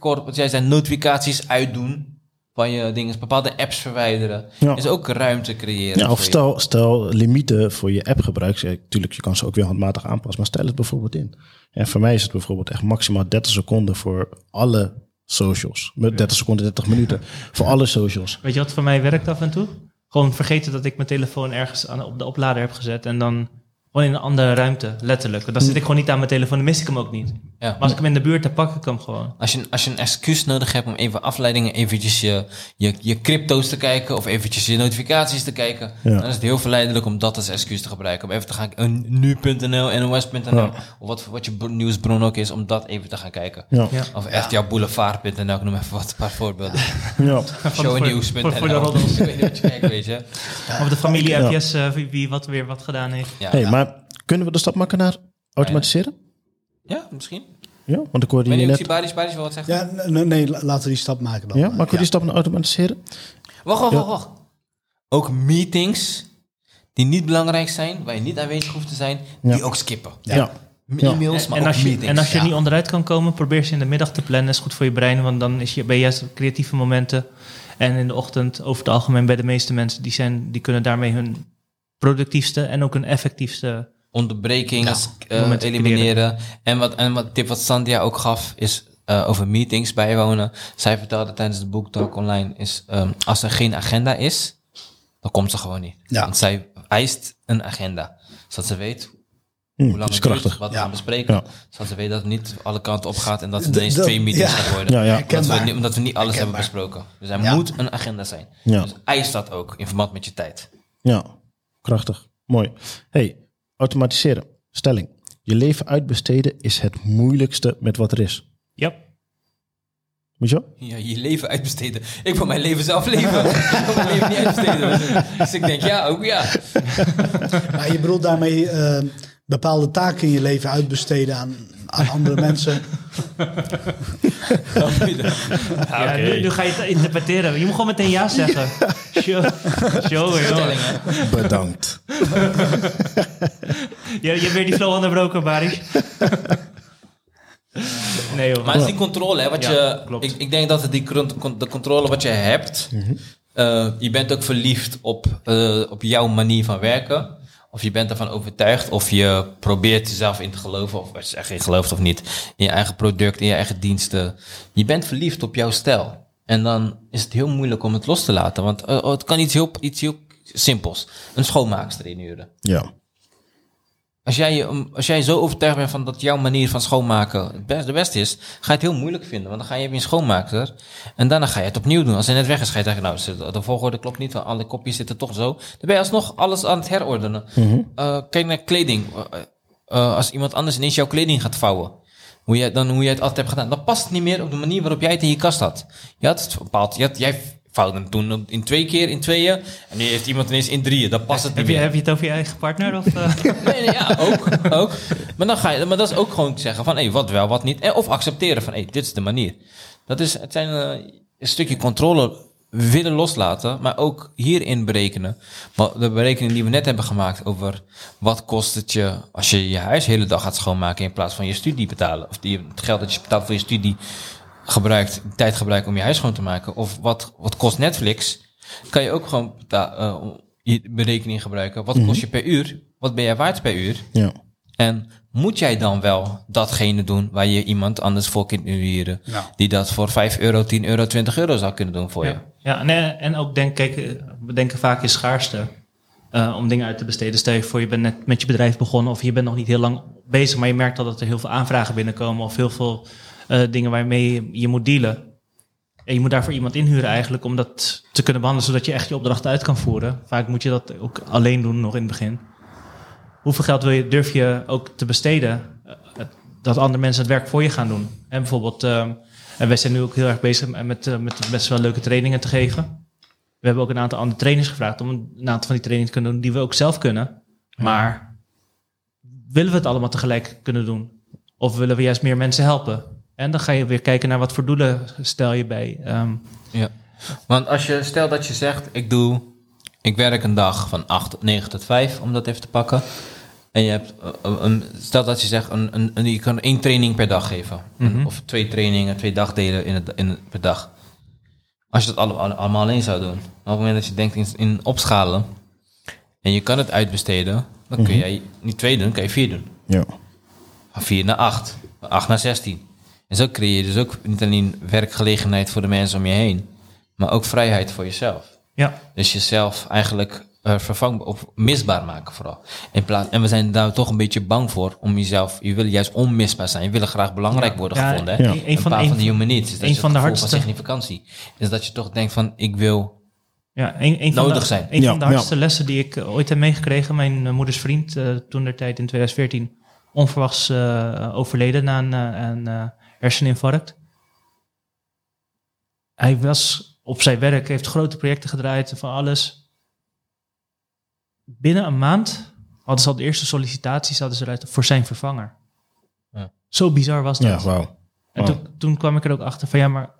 wat jij zei, notificaties uitdoen van je dingen, bepaalde apps verwijderen. Ja. Is ook ruimte creëren. Ja, of je. stel, stel limieten voor je appgebruik. Natuurlijk, je kan ze ook weer handmatig aanpassen, maar stel het bijvoorbeeld in. En voor mij is het bijvoorbeeld echt maximaal 30 seconden voor alle socials. Met 30 seconden, 30 minuten [LAUGHS] voor alle socials. Weet je wat voor mij werkt af en toe? Gewoon vergeten dat ik mijn telefoon ergens aan, op de oplader heb gezet en dan gewoon in een andere ruimte, letterlijk. Dan zit ik gewoon niet aan mijn telefoon, dan mis ik hem ook niet. Ja. Maar als ik hem in de buurt heb, pak ik hem gewoon. Als je, als je een excuus nodig hebt om even afleidingen, eventjes je, je, je crypto's te kijken of eventjes je notificaties te kijken, Ja. dan is het heel verleidelijk om dat als excuus te gebruiken. Om even te gaan een nu.nl, nos.nl Ja. of wat, wat je bro- nieuwsbron ook is, om dat even te gaan kijken. Ja, Ja. Of echt jouw boulevard.nl, ik noem even wat, een paar voorbeelden. [LAUGHS] ja. Shownieuws.nl. voor- voor de roddels. Ik weet niet wat je kijkt, weet je. Of de familie Ja. appjes, eh, wie, wie wat weer wat gedaan heeft. Ja, Hey, ja. maar kunnen we de stap maken naar automatiseren? ja, misschien. Ja, want ik hoorde je net. Baris, Baris wil wat zeggen? Ja, nee, la- laten we die stap maken dan. Ja, maar kun je die stap naar automatiseren? Wacht, wacht, Ja. wacht, wacht. Ook meetings die niet belangrijk zijn, waar je niet aanwezig hoeft te zijn, die ook skippen. Ja. Ja. Ja. E-mails, En, maar en ook als je, meetings. en als je Ja. niet onderuit kan komen, probeer ze in de middag te plannen. is goed voor je brein, want dan is je, ben je juist op creatieve momenten. En in de ochtend, over het algemeen bij de meeste mensen, die, zijn, die kunnen daarmee hun productiefste en ook hun effectiefste... onderbrekingen eh, elimineren. En wat, en wat tip wat Sandia ook gaf, is eh, over meetings bijwonen. Zij vertelde tijdens de boektalk online, is ehm, als er geen agenda is, dan komt ze gewoon niet. Ja. Want zij eist een agenda. Zodat ze weet Hm, hoe lang het duurt, krachtig. wat we Ja. gaan bespreken. Ja. Zodat ze weet dat het niet alle kanten op gaat en dat het ineens twee meetings ja. gaat worden. Ja, ja. Omdat, we, omdat we niet alles hebben besproken. Dus er Ja. moet een agenda zijn. Ja. Dus eist dat ook in verband met je tijd. Ja, krachtig. Mooi. Hey, automatiseren. Stelling. Je leven uitbesteden is het moeilijkste met wat er is. Ja, Moet je wel? Ja, je leven uitbesteden. Ik wil mijn leven zelf leven. [LAUGHS] ik wil mijn leven niet uitbesteden. Dus ik denk, ja, ook ja. [LAUGHS] Maar je bedoelt daarmee eh, bepaalde taken in je leven uitbesteden aan, aan andere [LAUGHS] mensen. ja nu, nu ga je het interpreteren. Je moet gewoon meteen ja zeggen. Show, show? Bedankt. [LAUGHS] Je, je hebt weer die flow onderbroken, Baris. Nee joh. Maar het is die controle, hè, wat Ja, je, klopt. ik, ik denk dat het die de controle wat je hebt, eh, je bent ook verliefd op, eh, op jouw manier van werken. Of je bent ervan overtuigd, of je probeert jezelf in te geloven, of als je gelooft of niet, in je eigen product, in je eigen diensten. Je bent verliefd op jouw stijl. En dan is het heel moeilijk om het los te laten, want eh, oh, het kan iets heel, iets heel simpels. Een schoonmaakster inhuren. Ja. Als jij, je- als jij zo overtuigd bent van dat jouw manier van schoonmaken het best, de beste is, ga je het heel moeilijk vinden. Want dan ga je een schoonmaker en daarna ga je het opnieuw doen. Als hij net weg is, ga je zeggen, nou, de volgorde klopt niet, want alle kopjes zitten toch zo. Dan ben je alsnog alles aan het herordenen. Eh, kijk naar kleding. Eh, eh, als iemand anders ineens jouw kleding gaat vouwen, hoe jij, dan hoe jij het altijd hebt gedaan, dan past het niet meer op de manier waarop jij het in je kast had. Je had het bepaald, je had, jij het toen in twee keer, in tweeën, en nu heeft iemand ineens in drieën. Dan past het niet Heb je, meer. heb je het over je eigen partner? Of, eh? [LAUGHS] Nee, nee, ja, ook, ook. Maar, dan ga je, maar dat is ook gewoon zeggen van, hé, wat wel, wat niet. En, of accepteren van, hé, dit is de manier. Dat is, het zijn eh, een stukje controle willen loslaten, maar ook hierin berekenen. De berekening die we net hebben gemaakt over wat kost het je als je je huis de hele dag gaat schoonmaken in plaats van je studie betalen. Of die, het geld dat je betaalt voor je studie gebruikt, tijd gebruikt om je huis schoon te maken. Of wat, wat kost Netflix? Kan je ook gewoon eh, je berekening gebruiken. Wat kost je per uur? Wat ben jij waard per uur? Ja. En moet jij dan wel datgene doen waar je iemand anders voor kunt huren? Ja. Die dat voor 5 euro, 10 euro, 20 euro zou kunnen doen voor je? Ja, ja en, eh, en ook denk, kijk, eh, we denken vaak in schaarste eh, om dingen uit te besteden. Stel je voor, je bent net met je bedrijf begonnen of je bent nog niet heel lang bezig, maar je merkt al dat er heel veel aanvragen binnenkomen of heel veel eh, dingen waarmee je, moet dealen. En je moet daarvoor iemand inhuren eigenlijk om dat te kunnen behandelen, zodat je echt je opdracht uit kan voeren. Vaak moet je dat ook alleen doen nog in het begin. Hoeveel geld wil je, durf je ook te besteden eh, dat andere mensen het werk voor je gaan doen? En bijvoorbeeld, ehm, en wij zijn nu ook heel erg bezig met, met, eh, best wel leuke trainingen te geven. We hebben ook een aantal andere trainers gevraagd om een, een aantal van die trainingen te kunnen doen die we ook zelf kunnen. Maar willen we het allemaal tegelijk kunnen doen? Of willen we juist meer mensen helpen? En dan ga je weer kijken naar wat voor doelen stel je bij. Ehm, Ja. Want als je, stel dat je zegt, ik doe, ik werk een dag van 8, 9 tot 5, om dat even te pakken. En je hebt, eh, eh, een, stel dat je zegt, een, een, een- je kan één training per dag geven. Mhm. Of twee trainingen, twee dagdelen in het, in het, per dag. Als je dat alle- alle- allemaal alleen zou doen. Op het moment dat je denkt in, in opschalen. En je kan het uitbesteden. Dan kun jij niet twee doen, kan je vier doen. Ja. Van 4 naar 8. Van 8 naar 16. En zo creëer je dus ook niet alleen werkgelegenheid voor de mensen om je heen. Maar ook vrijheid voor jezelf. Ja, Dus jezelf eigenlijk eh vervangbaar of misbaar maken vooral. In plaats, en we zijn daar toch een beetje bang voor om jezelf... Je wil juist onmisbaar zijn. Je wil graag belangrijk worden Ja, gevonden. Hè? Ja. Een, van, paar een, van de human needs. Is dat een je van de hardste- van significantie. Is dat je toch denkt van ik wil... Ja, een, een van nodig de, zijn. Een Ja, van de ja. hardste lessen die ik eh, ooit heb meegekregen. Mijn eh, moeders vriend, eh, toen der tijd in 2014, onverwachts eh, overleden na een, eh, een eh, herseninfarct. Hij was op zijn werk, heeft grote projecten gedraaid van alles. Binnen een maand hadden ze al de eerste sollicitaties hadden ze eruit voor zijn vervanger. Ja. Zo bizar was dat. Ja, wauw. En Wow. toen, toen kwam ik er ook achter van ja, maar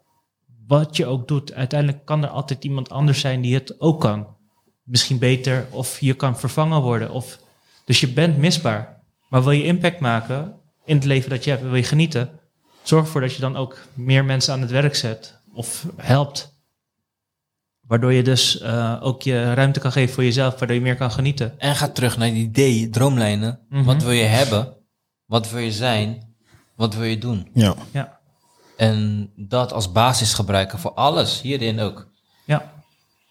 wat je ook doet, uiteindelijk kan er altijd iemand anders zijn die het ook kan. Misschien beter, of je kan vervangen worden. Of, dus je bent misbaar. Maar wil je impact maken in het leven dat je hebt, wil je genieten, zorg ervoor dat je dan ook meer mensen aan het werk zet of helpt. Waardoor je dus eh, ook je ruimte kan geven voor jezelf, waardoor je meer kan genieten. En ga terug naar die idee, droomlijnen. Mhm. Wat wil je hebben? Wat wil je zijn? Wat wil je doen? Ja. Ja, En dat als basis gebruiken voor alles, hierin ook. ja,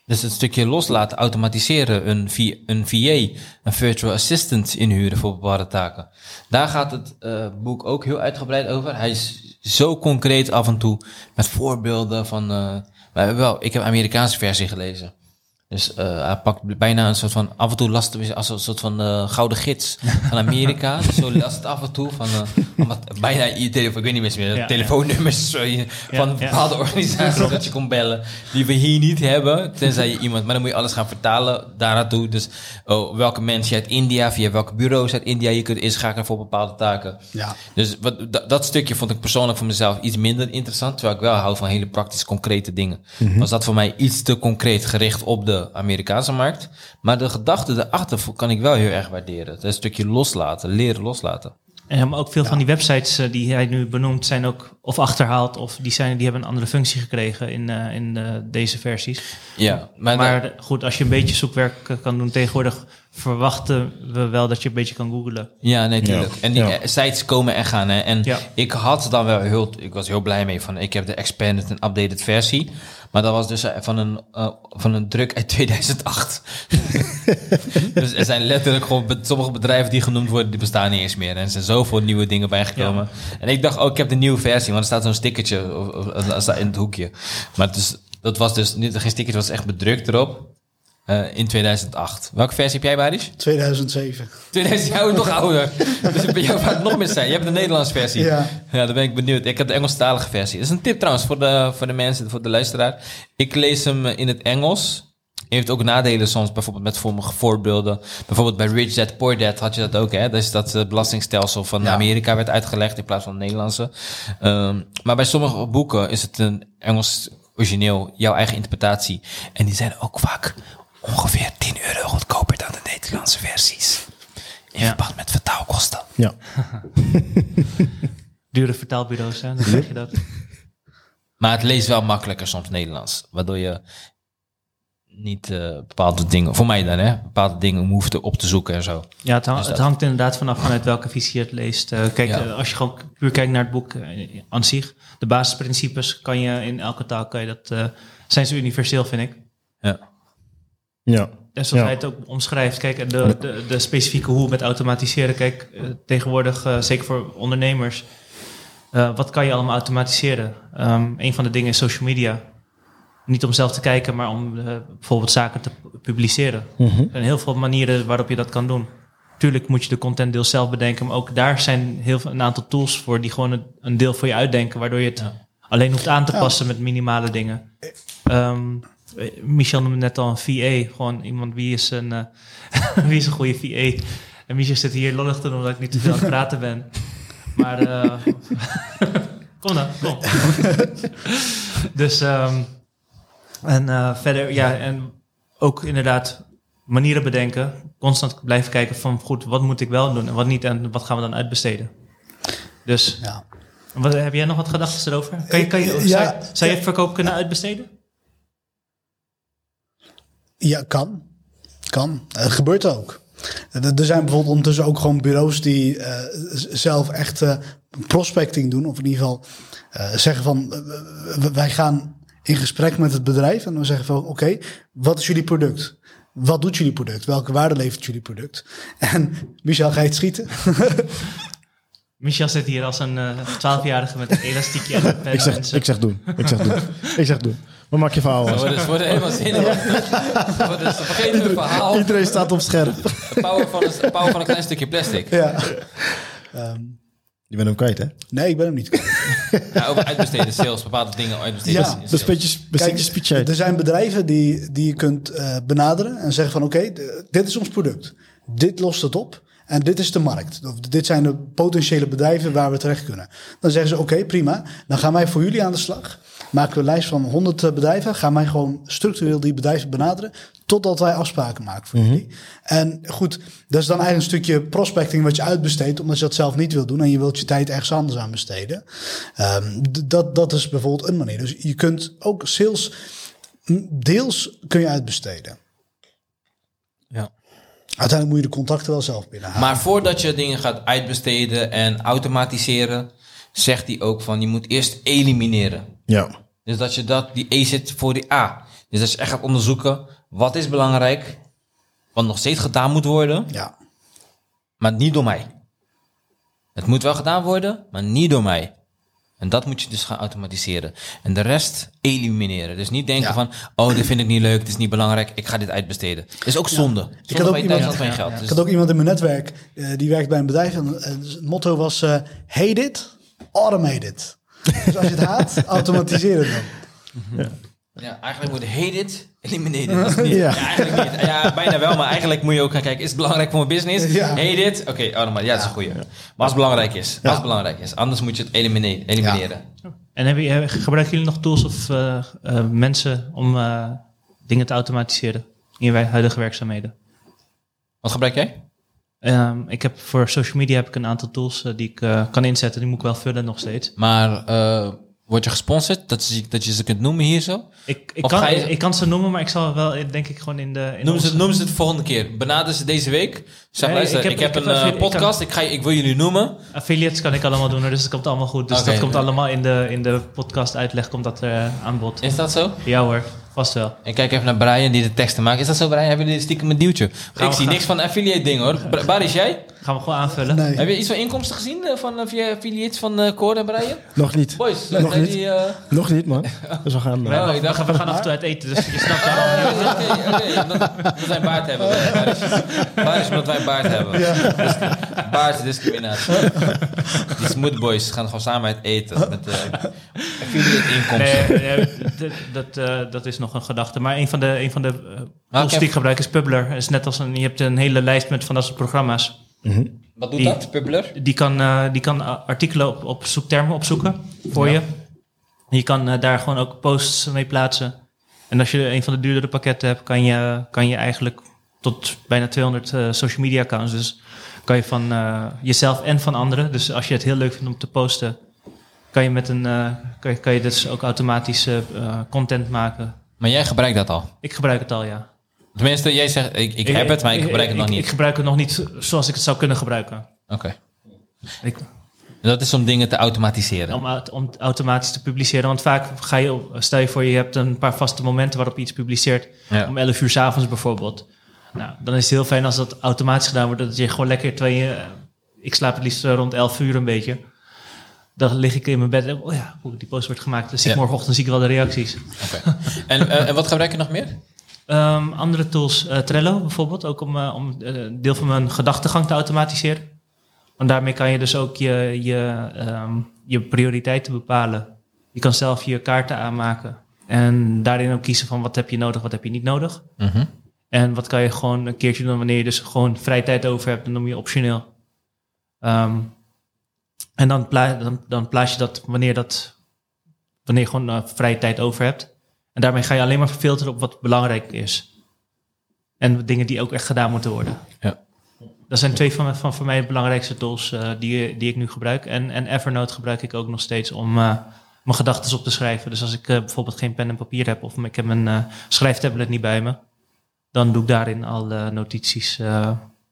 Dus het stukje loslaten, automatiseren, een, V- een VA, een virtual assistant inhuren voor bepaalde taken. Daar gaat het eh, boek ook heel uitgebreid over. Hij is zo concreet af en toe met voorbeelden van. eh, maar wel, ik heb Amerikaanse versie gelezen. Dus eh, hij pakt bijna een soort van, af en toe last het als een soort van eh, gouden gids van Amerika. dus [LAUGHS] zo last af en toe van, eh, omdat bijna je telefoon, ik weet niet eens meer, Ja, telefoonnummers sorry, van ja. bepaalde organisaties dat je kon bellen, die we hier niet hebben, tenzij je iemand, maar dan moet je alles gaan vertalen daar naartoe. Dus oh, welke mensen uit India, via welke bureaus uit India je kunt inschakelen voor bepaalde taken. Ja. Dus wat, dat, dat stukje vond ik persoonlijk voor mezelf iets minder interessant. Terwijl ik wel hou van hele praktisch concrete dingen. Was dat voor mij iets te concreet gericht op de Amerikaanse markt. Maar de gedachte daarachter kan ik wel heel erg waarderen. Het is een stukje loslaten, leren loslaten. En maar ook veel van die websites eh, die hij nu benoemt zijn ook of achterhaald of die, zijn, die hebben een andere functie gekregen in, eh, in eh, deze versies. Ja, maar, Maar goed, als je een beetje zoekwerk kan doen tegenwoordig, verwachten we wel dat je een beetje kan googlen. Ja, nee, tuurlijk. Ja. En die Ja. eh, sites komen en gaan. Hè. En Ja. ik had dan wel heel, ik was heel blij mee van, ik heb de expanded en updated versie. Maar dat was dus eh, van een, eh, van een druk uit [LAUGHS] 2008. [LAUGHS] dus er zijn letterlijk gewoon be- sommige bedrijven die genoemd worden, die bestaan niet eens meer. En er zijn zoveel nieuwe dingen bijgekomen. En ik dacht, oh, ik heb de nieuwe versie, want er staat zo'n stickertje of, of, in het hoekje. Maar het is, dat was dus niet, geen stickertje, het was echt bedrukt erop. Eh, in 2008. Welke versie heb jij, Baris? 2007. 2000 jaar nog ouder. [LAUGHS] Dus bij jou gaat het nog meer zijn. Je hebt de Nederlandse versie. Ja. Ja, dan ben ik benieuwd. Ik heb de Engelstalige versie. Dat is een tip trouwens voor de, voor de mensen, voor de luisteraar. Ik lees hem eh, in het Engels. Heeft ook nadelen soms, bijvoorbeeld met sommige voorbeelden. Bijvoorbeeld bij Rich Dad Poor Dad had je dat ook, hè? Dus dat het belastingstelsel van Ja. Amerika werd uitgelegd in plaats van het Nederlandse. Ehm, maar bij sommige boeken is het een Engels origineel, jouw eigen interpretatie. En die zijn ook vaak ongeveer 10 euro goedkoper dan de Nederlandse versies. In Ja. verband met vertaalkosten. Ja. [LAUGHS] Dure vertaalbureaus, hè? dan zeg je dat. [LAUGHS] Maar het leest wel makkelijker soms Nederlands. Waardoor je niet eh, bepaalde dingen, voor mij dan hè, bepaalde dingen hoeft op te zoeken en zo. Ja, het, hang- Dus het hangt inderdaad vanaf vanuit welke visie je het leest. Eh, kijk, Ja. eh, als je gewoon puur kijkt naar het boek aan zich, de basisprincipes kan je in elke taal, kan je dat, eh, zijn ze universeel, vind ik. Ja. Ja. En zoals Ja. hij het ook omschrijft, kijk, de, de, de specifieke hoe met automatiseren. Kijk, eh, tegenwoordig, eh, zeker voor ondernemers, eh, wat kan je allemaal automatiseren? Ehm, een van de dingen is social media. Niet om zelf te kijken, maar om bijvoorbeeld zaken te pu- publiceren. Mhm. Er zijn heel veel manieren waarop je dat kan doen. Tuurlijk moet je de content deel zelf bedenken, maar ook daar zijn heel veel, een aantal tools voor die gewoon een, een deel voor je uitdenken, waardoor je het Ja. alleen hoeft aan te Ja. passen met minimale dingen. Ehm, eh, Michel noemde net al een VA, gewoon iemand wie is een, eh, [LAUGHS] wie is een goede VA. En Michel zit hier lollig te doen omdat ik niet te veel aan het praten ben. Maar eh, [LAUGHS] kom dan, kom. [LAUGHS] dus ehm, en eh, verder, ja, en ook inderdaad manieren bedenken. Constant blijven kijken van goed, wat moet ik wel doen en wat niet en wat gaan we dan uitbesteden. Dus Ja. wat, heb jij nog wat gedachten erover? Kan je, kan je, Ja, zou, zou je het verkoop kunnen uitbesteden? Ja, kan. Kan. Het gebeurt ook. Er er zijn bijvoorbeeld ondertussen ook gewoon bureaus die eh, zelf echt eh, prospecting doen. Of in ieder geval eh, zeggen van eh, wij gaan in gesprek met het bedrijf. En dan zeggen van oké, wat is jullie product? Wat doet jullie product? Welke waarde levert jullie product? [LAUGHS] En Michel, ga je het schieten? [LAUGHS] Michel zit hier als een twaalfjarige met een elastiekje. [LAUGHS] Ik zeg, ik zeg doen. Ik zeg doen. Ik zeg doen. Maar maak je verhaal We worden, we worden helemaal zenuwachtig. We worden- ze vergeten hun verhaal. Iedereen staat op scherp. De power van een, de power van een klein stukje plastic. ja. Ehm, Je bent hem kwijt, hè? nee, ik ben hem niet kwijt. Ja, over uitbesteden, sales, bepaalde dingen uitbesteden. Ja, Dat beetje speech er zijn bedrijven die, die je kunt eh, benaderen en zeggen van oké, dit is ons product. Dit lost het op en dit is de markt. Of dit zijn de potentiële bedrijven waar we terecht kunnen. Dan zeggen ze oké, prima. Dan gaan wij voor jullie aan de slag. Maken we een lijst van 100 bedrijven. Gaan wij gewoon structureel die bedrijven benaderen. Totdat wij afspraken maken voor jullie. En goed, dat is dan eigenlijk een stukje prospecting wat je uitbesteedt. Omdat je dat zelf niet wil doen. En je wilt je tijd ergens anders aan besteden. Ehm, dat, dat is bijvoorbeeld een manier. Dus je kunt ook sales deels kun je uitbesteden. Ja. Uiteindelijk moet je de contacten wel zelf binnenhalen. Maar voordat je dingen gaat uitbesteden en automatiseren, zegt hij ook van je moet eerst elimineren. Ja. Dus dat je dat, die E zit voor die A. Dus dat je echt gaat onderzoeken, wat is belangrijk, wat nog steeds gedaan moet worden, Ja, maar niet door mij. Het moet wel gedaan worden, maar niet door mij. En dat moet je dus gaan automatiseren. En de rest elimineren. Dus niet denken Ja. van, oh, dit vind ik niet leuk, dit is niet belangrijk, ik ga dit uitbesteden. Is ook zonde. Zonde had ook iemand- geld. ik Dus had ook iemand in mijn netwerk, eh, die werkt bij een bedrijf. En eh, dus het motto was, eh hate it, automate it. Dus als je het haat, automatiseer het dan. Ja, eigenlijk moet hate it, eliminate it. Dat is niet, ja. Ja. eigenlijk niet. Ja, bijna wel, maar eigenlijk moet je ook gaan kijken, is het belangrijk voor mijn business? Ja. Hate it? Oké, oh, maar ja, dat is een goeie. Maar als het belangrijk is, als het belangrijk is. Anders moet je het elimineren. elimineren. En heb je, heb- gebruiken jullie nog tools of eh, eh, mensen om eh, dingen te automatiseren in je wij- huidige werkzaamheden? Wat gebruik jij? Ehm, ik heb voor social media heb ik een aantal tools eh, die ik eh, kan inzetten. Die moet ik wel vullen nog steeds. Maar eh, word je gesponsord? Dat, is, dat je ze kunt noemen hier zo? Ik, ik, Of kan, je- ik kan ze noemen, maar ik zal wel denk ik gewoon in de... In Noem ze, noem ze het de volgende keer. Benader ze deze week. Zeg, Nee, luister, ik ik heb- ik een even- ik kan- podcast. Ik, ga, ik wil jullie noemen. Affiliates kan ik allemaal doen, dus dat komt allemaal goed. Dus dat komt allemaal in de, in de podcast uitleg, komt dat aan bod. Is dat zo? Ja hoor, vast wel. Ik kijk even naar Brian die de teksten maakt. Is dat zo, Brian? Hebben jullie stiekem een duwtje? we ik zie gaan- niks van affiliate ding hoor. Waar is jij? Gaan we gewoon aanvullen. Nee. Heb je iets van inkomsten gezien eh, van eh, via affiliates van eh Cor en Brian? Nog niet. Boys, Nog zijn niet. die... eh, Nog niet, man. Dus we gaan... eh, Oh, ik we, dacht- gaan, we gaan af en toe uit eten, dus je snapt daarom niet. [LAUGHS] Oké, oké. Omdat omdat wij een baard hebben. Baard is, omdat wij een baard hebben. Dus, baard is discriminatie. Die smooth boys gaan gewoon samen uit eten. Met uh, affiliate inkomsten. Nee, nee, dat, dat, eh, dat is nog een gedachte. Maar een van de, een van de eh, tools die ik gebruik is Publer. Het is net als een, je hebt een hele lijst met van dat soort programma's. Wat doet Die- dat, Publer? Die kan, eh, die kan artikelen op, op zoektermen opzoeken voor je. Je kan eh, daar gewoon ook posts mee plaatsen. En als je een van de duurdere pakketten hebt, kan je, kan je eigenlijk tot bijna 200 eh, social media accounts. Dus kan je van eh, jezelf en van anderen. Dus als je het heel leuk vindt om te posten, kan je, met een, eh, kan je, kan je dus ook automatisch eh, eh, content maken. Maar jij gebruikt dat al. Ik gebruik het al, ja. Tenminste, jij zegt, ik, ik heb het, maar ik gebruik het nog Ik, niet. gebruik het nog niet zoals ik het zou kunnen gebruiken. Oké. Ik, Dat is om dingen te automatiseren. Om, om automatisch te publiceren. Want vaak ga je, stel je voor, je hebt een paar vaste momenten waarop je iets publiceert. Ja. Om 11 uur s'avonds bijvoorbeeld. Nou, dan is het heel fijn als dat automatisch gedaan wordt. Dat je gewoon lekker twee. eh, ik slaap het liefst rond 11 uur een beetje. Dan lig ik in mijn bed. en, Oh ja, die post wordt gemaakt. Zie ik Ja. morgenochtend zie ik wel de reacties. En, eh, en wat gebruik je nog meer? Ehm, andere tools, eh, Trello bijvoorbeeld, ook om, eh, om een deel van mijn gedachtegang te automatiseren. Want daarmee kan je dus ook je, je, ehm, je prioriteiten bepalen. Je kan zelf je kaarten aanmaken. En daarin ook kiezen van wat heb je nodig, wat heb je niet nodig. Mhm. En wat kan je gewoon een keertje doen wanneer je dus gewoon vrije tijd over hebt. Dan noem je optioneel. Ehm, en dan, pla dan, dan plaats je dat wanneer, dat wanneer je gewoon eh, vrije tijd over hebt. En daarmee ga je alleen maar filteren op wat belangrijk is. En dingen die ook echt gedaan moeten worden. Ja. Dat zijn twee van, van voor mij de belangrijkste tools eh, die, die ik nu gebruik. En, en Evernote gebruik ik ook nog steeds om eh, mijn gedachten op te schrijven. Dus als ik bijvoorbeeld geen pen en papier heb of ik heb mijn schrijftablet niet bij me, dan doe ik daarin al notities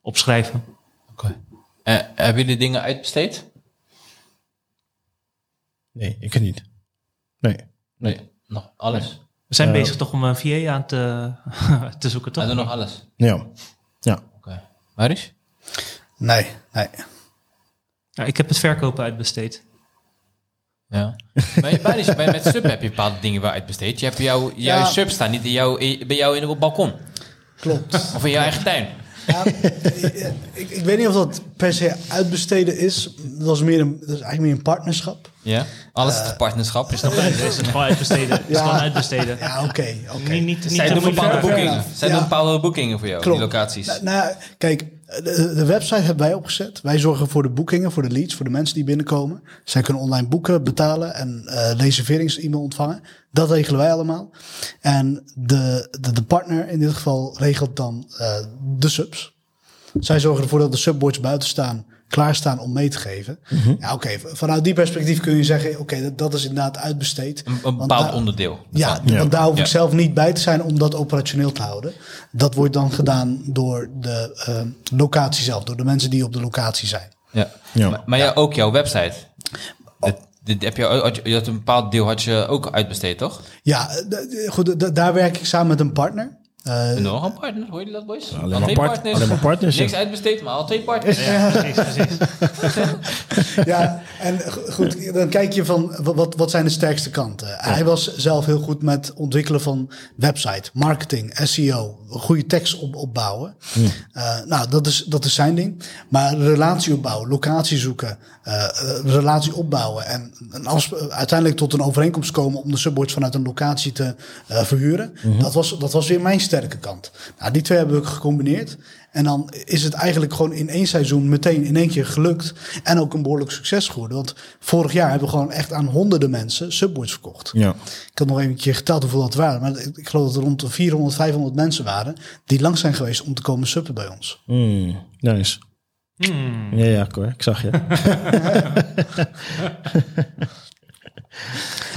opschrijven. Oké. Hebben jullie dingen uitbesteed? Nee, ik niet. Nee. Nee. Nog alles? We zijn Eh, bezig toch om een VA aan te, [LAUGHS] te zoeken, toch? Wij doen nog alles. Ja. Ja. Oké. Marius? Nee, nee. Ja, ik heb het verkopen uitbesteed. Ja. bij, bij, die- bij, met sub heb je bepaalde dingen wel uitbesteed. Je hebt jouw, jouw Ja. sub staan niet in jouw, bij jou in het balkon. Klopt. Of in jouw eigen tuin. Ja, ik, ik weet niet of dat per se uitbesteden is. Dat, was meer een, dat is eigenlijk meer een partnerschap. Ja. Alles is partnerschap. Is nog Het is gewoon uitbesteden. Het is gewoon uitbesteden. Ja, oké. oké. Niet, niet, niet Zij te doen veel bepaalde boekingen. enough. Zij Ja. doen bepaalde boekingen voor jou, Klopt. die locaties. Nou, nou, kijk, de, website hebben wij opgezet. Wij zorgen voor de boekingen, voor de leads, voor de mensen die binnenkomen. Zij kunnen online boeken, betalen en eh reserverings-e-mail ontvangen. Dat regelen wij allemaal. En de, de, de partner in dit geval regelt dan eh, de subs. Zij zorgen ervoor dat de subboards buiten staan, klaarstaan om mee te geven. Ja, oké. vanuit die perspectief kun je zeggen, oké, dat, dat is inderdaad uitbesteed. Een, bepaald daar- onderdeel. Ja, want daar hoef Ja. ik zelf niet bij te zijn om dat operationeel te houden. Dat wordt dan gedaan door de eh, locatie zelf, door de mensen die op de locatie zijn. Ja. Ja. Maar, maar ja, ook jouw website. Dit, dit heb je, had je, je had een bepaald deel had je ook uitbesteed, toch? Ja, eh, goed, daar werk ik samen met een partner. Eh, En nog een partner, hoor je dat, boys? Alleen Al maar twee part- partners. alleen maar partners, Niks uitbesteed, maar al twee partners. Ja, precies, precies. [LAUGHS] ja, en go- goed, dan kijk je van wa- wat, wat zijn de sterkste kanten. Hij was zelf heel goed met ontwikkelen van website, marketing, SEO, goede tekst op, opbouwen. Eh, nou, dat is, dat is zijn ding. Maar relatie opbouwen, locatie zoeken, eh, relatie opbouwen en afsp- uiteindelijk tot een overeenkomst komen om de subboards vanuit een locatie te eh, verhuren. dat, was, dat was weer mijn sterke kant. Nou, die twee hebben we gecombineerd. En dan is het eigenlijk gewoon in één seizoen meteen in één keer gelukt. En ook een behoorlijk succes geworden. Want vorig jaar hebben we gewoon echt aan honderden mensen subboards verkocht. Ja. Ik had nog even een keer geteld hoeveel dat waren. Maar ik, ik geloof dat er rond de 400, 500 mensen waren die lang zijn geweest om te komen subben bij ons. Mm, nice. Hmm. Ja, ja, Cor, ik zag je. [LAUGHS] [LAUGHS]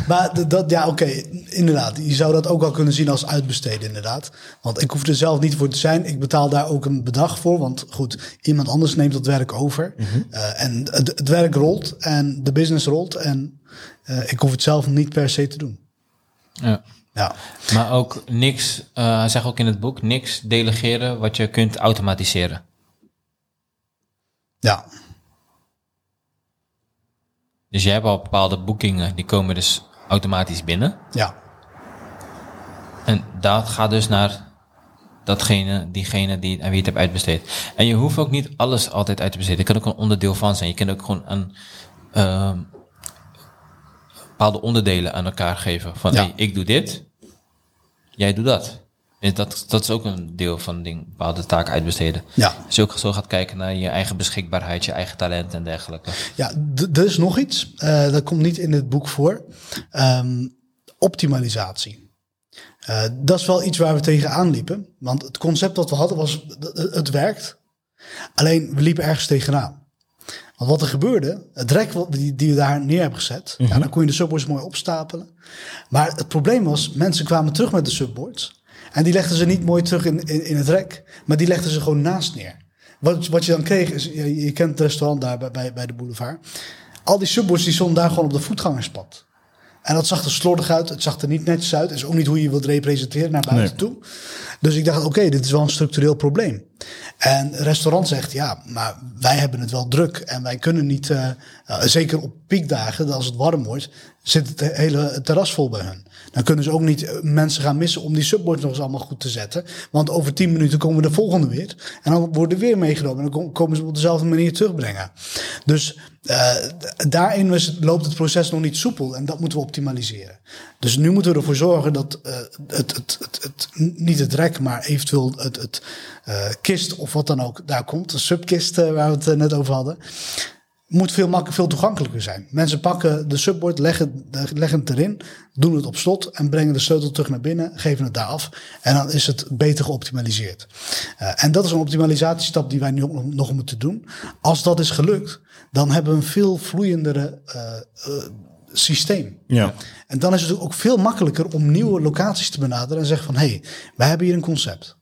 Maar dat, ja, oké, inderdaad. Je zou dat ook wel kunnen zien als uitbesteden, inderdaad. Want ik hoef er zelf niet voor te zijn. Ik betaal daar ook een bedrag voor. Want goed, iemand anders neemt dat werk over. Eh, en het, het werk rolt en de business rolt. En eh, ik hoef het zelf niet per se te doen. Ja. Ja, Maar ook niks, eh, hij zegt ook in het boek, niks delegeren wat je kunt automatiseren. ja, Dus je hebt al bepaalde boekingen, die komen dus automatisch binnen. ja. En dat gaat dus naar datgene, diegene die, aan wie je het hebt uitbesteed. En je hoeft ook niet alles altijd uit te besteden. Het kan ook een onderdeel van zijn. Je kan ook gewoon een, ehm, bepaalde onderdelen aan elkaar geven. Van, Ja. hey, ik doe dit, jij doet dat. Dat, dat is ook een deel van ding, bepaalde taken uitbesteden. Ja. Als je ook zo gaat kijken naar je eigen beschikbaarheid, je eigen talent en dergelijke. Ja, er is nog iets. eh, dat komt niet in het boek voor. Ehm, optimalisatie. Eh, dat is wel iets waar we tegenaan liepen. Want het concept dat we hadden was, het werkt. Alleen, we liepen ergens tegenaan. Want wat er gebeurde, het rek wat die, die we daar neer hebben gezet, ja, dan kon je de subboards mooi opstapelen. Maar het probleem was, mensen kwamen terug met de subboards. En die legden ze niet mooi terug in, in, in het rek, maar die legden ze gewoon naast neer. Wat, wat je dan kreeg, is, je, je kent het restaurant daar bij, bij, bij de boulevard. Al die subboards die stonden daar gewoon op de voetgangerspad. En dat zag er slordig uit, het zag er niet netjes uit. Het is ook niet hoe je wilt representeren naar buiten Nee. toe. Dus ik dacht, oké, dit is wel een structureel probleem. En het restaurant zegt, ja, maar wij hebben het wel druk. En wij kunnen niet, eh, eh, zeker op piekdagen, als het warm wordt, zit het hele terras vol bij hun. Dan kunnen ze ook niet eh, mensen gaan missen om die subboards nog eens allemaal goed te zetten. Want over tien minuten komen de volgende weer. En dan worden weer meegenomen. En dan kom- komen ze op dezelfde manier terugbrengen. Dus eh, daarin loopt het proces nog niet soepel. En dat moeten we optimaliseren. Dus nu moeten we ervoor zorgen dat eh, het, het, het, niet het rek, maar eventueel het, het kist of wat dan ook daar komt. De subkist waar we het net over hadden. Moet veel, makkelijk, veel toegankelijker zijn. Mensen pakken de subboard, leggen, leggen het erin, doen het op slot en brengen de sleutel terug naar binnen, geven het daar af. En dan is het beter geoptimaliseerd. Eh, en dat is een optimalisatiestap die wij nu nog, nog moeten doen. Als dat is gelukt, dan hebben we een veel vloeiendere eh, systeem. Ja. En dan is het ook veel makkelijker om nieuwe locaties te benaderen en zeggen van hé, hey, wij hebben hier een concept.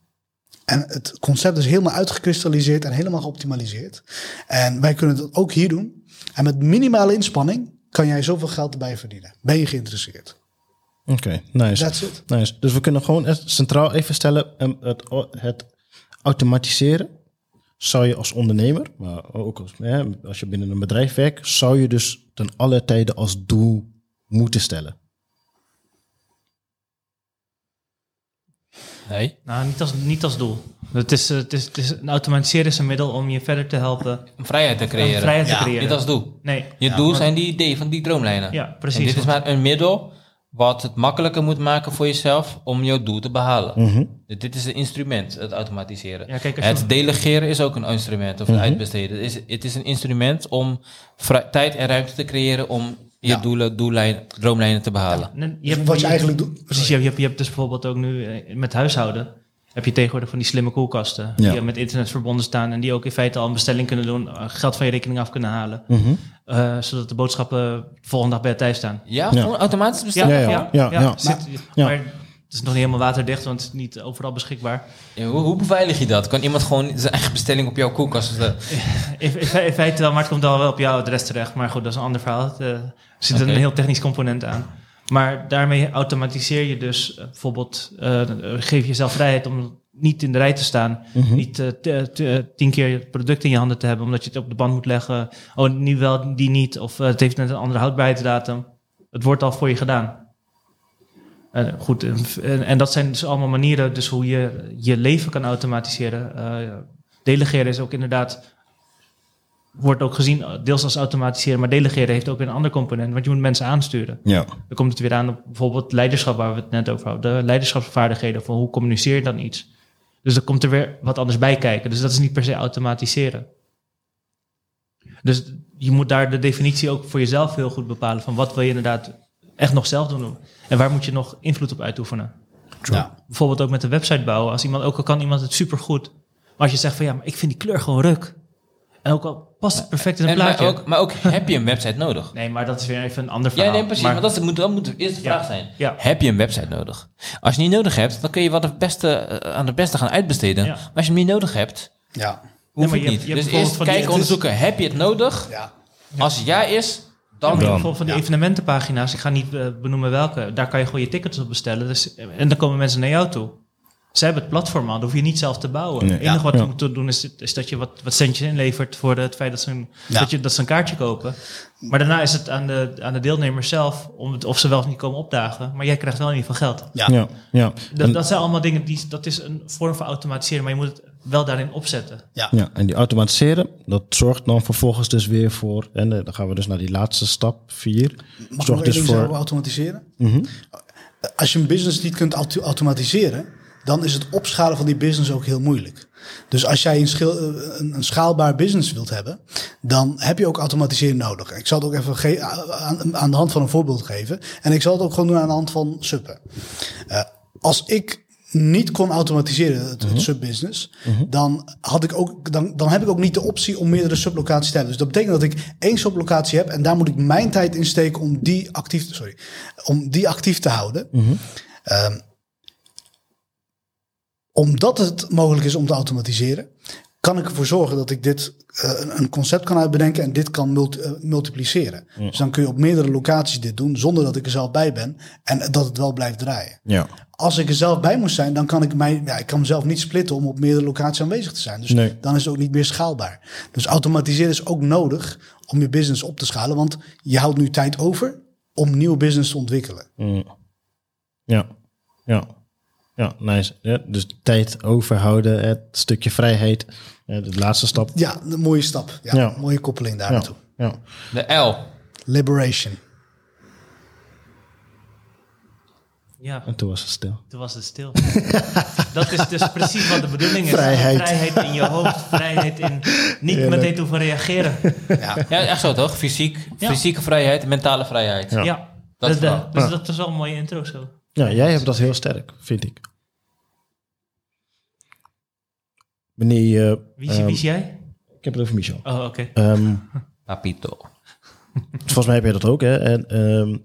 En het concept is helemaal uitgekristalliseerd en helemaal geoptimaliseerd. En wij kunnen dat ook hier doen. En met minimale inspanning kan jij zoveel geld erbij verdienen. Ben je geïnteresseerd? Oké, nice. That's it. nice. Dus we kunnen gewoon centraal even stellen, em, het, het automatiseren zou je als ondernemer, maar ook als, hè, als je binnen een bedrijf werkt, zou je dus ten alle tijde als doel moeten stellen. Nee. Nou, niet als, niet als doel. Het is, eh, het, is, het is een automatiseren is een middel om je verder te helpen. Om vrijheid te creëren. vrijheid te Ja, creëren. Niet als doel. Nee. Je doel zijn die ideeën van die droomlijnen. Ja, precies. En dit is maar een middel wat het makkelijker moet maken voor jezelf om jouw doel te behalen. Dit- Dit is een instrument, het automatiseren. Ja, kijk, als je- het delegeren is ook een instrument, of het uitbesteden. Het is, het is een instrument om tijd en ruimte te creëren om je Ja. doelen, doellijnen, droomlijnen te behalen. Je hebt, Wat je eigenlijk doet. Precies, je hebt, je hebt dus bijvoorbeeld ook nu eh, met huishouden. Heb je tegenwoordig van die slimme koelkasten. Ja. Die met internet verbonden staan. En die ook in feite al een bestelling kunnen doen. eh, Geld van je rekening af kunnen halen. eh, zodat de boodschappen de volgende dag bij je thuis staan. Ja, automatisch bestellen. Ja, ja. ja, ja. Zit- Ja. Maar het is nog niet helemaal waterdicht, want het is niet overal beschikbaar. Ja, hoe, hoe beveilig je dat? Kan iemand gewoon zijn eigen bestelling op jouw koelkast zetten? [LAUGHS] In, in, in feite wel, maar het komt al wel op jouw adres terecht. Maar goed, dat is een ander verhaal. Het, zit Oké. een heel technisch component aan. Maar daarmee automatiseer je dus eh, bijvoorbeeld, eh, geef je jezelf vrijheid om niet in de rij te staan. Niet eh, te- te- tien keer het product in je handen te hebben, omdat je het op de band moet leggen. Oh, nu wel, die niet. Of het heeft net een andere houdbaarheidsdatum. Het wordt al voor je gedaan. En goed, en, en dat zijn dus allemaal manieren dus hoe je je leven kan automatiseren. Eh, delegeren is ook inderdaad wordt ook gezien eh, deels als automatiseren, maar delegeren heeft ook weer een ander component, want je moet mensen aansturen. Ja. Dan komt het weer aan op bijvoorbeeld leiderschap, waar we het net over hadden. De leiderschapsvaardigheden, van hoe communiceer je dan iets. Dus er komt er weer wat anders bij kijken. Dus dat is niet per se automatiseren. Dus je moet daar de definitie ook voor jezelf heel goed bepalen. Van wat wil je inderdaad echt nog zelf doen? En waar moet je nog invloed op uitoefenen? Ja. Bijvoorbeeld ook met de website bouwen. Als iemand, ook al kan iemand het supergoed. Maar als je zegt van ja, maar ik vind die kleur gewoon ruk. En ook al past het perfect in een En, maar, plaatje. ook, maar ook, heb je een website nodig? Nee, maar dat is weer even een ander Ja, verhaal. nee, precies. Maar, dat, is, moet, dat moet de eerste Ja. vraag zijn. Ja. Heb je een website nodig? Als je niet nodig hebt, dan kun je wat het beste, eh, aan het beste gaan uitbesteden. Ja. Maar als je hem niet nodig hebt, Ja. hoeft maar het je niet. hebt- je hebt dus eerst kijken, onderzoeken. Heb je het nodig? Ja. Als ja is, dan... Bijvoorbeeld van die Ja. evenementenpagina's, ik ga niet eh, benoemen welke, daar kan je gewoon je tickets op bestellen. Dus, en dan komen mensen naar jou toe. Ze hebben het platform al, dat hoef je niet zelf te bouwen. Nee. Het enige Ja. wat Ja. je moet doen is, is dat je wat, wat centjes inlevert voor de- het feit dat ze, een, Ja. dat, je, dat ze een kaartje kopen. Maar daarna is het aan de, aan de deelnemers zelf om het, of ze wel of niet komen opdagen. Maar jij krijgt wel in ieder geval geld. Ja. Ja. ja. Dat, dat zijn allemaal dingen, die, dat is een vorm van automatiseren, maar je moet het wel daarin opzetten. Ja. Ja, en die automatiseren, dat zorgt dan vervolgens dus weer voor, en eh, dan gaan we dus naar die laatste stap, vier. Mag Zorgt dus voor, automatiseren? Mhm. Als je een business niet kunt auto- automatiseren, dan is het opschalen van die business ook heel moeilijk. Dus als jij een, schil- eh, een, een schaalbaar business wilt hebben, dan heb je ook automatisering nodig. Ik zal het ook even ge- aan, aan de hand van een voorbeeld geven. En ik zal het ook gewoon doen aan de hand van suppen. Eh, als ik niet kon automatiseren, het, het subbusiness, dan, had ik ook, dan, dan heb ik ook niet de optie om meerdere sublocaties te hebben. Dus dat betekent dat ik één sublocatie heb en daar moet ik mijn tijd in steken om die actief, sorry, om die actief te houden. Ehm, omdat het mogelijk is om te automatiseren, kan ik ervoor zorgen dat ik dit eh, een- concept kan uitbedenken en dit kan multi- eh, multipliceren. Dus dan kun je op meerdere locaties dit doen zonder dat ik er zelf bij ben en dat het wel blijft draaien. ja, Als ik er zelf bij moest zijn, dan kan ik mij, ja, ik kan mezelf niet splitten om op meerdere locaties aanwezig te zijn. Dus Nee. dan is het ook niet meer schaalbaar. Dus automatiseren is ook nodig om je business op te schalen, want je houdt nu tijd over om nieuwe business te ontwikkelen. Mm. ja, ja, ja, nice. Ja, dus tijd overhouden, het stukje vrijheid, eh, de laatste stap. Ja, een mooie stap. Ja, Ja. mooie koppeling daar Ja, naartoe. ja. De L. Liberation. Ja, En toen was het stil. toen was het stil. [LAUGHS] dat is dus precies wat de bedoeling is. Vrijheid. Vrijheid in je hoofd, vrijheid in niet Heerlijk. meteen hoeven reageren. Ja, echt zo toch? Fysiek, Ja. fysieke vrijheid, mentale vrijheid. Ja. Ja, Dat dus, wel. dat, dus Ja. dat is wel een mooie intro zo. Ja, jij hebt dat heel sterk, vind ik. Wanneer je... Wie, is- ehm, wie is jij? ik heb het over Michel. Oh, oké. Ehm, Papito. volgens mij heb je dat ook, hè? En ehm,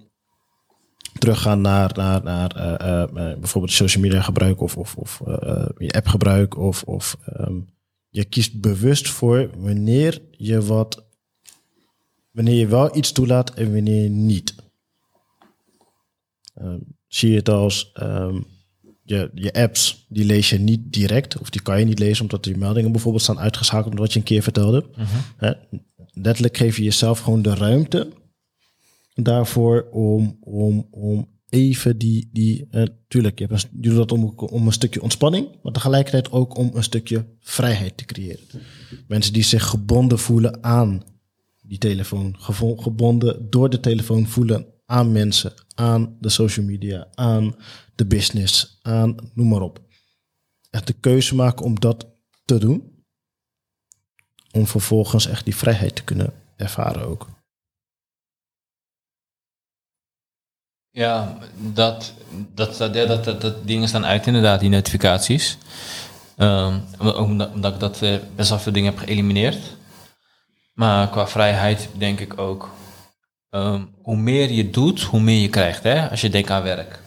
teruggaan naar, naar, naar eh, eh, bijvoorbeeld social media gebruik of, of, of je app gebruik. Of, of ehm, je kiest bewust voor wanneer je wat... Wanneer je wel iets toelaat en wanneer niet. Zie je het als... ehm, je, je apps, die lees je niet direct. Of die kan je niet lezen, omdat die meldingen bijvoorbeeld staan uitgeschakeld... wat je een keer vertelde. Hè? Letterlijk geef je jezelf gewoon de ruimte daarvoor om, om, om even die, die uh, tuurlijk, je, hebt een, je doet dat om, om een stukje ontspanning, maar tegelijkertijd ook om een stukje vrijheid te creëren. Mensen die zich gebonden voelen aan die telefoon, gebonden door de telefoon voelen aan mensen, aan de social media, aan de business, aan noem maar op. Echt de keuze maken om dat te doen, om vervolgens echt die vrijheid te kunnen ervaren ook. Ja, dat, dat, dat, dat, dat, dingen staan uit inderdaad, die notificaties. Omdat, omdat ik dat eh, best wel veel dingen heb geëlimineerd. Maar qua vrijheid denk ik ook. Ehm, hoe meer je doet, hoe meer je krijgt. Hè? Als je denkt aan werk.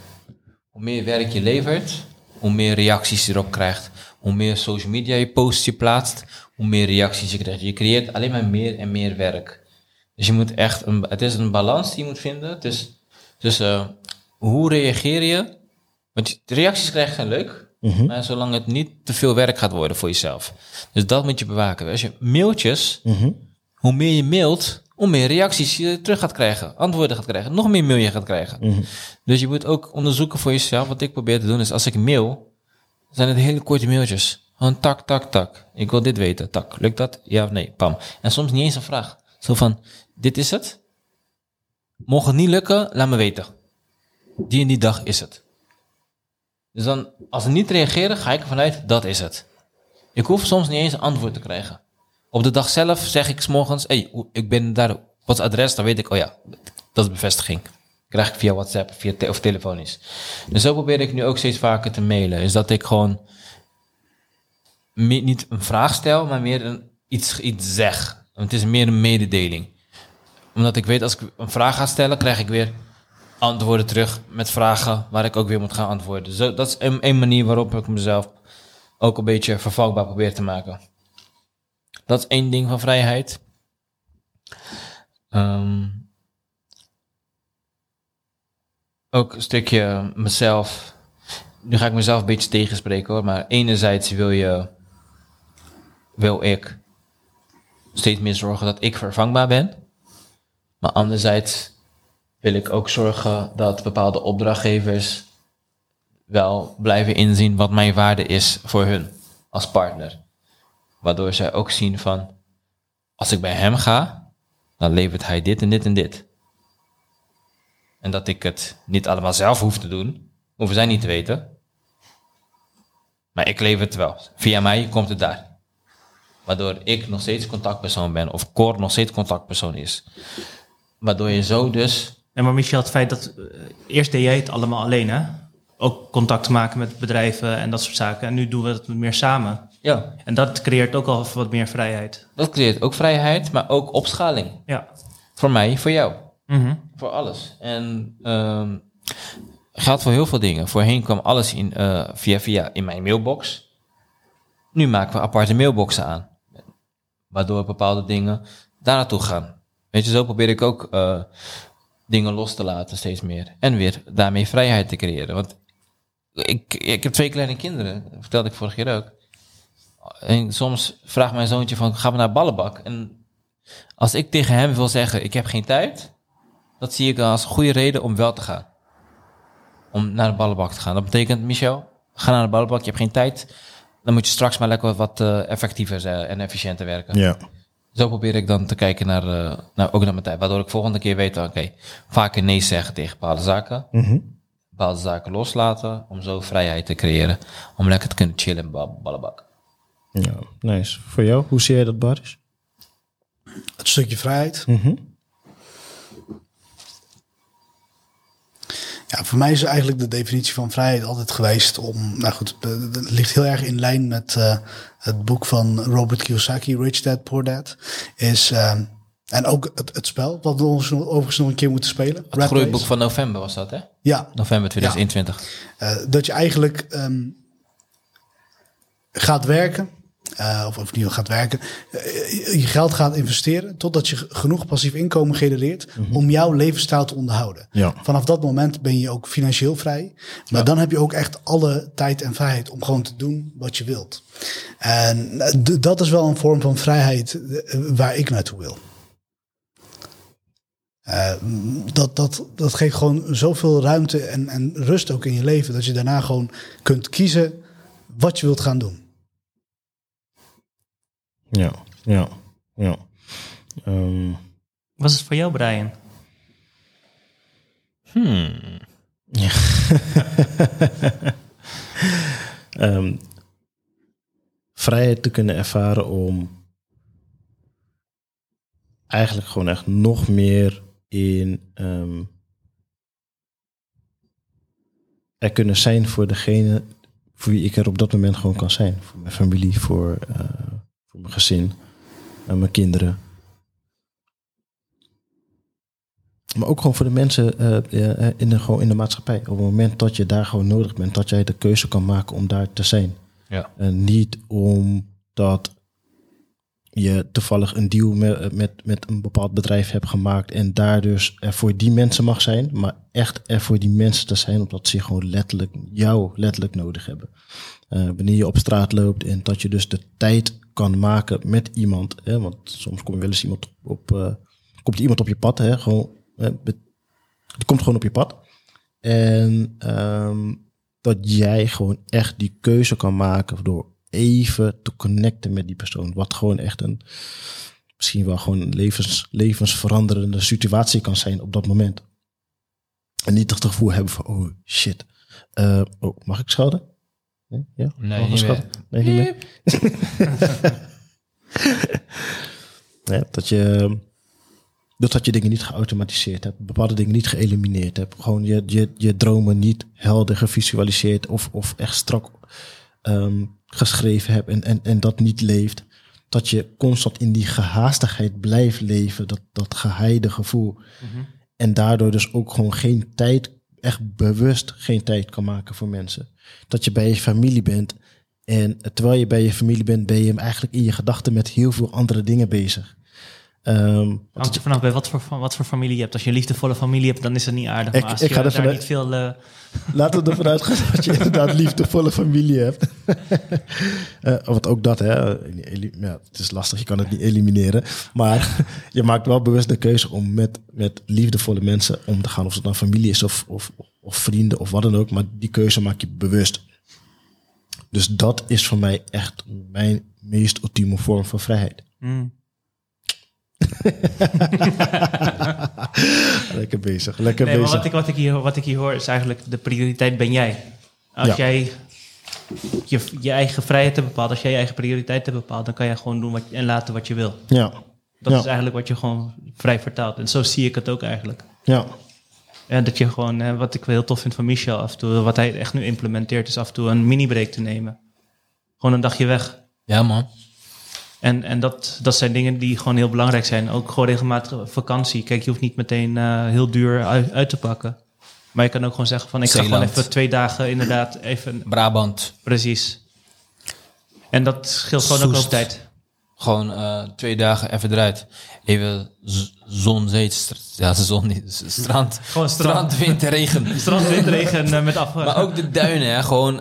Hoe meer werk je levert, hoe meer reacties je erop krijgt. Hoe meer social media je posts je plaatst, hoe meer reacties je krijgt. Je creëert alleen maar meer en meer werk. Dus je moet echt, een, het is een balans die je moet vinden. Dus eh, hoe reageer je? Want je- de reacties krijgen zijn leuk, Mhm. maar zolang het niet te veel werk gaat worden voor jezelf. Dus dat moet je bewaken. Als je mailtjes, Mhm. hoe meer je mailt, hoe meer reacties je terug gaat krijgen, antwoorden gaat krijgen, nog meer mail je gaat krijgen. Mhm. Dus je moet ook onderzoeken voor jezelf. Wat ik probeer te doen is, als ik mail, zijn het hele korte mailtjes. Gewoon tak, tak, tak. Ik wil dit weten. Tak. Lukt dat? Ja of nee? Pam. En soms niet eens een vraag. Zo van, dit is het. Mocht het niet lukken, laat me weten. Die en die dag is het. Dus dan, als ze niet reageren, ga ik ervan uit, dat is het. Ik hoef soms niet eens een antwoord te krijgen. Op de dag zelf zeg ik 's morgens, hey, ik ben daar, wat is adres? Dan weet ik, oh ja, dat is bevestiging. Krijg ik via WhatsApp via of telefonisch. Dus zo probeer ik nu ook steeds vaker te mailen. Is dat ik gewoon niet een vraag stel, maar meer iets, iets zeg. Het is meer een mededeling. Omdat ik weet, als ik een vraag ga stellen, krijg ik weer antwoorden terug met vragen waar ik ook weer moet gaan antwoorden. Zo, dat is een, een manier waarop ik mezelf ook een beetje vervangbaar probeer te maken. Dat is één ding van vrijheid. Ehm, ook een stukje mezelf. Nu ga ik mezelf een beetje tegenspreken hoor. Maar enerzijds wil je. Wil ik steeds meer zorgen dat ik vervangbaar ben. Maar anderzijds wil ik ook zorgen dat bepaalde opdrachtgevers wel blijven inzien wat mijn waarde is voor hun als partner. Waardoor zij ook zien van, als ik bij hem ga, dan levert hij dit en dit en dit. En dat ik het niet allemaal zelf hoef te doen, hoeven zij niet te weten. Maar ik lever het wel. Via mij komt het daar. Waardoor ik nog steeds contactpersoon ben, of Cor nog steeds contactpersoon is. Waardoor je zo dus En maar Michel, het feit dat... eh, eerst deed jij het allemaal alleen, hè? Ook contact maken met bedrijven en dat soort zaken. En nu doen we het meer samen. Ja, En dat creëert ook al wat meer vrijheid. dat creëert ook vrijheid, maar ook opschaling. Ja. Voor mij, voor jou, Mhm. voor alles. En ehm geldt voor heel veel dingen. Voorheen kwam alles in, eh, via via in mijn mailbox. Nu maken we aparte mailboxen aan. Waardoor bepaalde dingen daar naartoe gaan. Weet je, zo probeer ik ook eh, dingen los te laten steeds meer. En weer daarmee vrijheid te creëren. Want ik, ik heb twee kleine kinderen, vertelde ik vorige keer ook. En soms vraagt mijn zoontje van, gaan we naar ballenbak? En als ik tegen hem wil zeggen, ik heb geen tijd, dat zie ik als goede reden om wel te gaan. Om naar de ballenbak te gaan. Dat betekent, Michel, ga naar de ballenbak, je hebt geen tijd. Dan moet je straks maar lekker wat eh, effectiever eh, en efficiënter werken. Ja. Zo probeer ik dan te kijken naar, eh, naar, ook naar mijn tijd. Waardoor ik volgende keer weet, oké, vaker nee zeggen tegen bepaalde zaken. Mhm. bepaalde zaken loslaten om zo vrijheid te creëren. Om lekker te kunnen chillen in bal- ballenbak. Ja, nice. Voor jou, hoe zie jij dat, Baris? Het stukje vrijheid. Mhm. Ja, voor mij is eigenlijk de definitie van vrijheid altijd geweest om, nou goed, het ligt heel erg in lijn met eh, het boek van Robert Kiyosaki, Rich Dad Poor Dad, is eh, en ook het, het spel wat we ons nog- overigens nog een keer moeten spelen. Het groeiboek van november was dat, hè? Ja, November 2021. eh, dat je eigenlijk ehm, gaat werken, eh, of, of niet gaat werken, eh, je geld gaat investeren totdat je genoeg passief inkomen genereert om jouw levensstijl te onderhouden. Ja. Vanaf dat moment ben je ook financieel vrij. Maar dan heb je ook echt alle tijd en vrijheid om gewoon te doen wat je wilt. En eh, dat is wel een vorm van vrijheid waar ik naartoe wil. Dat, dat, dat geeft gewoon zoveel ruimte en, en rust ook in je leven. Dat je daarna gewoon kunt kiezen wat je wilt gaan doen. Ja, ja, ja. Ehm, Was het voor jou, Brian? Hmm. [LAUGHS] ehm, vrijheid te kunnen ervaren om eigenlijk gewoon echt nog meer in ehm, er kunnen zijn voor degene voor wie ik er op dat moment gewoon kan zijn. Voor mijn familie, voor, voor mijn gezin, en mijn kinderen. Maar ook gewoon voor de mensen eh, eh, in, de, gewoon in de maatschappij. Op het moment dat je daar gewoon nodig bent, dat jij de keuze kan maken om daar te zijn. Ja. En niet omdat je toevallig een deal met, met, met een bepaald bedrijf hebt gemaakt en daar dus er voor die mensen mag zijn, maar echt er voor die mensen te zijn, omdat ze gewoon letterlijk jou letterlijk nodig hebben. Eh, wanneer je op straat loopt en dat je dus de tijd kan maken met iemand, hè, want soms komt wel eens iemand op, eh, komt iemand op je pad, hè, gewoon, bet- die komt gewoon op je pad. En ehm, dat jij gewoon echt die keuze kan maken door even te connecten met die persoon. Wat gewoon echt een, misschien wel gewoon een levens, levensveranderende situatie kan zijn op dat moment. En niet het gevoel hebben van, oh shit. Eh, oh, mag ik schelden? Nee, ja? Nee, niet? Nee, niet meer. [LAUGHS] Ja, dat je doordat je dingen niet geautomatiseerd hebt, bepaalde dingen niet geëlimineerd hebt, gewoon je, je, je dromen niet helder gevisualiseerd of, of echt strak ehm, geschreven hebt en, en, en dat niet leeft, dat je constant in die gehaastigheid blijft leven, dat, dat geheide gevoel. En daardoor dus ook gewoon geen tijd, echt bewust geen tijd kan maken voor mensen. Dat je bij je familie bent en terwijl je bij je familie bent, ben je eigenlijk in je gedachten met heel veel andere dingen bezig. Ehm, Hangt er vanaf bij wat voor, wat voor familie je hebt. Als je een liefdevolle familie hebt, dan is het niet aardig. Ik- maar als ik je ga daar niet veel... eh, [LAUGHS] Laten we ervan uitgaan dat je inderdaad liefdevolle familie hebt. [LAUGHS] Eh, want ook dat, hè. Ja, het is lastig, je kan het niet elimineren. Maar je maakt wel bewust de keuze om met, met liefdevolle mensen om te gaan. Of het nou familie is of, of, of vrienden of wat dan ook. Maar die keuze maak je bewust. Dus dat is voor mij echt mijn meest ultieme vorm van vrijheid. hmm. [LAUGHS] Lekker bezig, lekker Nee, maar bezig. wat ik, wat, ik hier, wat ik hier hoor is eigenlijk de prioriteit ben jij. Als Ja. jij je, je eigen vrijheid hebt bepaald, als jij je eigen prioriteit hebt bepaald, dan kan je gewoon doen wat, en laten wat je wil. Ja, Dat Ja. is eigenlijk wat je gewoon vrij vertaalt. En zo zie ik het ook eigenlijk. ja, Ja, dat je gewoon, hè, wat ik wel heel tof vind van Michel, af en toe, wat hij echt nu implementeert, is af en toe een mini-break te nemen. Gewoon een dagje weg. Ja, man. En, en dat, dat zijn dingen die gewoon heel belangrijk zijn. Ook gewoon regelmatig vakantie. Kijk, je hoeft niet meteen eh, heel duur uit, uit te pakken. Maar je kan ook gewoon zeggen van ik ga gewoon even twee dagen inderdaad even Brabant. precies. En dat scheelt gewoon ook Soest. ook tijd. Gewoon eh, twee dagen even eruit. Even zon, zee, ja, [LAUGHS] zon niet, strand. Gewoon strand. strand, wind en regen. [LAUGHS] Strand, windregen eh, met af. Maar ook de duinen, hè. Gewoon,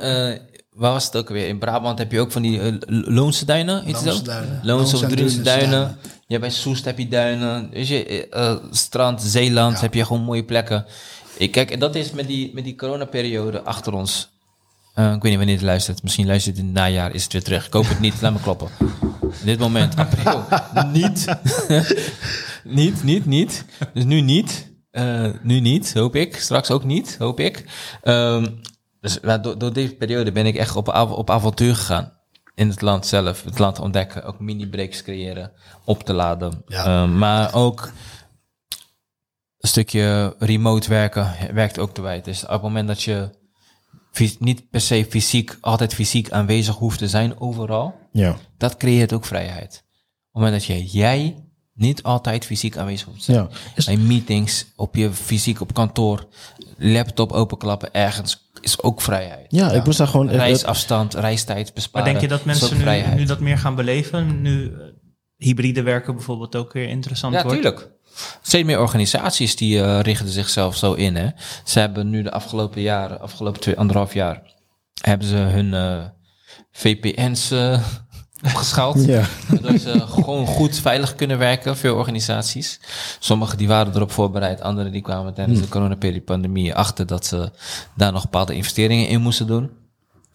waar was het ook weer? In Brabant heb je ook van die eh, Loonse duinen, Loonse zo? duinen. Loonse Loonse of Drunense duinen. duinen. Ja, bij Soest heb je duinen. Weet je, eh, eh, strand, Zeeland heb je gewoon mooie plekken. Ik, kijk, en dat is met die, met die coronaperiode achter ons. Ik weet niet wanneer het luistert. Misschien luistert het in het najaar, is het weer terug. Ik hoop het niet, laat me kloppen. In dit moment, [LAUGHS] april, niet. [LAUGHS] niet, niet, niet. Dus nu niet. Nu niet, hoop ik. Straks ook niet, hoop ik. Ehm, dus door, door deze periode ben ik echt op, av- op avontuur gegaan. In het land zelf, het land ontdekken, ook mini-breaks creëren, op te laden. Ja. Ehm, maar ook een stukje remote werken werkt ook erbij. Dus op het moment dat je niet per se fysiek, altijd fysiek aanwezig hoeft te zijn overal, Ja, dat creëert ook vrijheid. Op het moment dat je, jij niet altijd fysiek aanwezig zijn. ja. Is, Bij meetings, op je fysiek op kantoor, laptop openklappen ergens, is ook vrijheid. ja, ik moest daar gewoon... Reisafstand, reistijd Maar besparen. denk je dat mensen nu, nu dat meer gaan beleven? Nu eh, hybride werken bijvoorbeeld ook weer interessant Ja, wordt? tuurlijk. Steeds meer organisaties die eh, richten zichzelf zo in. Hè. Ze hebben nu de afgelopen jaren, afgelopen twee, anderhalf jaar, hebben ze hun eh, VPN's eh, opgeschaald. Ja. Waardoor ze gewoon goed veilig kunnen werken, veel organisaties. Sommigen die waren erop voorbereid, anderen die kwamen tijdens de coronapandemie achter dat ze daar nog bepaalde investeringen in moesten doen.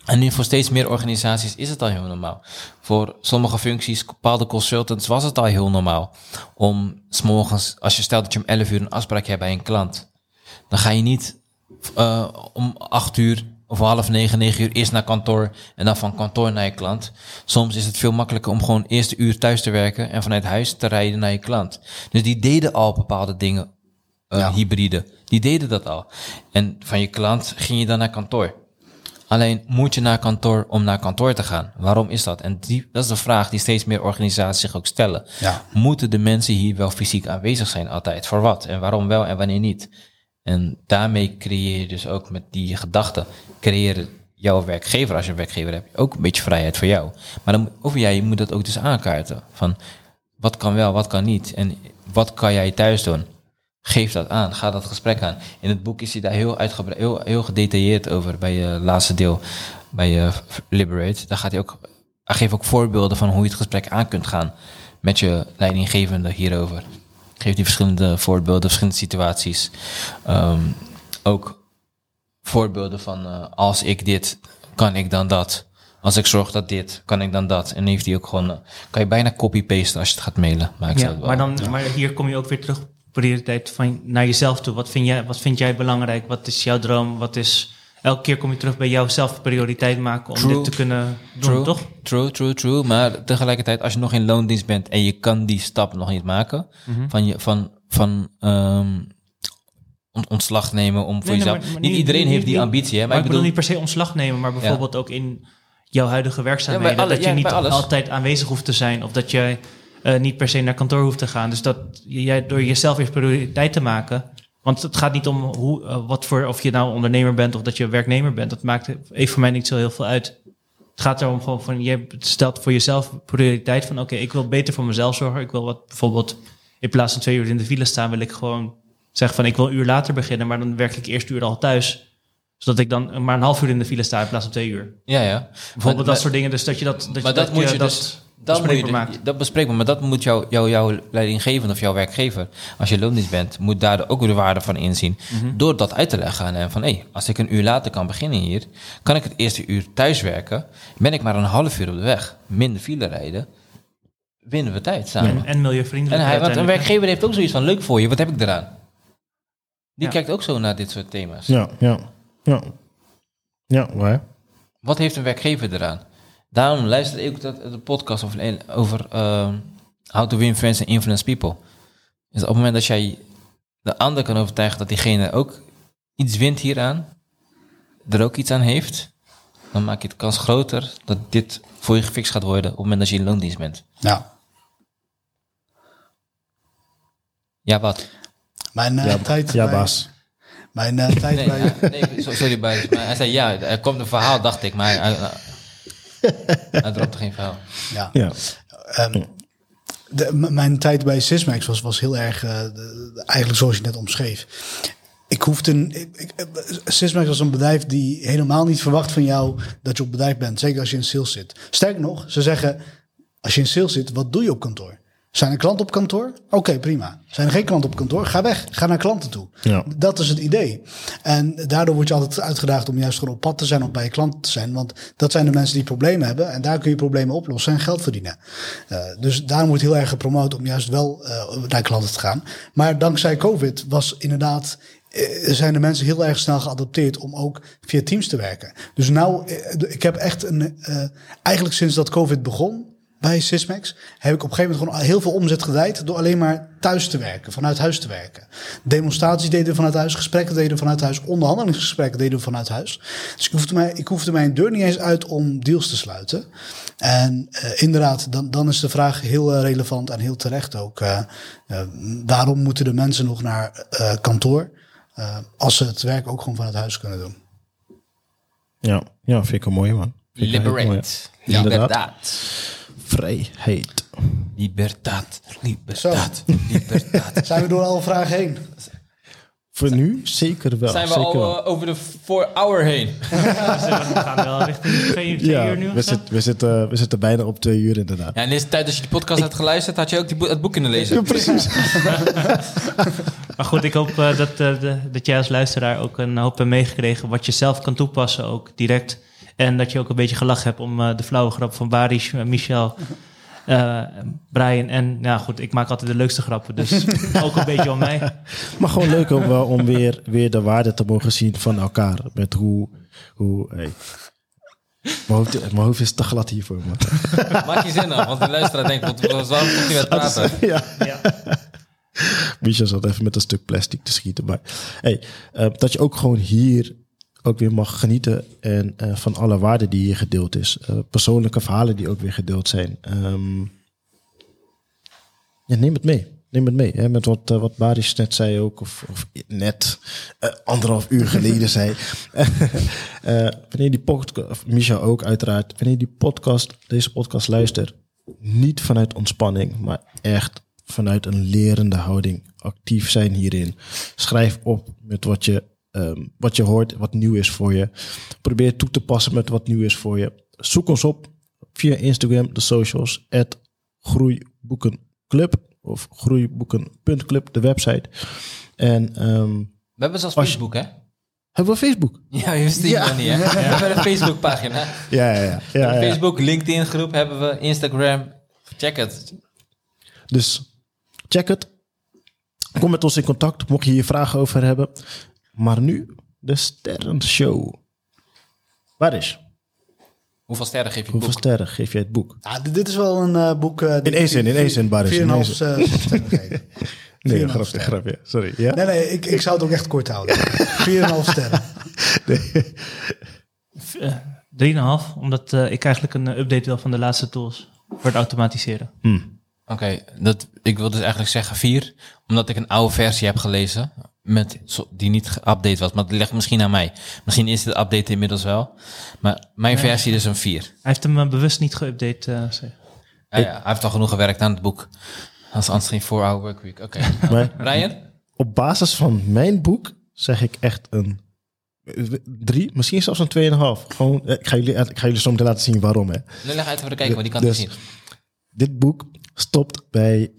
En nu voor steeds meer organisaties is het al heel normaal. Voor sommige functies, bepaalde consultants, was het al heel normaal. Om s morgens, als je stelt dat je om 11 uur een afspraak hebt bij een klant, dan ga je niet eh, om 8 uur of half negen, negen uur eerst naar kantoor en dan van kantoor naar je klant. Soms is het veel makkelijker om gewoon eerste uur thuis te werken en vanuit huis te rijden naar je klant. Dus die deden al bepaalde dingen, eh, Ja. hybride. Die deden dat al. En van je klant ging je dan naar kantoor. Alleen moet je naar kantoor om naar kantoor te gaan? Waarom is dat? En die, dat is de vraag die steeds meer organisaties zich ook stellen. Ja. Moeten de mensen hier wel fysiek aanwezig zijn altijd? Voor wat? En waarom wel en wanneer niet? En daarmee creëer je dus ook met die gedachten, creëer jouw werkgever, als je een werkgever hebt, ook een beetje vrijheid voor jou. Maar dan, of jij moet dat ook dus aankaarten. Van wat kan wel, wat kan niet? En wat kan jij thuis doen? Geef dat aan, ga dat gesprek aan. In het boek is hij daar heel uitgebreid, heel, heel gedetailleerd over bij je laatste deel, bij je Liberate. Daar gaat hij ook, hij geeft ook voorbeelden van hoe je het gesprek aan kunt gaan met je leidinggevende hierover. Geeft die verschillende voorbeelden, verschillende situaties. Ehm, ook voorbeelden van eh, als ik dit, kan ik dan dat. Als ik zorg dat dit, kan ik dan dat. En heeft hij ook gewoon, eh, kan je bijna copy-pasten als je het gaat mailen. Maar, ik Ja, wel- maar, dan, maar hier kom je ook weer terug prioriteit van naar jezelf toe. Wat vind, jij, wat vind jij belangrijk? Wat is jouw droom? Wat is, elke keer kom je terug bij jouzelf prioriteit maken om True. dit te kunnen doen, True, toch? True, true, true. Maar tegelijkertijd, als je nog in loondienst bent en je kan die stap nog niet maken, Mhm. van, je, van, van ehm, ont- ontslag nemen om voor Nee, nee, jezelf. maar- maar niet iedereen niet- heeft die niet- ambitie, hè? Maar, ik bedoel niet per se ontslag nemen, maar bijvoorbeeld ook in jouw huidige werkzaamheden. Ja, bij alle- dat je ja, niet altijd aanwezig hoeft te zijn of dat jij eh, niet per se naar kantoor hoeft te gaan. Dus dat jij door jezelf eerst prioriteit te maken. Want het gaat niet om hoe, eh, wat voor, of je nou ondernemer bent of dat je werknemer bent. Dat maakt even voor mij niet zo heel veel uit. Het gaat erom gewoon van, je stelt voor jezelf prioriteit van, oké, ik wil beter voor mezelf zorgen. Ik wil wat bijvoorbeeld, in plaats van twee uur in de file staan, wil ik gewoon zeggen van, ik wil een uur later beginnen, maar dan werk ik eerst uur al thuis. Zodat ik dan maar een half uur in de file sta in plaats van twee uur. Ja, ja. Bijvoorbeeld Maar- dat soort dingen. Dus dat je dat. dat maar dat, moet je dat dus. Dat, moet je, maakt. dat bespreekbaar, maar dat moet jou, jou, jouw leidinggevende of jouw werkgever, als je loondienst bent, moet daar ook de waarde van inzien. Mhm. Door dat uit te leggen aan hem van, hé, als ik een uur later kan beginnen hier, kan ik het eerste uur thuis werken, ben ik maar een half uur op de weg, minder file rijden, winnen we tijd samen. En, en milieuvriendelijk. En hij, want een werkgever heeft ook zoiets van, leuk voor je, wat heb ik eraan? Die Ja. kijkt ook zo naar dit soort thema's. Ja, ja, ja. Ja, waar? Wat heeft een werkgever eraan? Daarom luister ik ook dat, de podcast over, over ehm, how to win friends and influence people. Dus op het moment dat jij de ander kan overtuigen dat diegene ook iets wint hieraan, er ook iets aan heeft, dan maak je de kans groter dat dit voor je gefixt gaat worden op het moment dat je in loondienst bent. Ja. Ja, wat? Mijn eh, Ja, tijd ja bij, baas. Mijn eh, tijd Nee, bij... ja, nee so- sorry, Buis. Maar hij zei ja, er komt een verhaal, dacht ik, maar [LAUGHS] hij, dropte geen verhaal. Ja. Ja. Ehm, de, mijn tijd bij Sysmax was, was heel erg, eh, de- de- eigenlijk zoals je net omschreef. Ik hoefde een, ik, eh, Sysmax was een bedrijf die helemaal niet verwacht van jou dat je op bedrijf bent. Zeker als je in sales zit. Sterker nog, ze zeggen, als je in sales zit, wat doe je op kantoor? Zijn er klanten op kantoor? Oké, prima. Zijn er geen klanten op kantoor? Ga weg. Ga naar klanten toe. Ja. Dat is het idee. En daardoor word je altijd uitgedaagd om juist gewoon op pad te zijn of bij je klant te zijn. Want dat zijn de mensen die problemen hebben. En daar kun je problemen oplossen en geld verdienen. Eh, dus daarom wordt heel erg gepromoot om juist wel eh, naar klanten te gaan. Maar dankzij COVID was inderdaad eh, zijn de mensen heel erg snel geadopteerd om ook via Teams te werken. Dus nou, ik heb echt een, eigenlijk sinds dat COVID begon bij Sysmex, heb ik op een gegeven moment gewoon heel veel omzet gedraaid door alleen maar thuis te werken, vanuit huis te werken. Demonstraties deden we vanuit huis, gesprekken deden we vanuit huis, onderhandelingsgesprekken deden we vanuit huis. Dus ik hoefde, mij, ik hoefde mijn deur niet eens uit om deals te sluiten. En eh, inderdaad, dan, dan is de vraag heel eh, relevant en heel terecht ook. eh, waarom moeten de mensen nog naar eh, kantoor? Uh, als ze het werk ook gewoon vanuit huis kunnen doen. Ja, ja vind ik een mooie man. Een hele mooie. Ja. Vrijheid. Libertaat. Libertaat. Libertaat. [LAUGHS] Zijn we door alle vragen heen? Voor nu zeker wel. Zijn we zeker al wel. eh, over de 4 hour heen? [LAUGHS] We gaan wel richting twee, twee ja, uur nu. we, zitten, we, zitten, we zitten bijna op twee uur inderdaad. Ja, in deze tijd als je die podcast had geluisterd, had je ook die boek- het boek kunnen lezen. precies. [LAUGHS] Maar goed, ik hoop eh, dat, eh, de, dat jij als luisteraar ook een hoop hebt meegekregen wat je zelf kan toepassen, ook direct. En dat je ook een beetje gelachen hebt om eh, de flauwe grap van Baris, eh, Michel, [LAUGHS] eh, Brian. En ja, goed, ik maak altijd de leukste grappen, dus [LAUGHS] ook een beetje om mij. Maar gewoon leuk om, wel om weer, weer de waarde te mogen zien van elkaar. Met hoe... hoe hey. mijn, hoofd, mijn hoofd is te glad hiervoor, man. [LAUGHS] Maak je zin af, want de luisteraar denkt, wat, waarom komt hij met praten? ja. Ja. Micha zat even met een stuk plastic te schieten. Maar hey, dat je ook gewoon hier ook weer mag genieten en, eh, van alle waarde die hier gedeeld is. Eh, persoonlijke verhalen die ook weer gedeeld zijn. Ehm, ja, neem het mee. Neem het mee. Hè, met wat, eh, wat Baris net zei ook, of, of net anderhalf uur [LAUGHS] geleden zei. [LAUGHS] Wanneer die podcast, Micha ook uiteraard, wanneer die podcast, deze podcast luistert, niet vanuit ontspanning, maar echt vanuit een lerende houding actief zijn hierin. Schrijf op met wat je, ehm, wat je hoort, wat nieuw is voor je. Probeer toe te passen met wat nieuw is voor je. Zoek ons op via Instagram, de socials, at groeiboekenclub of groeiboeken.club, de website. En ehm, We hebben zelfs je- Facebook, hè? hebben we Facebook? Ja, je wist het Ja. niet, hè? [LAUGHS] We hebben een Facebookpagina. Ja, ja, ja. Facebook, LinkedIn groep hebben we, Instagram. Check het. Dus check het. Kom met ons in contact, mocht je hier vragen over hebben. Maar nu de Sterrenshow. Waar is? Hoeveel sterren geef je het Hoeveel boek? sterren geef je het boek? Ja, dit, dit is wel een eh, boek... eh, die- In één zin, in één zin, Baris, in één 4,5 eh, sterren geven. [LAUGHS] Nee, 4,5 grapje, sterren. grapje. Sorry. Ja? Nee, nee, ik, ik zou het ook echt kort houden. [LAUGHS] 4,5 sterren. Eh, 3,5, omdat eh, ik eigenlijk een eh, update wil van de laatste tools voor het automatiseren. Oké, dat ik wil dus eigenlijk zeggen vier, omdat ik een oude versie heb gelezen met zo- die niet geüpdate was, maar dat ligt misschien aan mij. Misschien is de update inmiddels wel, maar mijn versie is een vier. Hij heeft hem eh, bewust niet geüpdate. eh, zeg. Ja, ja, hij heeft al genoeg gewerkt aan het boek. Als anders geen 4-hour workweek. Oké. [LAUGHS] Maar Ryan? op basis van mijn boek zeg ik echt een drie, misschien zelfs een tweeënhalf. Gewoon, eh, ik ga jullie, ik ga jullie zo meteen laten zien waarom. Hè. Nu leg uit voor de kijker, want die kan Dus- het zien. Dit boek stopt bij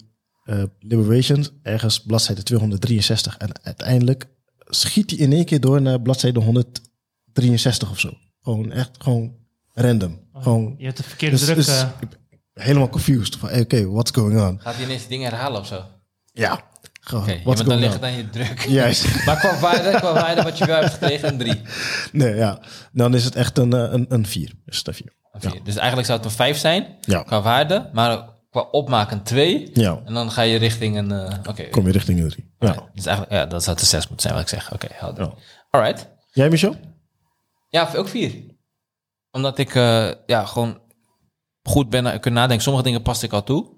eh, Liberations, ergens bladzijde 263. En uiteindelijk schiet hij in één keer door naar bladzijde 163 of zo. Gewoon echt gewoon random. Gewoon, Je hebt de verkeerde dus, druk. dus ben helemaal confused. Van, hey, Oké, what's going on? Gaat hij ineens dingen herhalen of zo? Ja, gewoon, maar dan ligt het aan je druk. Juist. [LAUGHS] Maar qua waarde, qua waarde wat je wel hebt gekregen, een drie. Nee, ja. Dan is het echt een, eh, een, een vier. Is het een vier. Dus eigenlijk zou het een vijf zijn, Ja. qua waarde, maar qua opmaak een twee. Ja, En dan ga je richting een... eh, Oké, kom je richting een drie. Ja. dus eigenlijk, ja, dat zou de zes moeten zijn wat ik zeg. Oké. Ja. Alright. Jij, Michel? Ja, ook vier. Omdat ik eh, ja, gewoon goed ben kunnen nadenken. Sommige dingen paste ik al toe.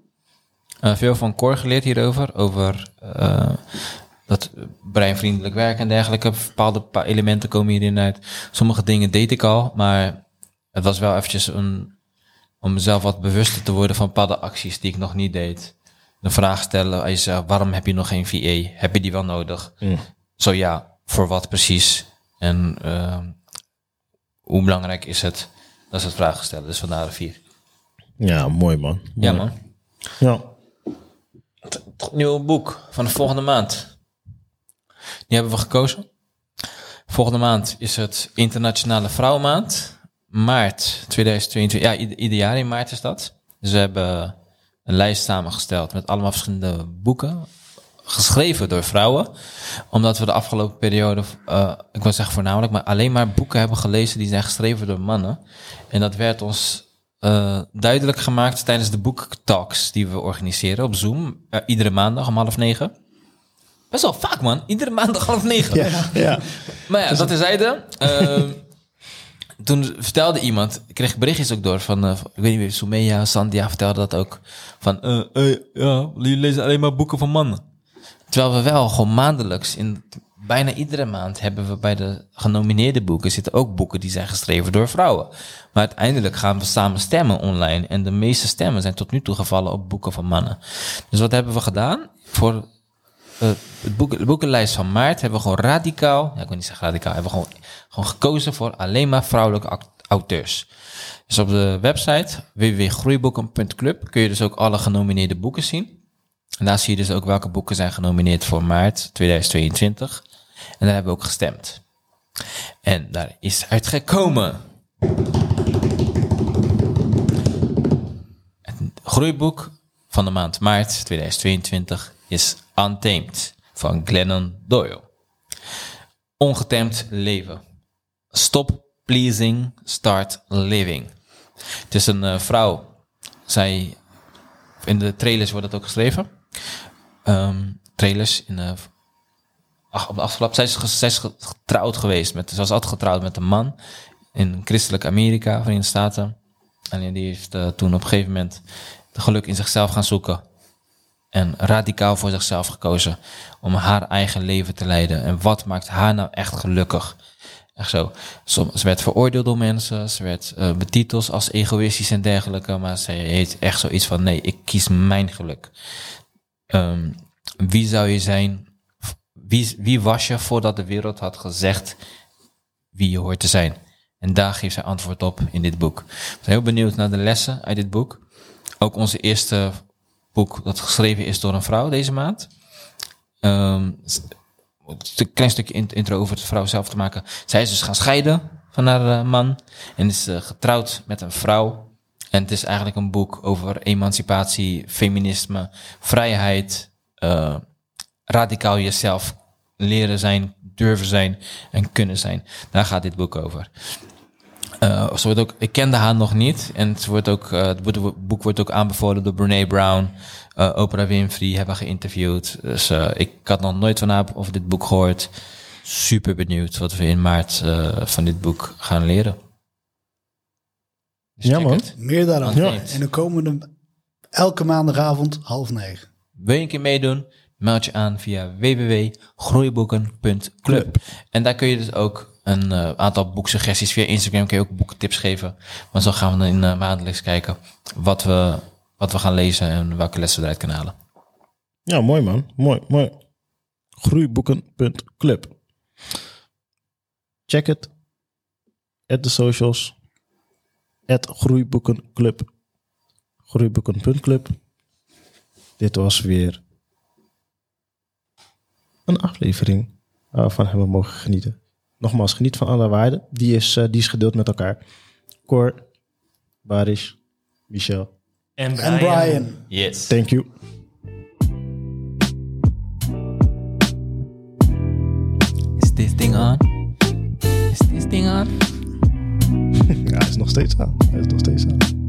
Eh, veel van Cor geleerd hierover. Over eh, dat breinvriendelijk werk en dergelijke. Bepaalde pa- elementen komen hierin uit. Sommige dingen deed ik al, maar het was wel eventjes een, om mezelf wat bewuster te worden van bepaalde acties die ik nog niet deed. De vraag stellen aan jezelf, waarom heb je nog geen VA? Heb je die wel nodig? Mm. Zo ja, voor wat precies? En ehm, hoe belangrijk is het? Dat is het vraag stellen. Dus vandaar de vier. Ja, mooi man. Ja man. Ja. het nieuwe boek van de volgende maand. Die hebben we gekozen. Volgende maand is het Internationale Vrouwenmaand. Maart 2022. Ja, ieder, ieder jaar in maart is dat. Dus we hebben een lijst samengesteld met allemaal verschillende boeken. Geschreven door vrouwen. Omdat we de afgelopen periode, eh, ik wil zeggen voornamelijk, maar alleen maar boeken hebben gelezen die zijn geschreven door mannen. En dat werd ons eh, duidelijk gemaakt tijdens de boektalks die we organiseren op Zoom. eh, iedere maandag om half negen. Best wel vaak, man. Iedere maandag half negen. Ja, ja. Maar ja, dat terzijde. Ehm toen vertelde iemand, ik kreeg berichtjes ook door van, eh, ik weet niet meer, Soumeya, Sandia vertelde dat ook. Van, eh, eh, ja, jullie lezen alleen maar boeken van mannen. Terwijl we wel gewoon maandelijks, in bijna iedere maand hebben we bij de genomineerde boeken zitten ook boeken die zijn geschreven door vrouwen. Maar uiteindelijk gaan we samen stemmen online en de meeste stemmen zijn tot nu toe gevallen op boeken van mannen. Dus wat hebben we gedaan? Voor eh, het boek, de boekenlijst van maart hebben we gewoon radicaal, ja, ik wil niet zeggen radicaal, hebben we gewoon, gewoon gekozen voor alleen maar vrouwelijke auteurs. Dus op de website www.groeiboeken.club kun je dus ook alle genomineerde boeken zien. En daar zie je dus ook welke boeken zijn genomineerd voor maart 2022. En daar hebben we ook gestemd. En daar is uitgekomen. Het groeiboek van de maand maart 2022 is Untamed van Glennon Doyle. Ongetemd leven. Stop pleasing, start living. Het is een eh, vrouw. Zij, in de trailers wordt het ook geschreven. Ehm, trailers in de, ach, op de afgelopen. Zij is, zij is ge- getrouwd geweest. Met, ze was getrouwd met een man in christelijk Amerika, Verenigde Staten. En die heeft eh, toen op een gegeven moment geluk in zichzelf gaan zoeken. En radicaal voor zichzelf gekozen om haar eigen leven te leiden. En wat maakt haar nou echt gelukkig? Echt zo. Ze werd veroordeeld door mensen. Ze werd eh, betiteld als egoïstisch en dergelijke. Maar ze heeft echt zoiets van: nee, ik kies mijn geluk. Ehm, wie zou je zijn? Wie, wie was je voordat de wereld had gezegd wie je hoort te zijn? En daar geeft zij antwoord op in dit boek. We zijn heel benieuwd naar de lessen uit dit boek. Ook onze eerste boek dat geschreven is door een vrouw deze maand. Ehm, een klein stukje in- intro over de vrouw zelf te maken. Zij is dus gaan scheiden van haar eh, man en is eh, getrouwd met een vrouw. En het is eigenlijk een boek over emancipatie, feminisme, vrijheid, eh, radicaal jezelf leren zijn, durven zijn en kunnen zijn. Daar gaat dit boek over. Eh, ze wordt ook, ik kende haar nog niet. En het, wordt ook, eh, het boek- wordt ook aanbevolen door Brene Brown. eh Oprah Winfrey hebben geïnterviewd. Dus ik had nog nooit van haar over dit boek gehoord. Super benieuwd wat we in maart eh, van dit boek gaan leren. Dus Ja, man. het. Meer daarover. Ja. En de komende, elke maandagavond half negen. Wil je een keer meedoen? Meld je aan via www.groeiboeken.club. En daar kun je dus ook een eh, aantal boeksuggesties via Instagram kun je ook boekentips geven. Maar zo gaan we dan in eh, maandelijks kijken wat we, wat we gaan lezen en welke lessen we eruit kunnen halen. Ja, mooi man. Mooi, mooi. Groeiboeken.club. Check het. At de socials. At groeiboekenclub. Groeiboeken.club. Dit was weer een aflevering waarvan hebben we mogen genieten. Nogmaals, geniet van alle waarden. Die is, eh, die is gedeeld met elkaar. Cor, Baris, Michel. En En Brian. Yes. Thank you. Is this thing on? Is this thing on? [LAUGHS] Ja, hij is nog steeds aan. Hij is nog steeds aan.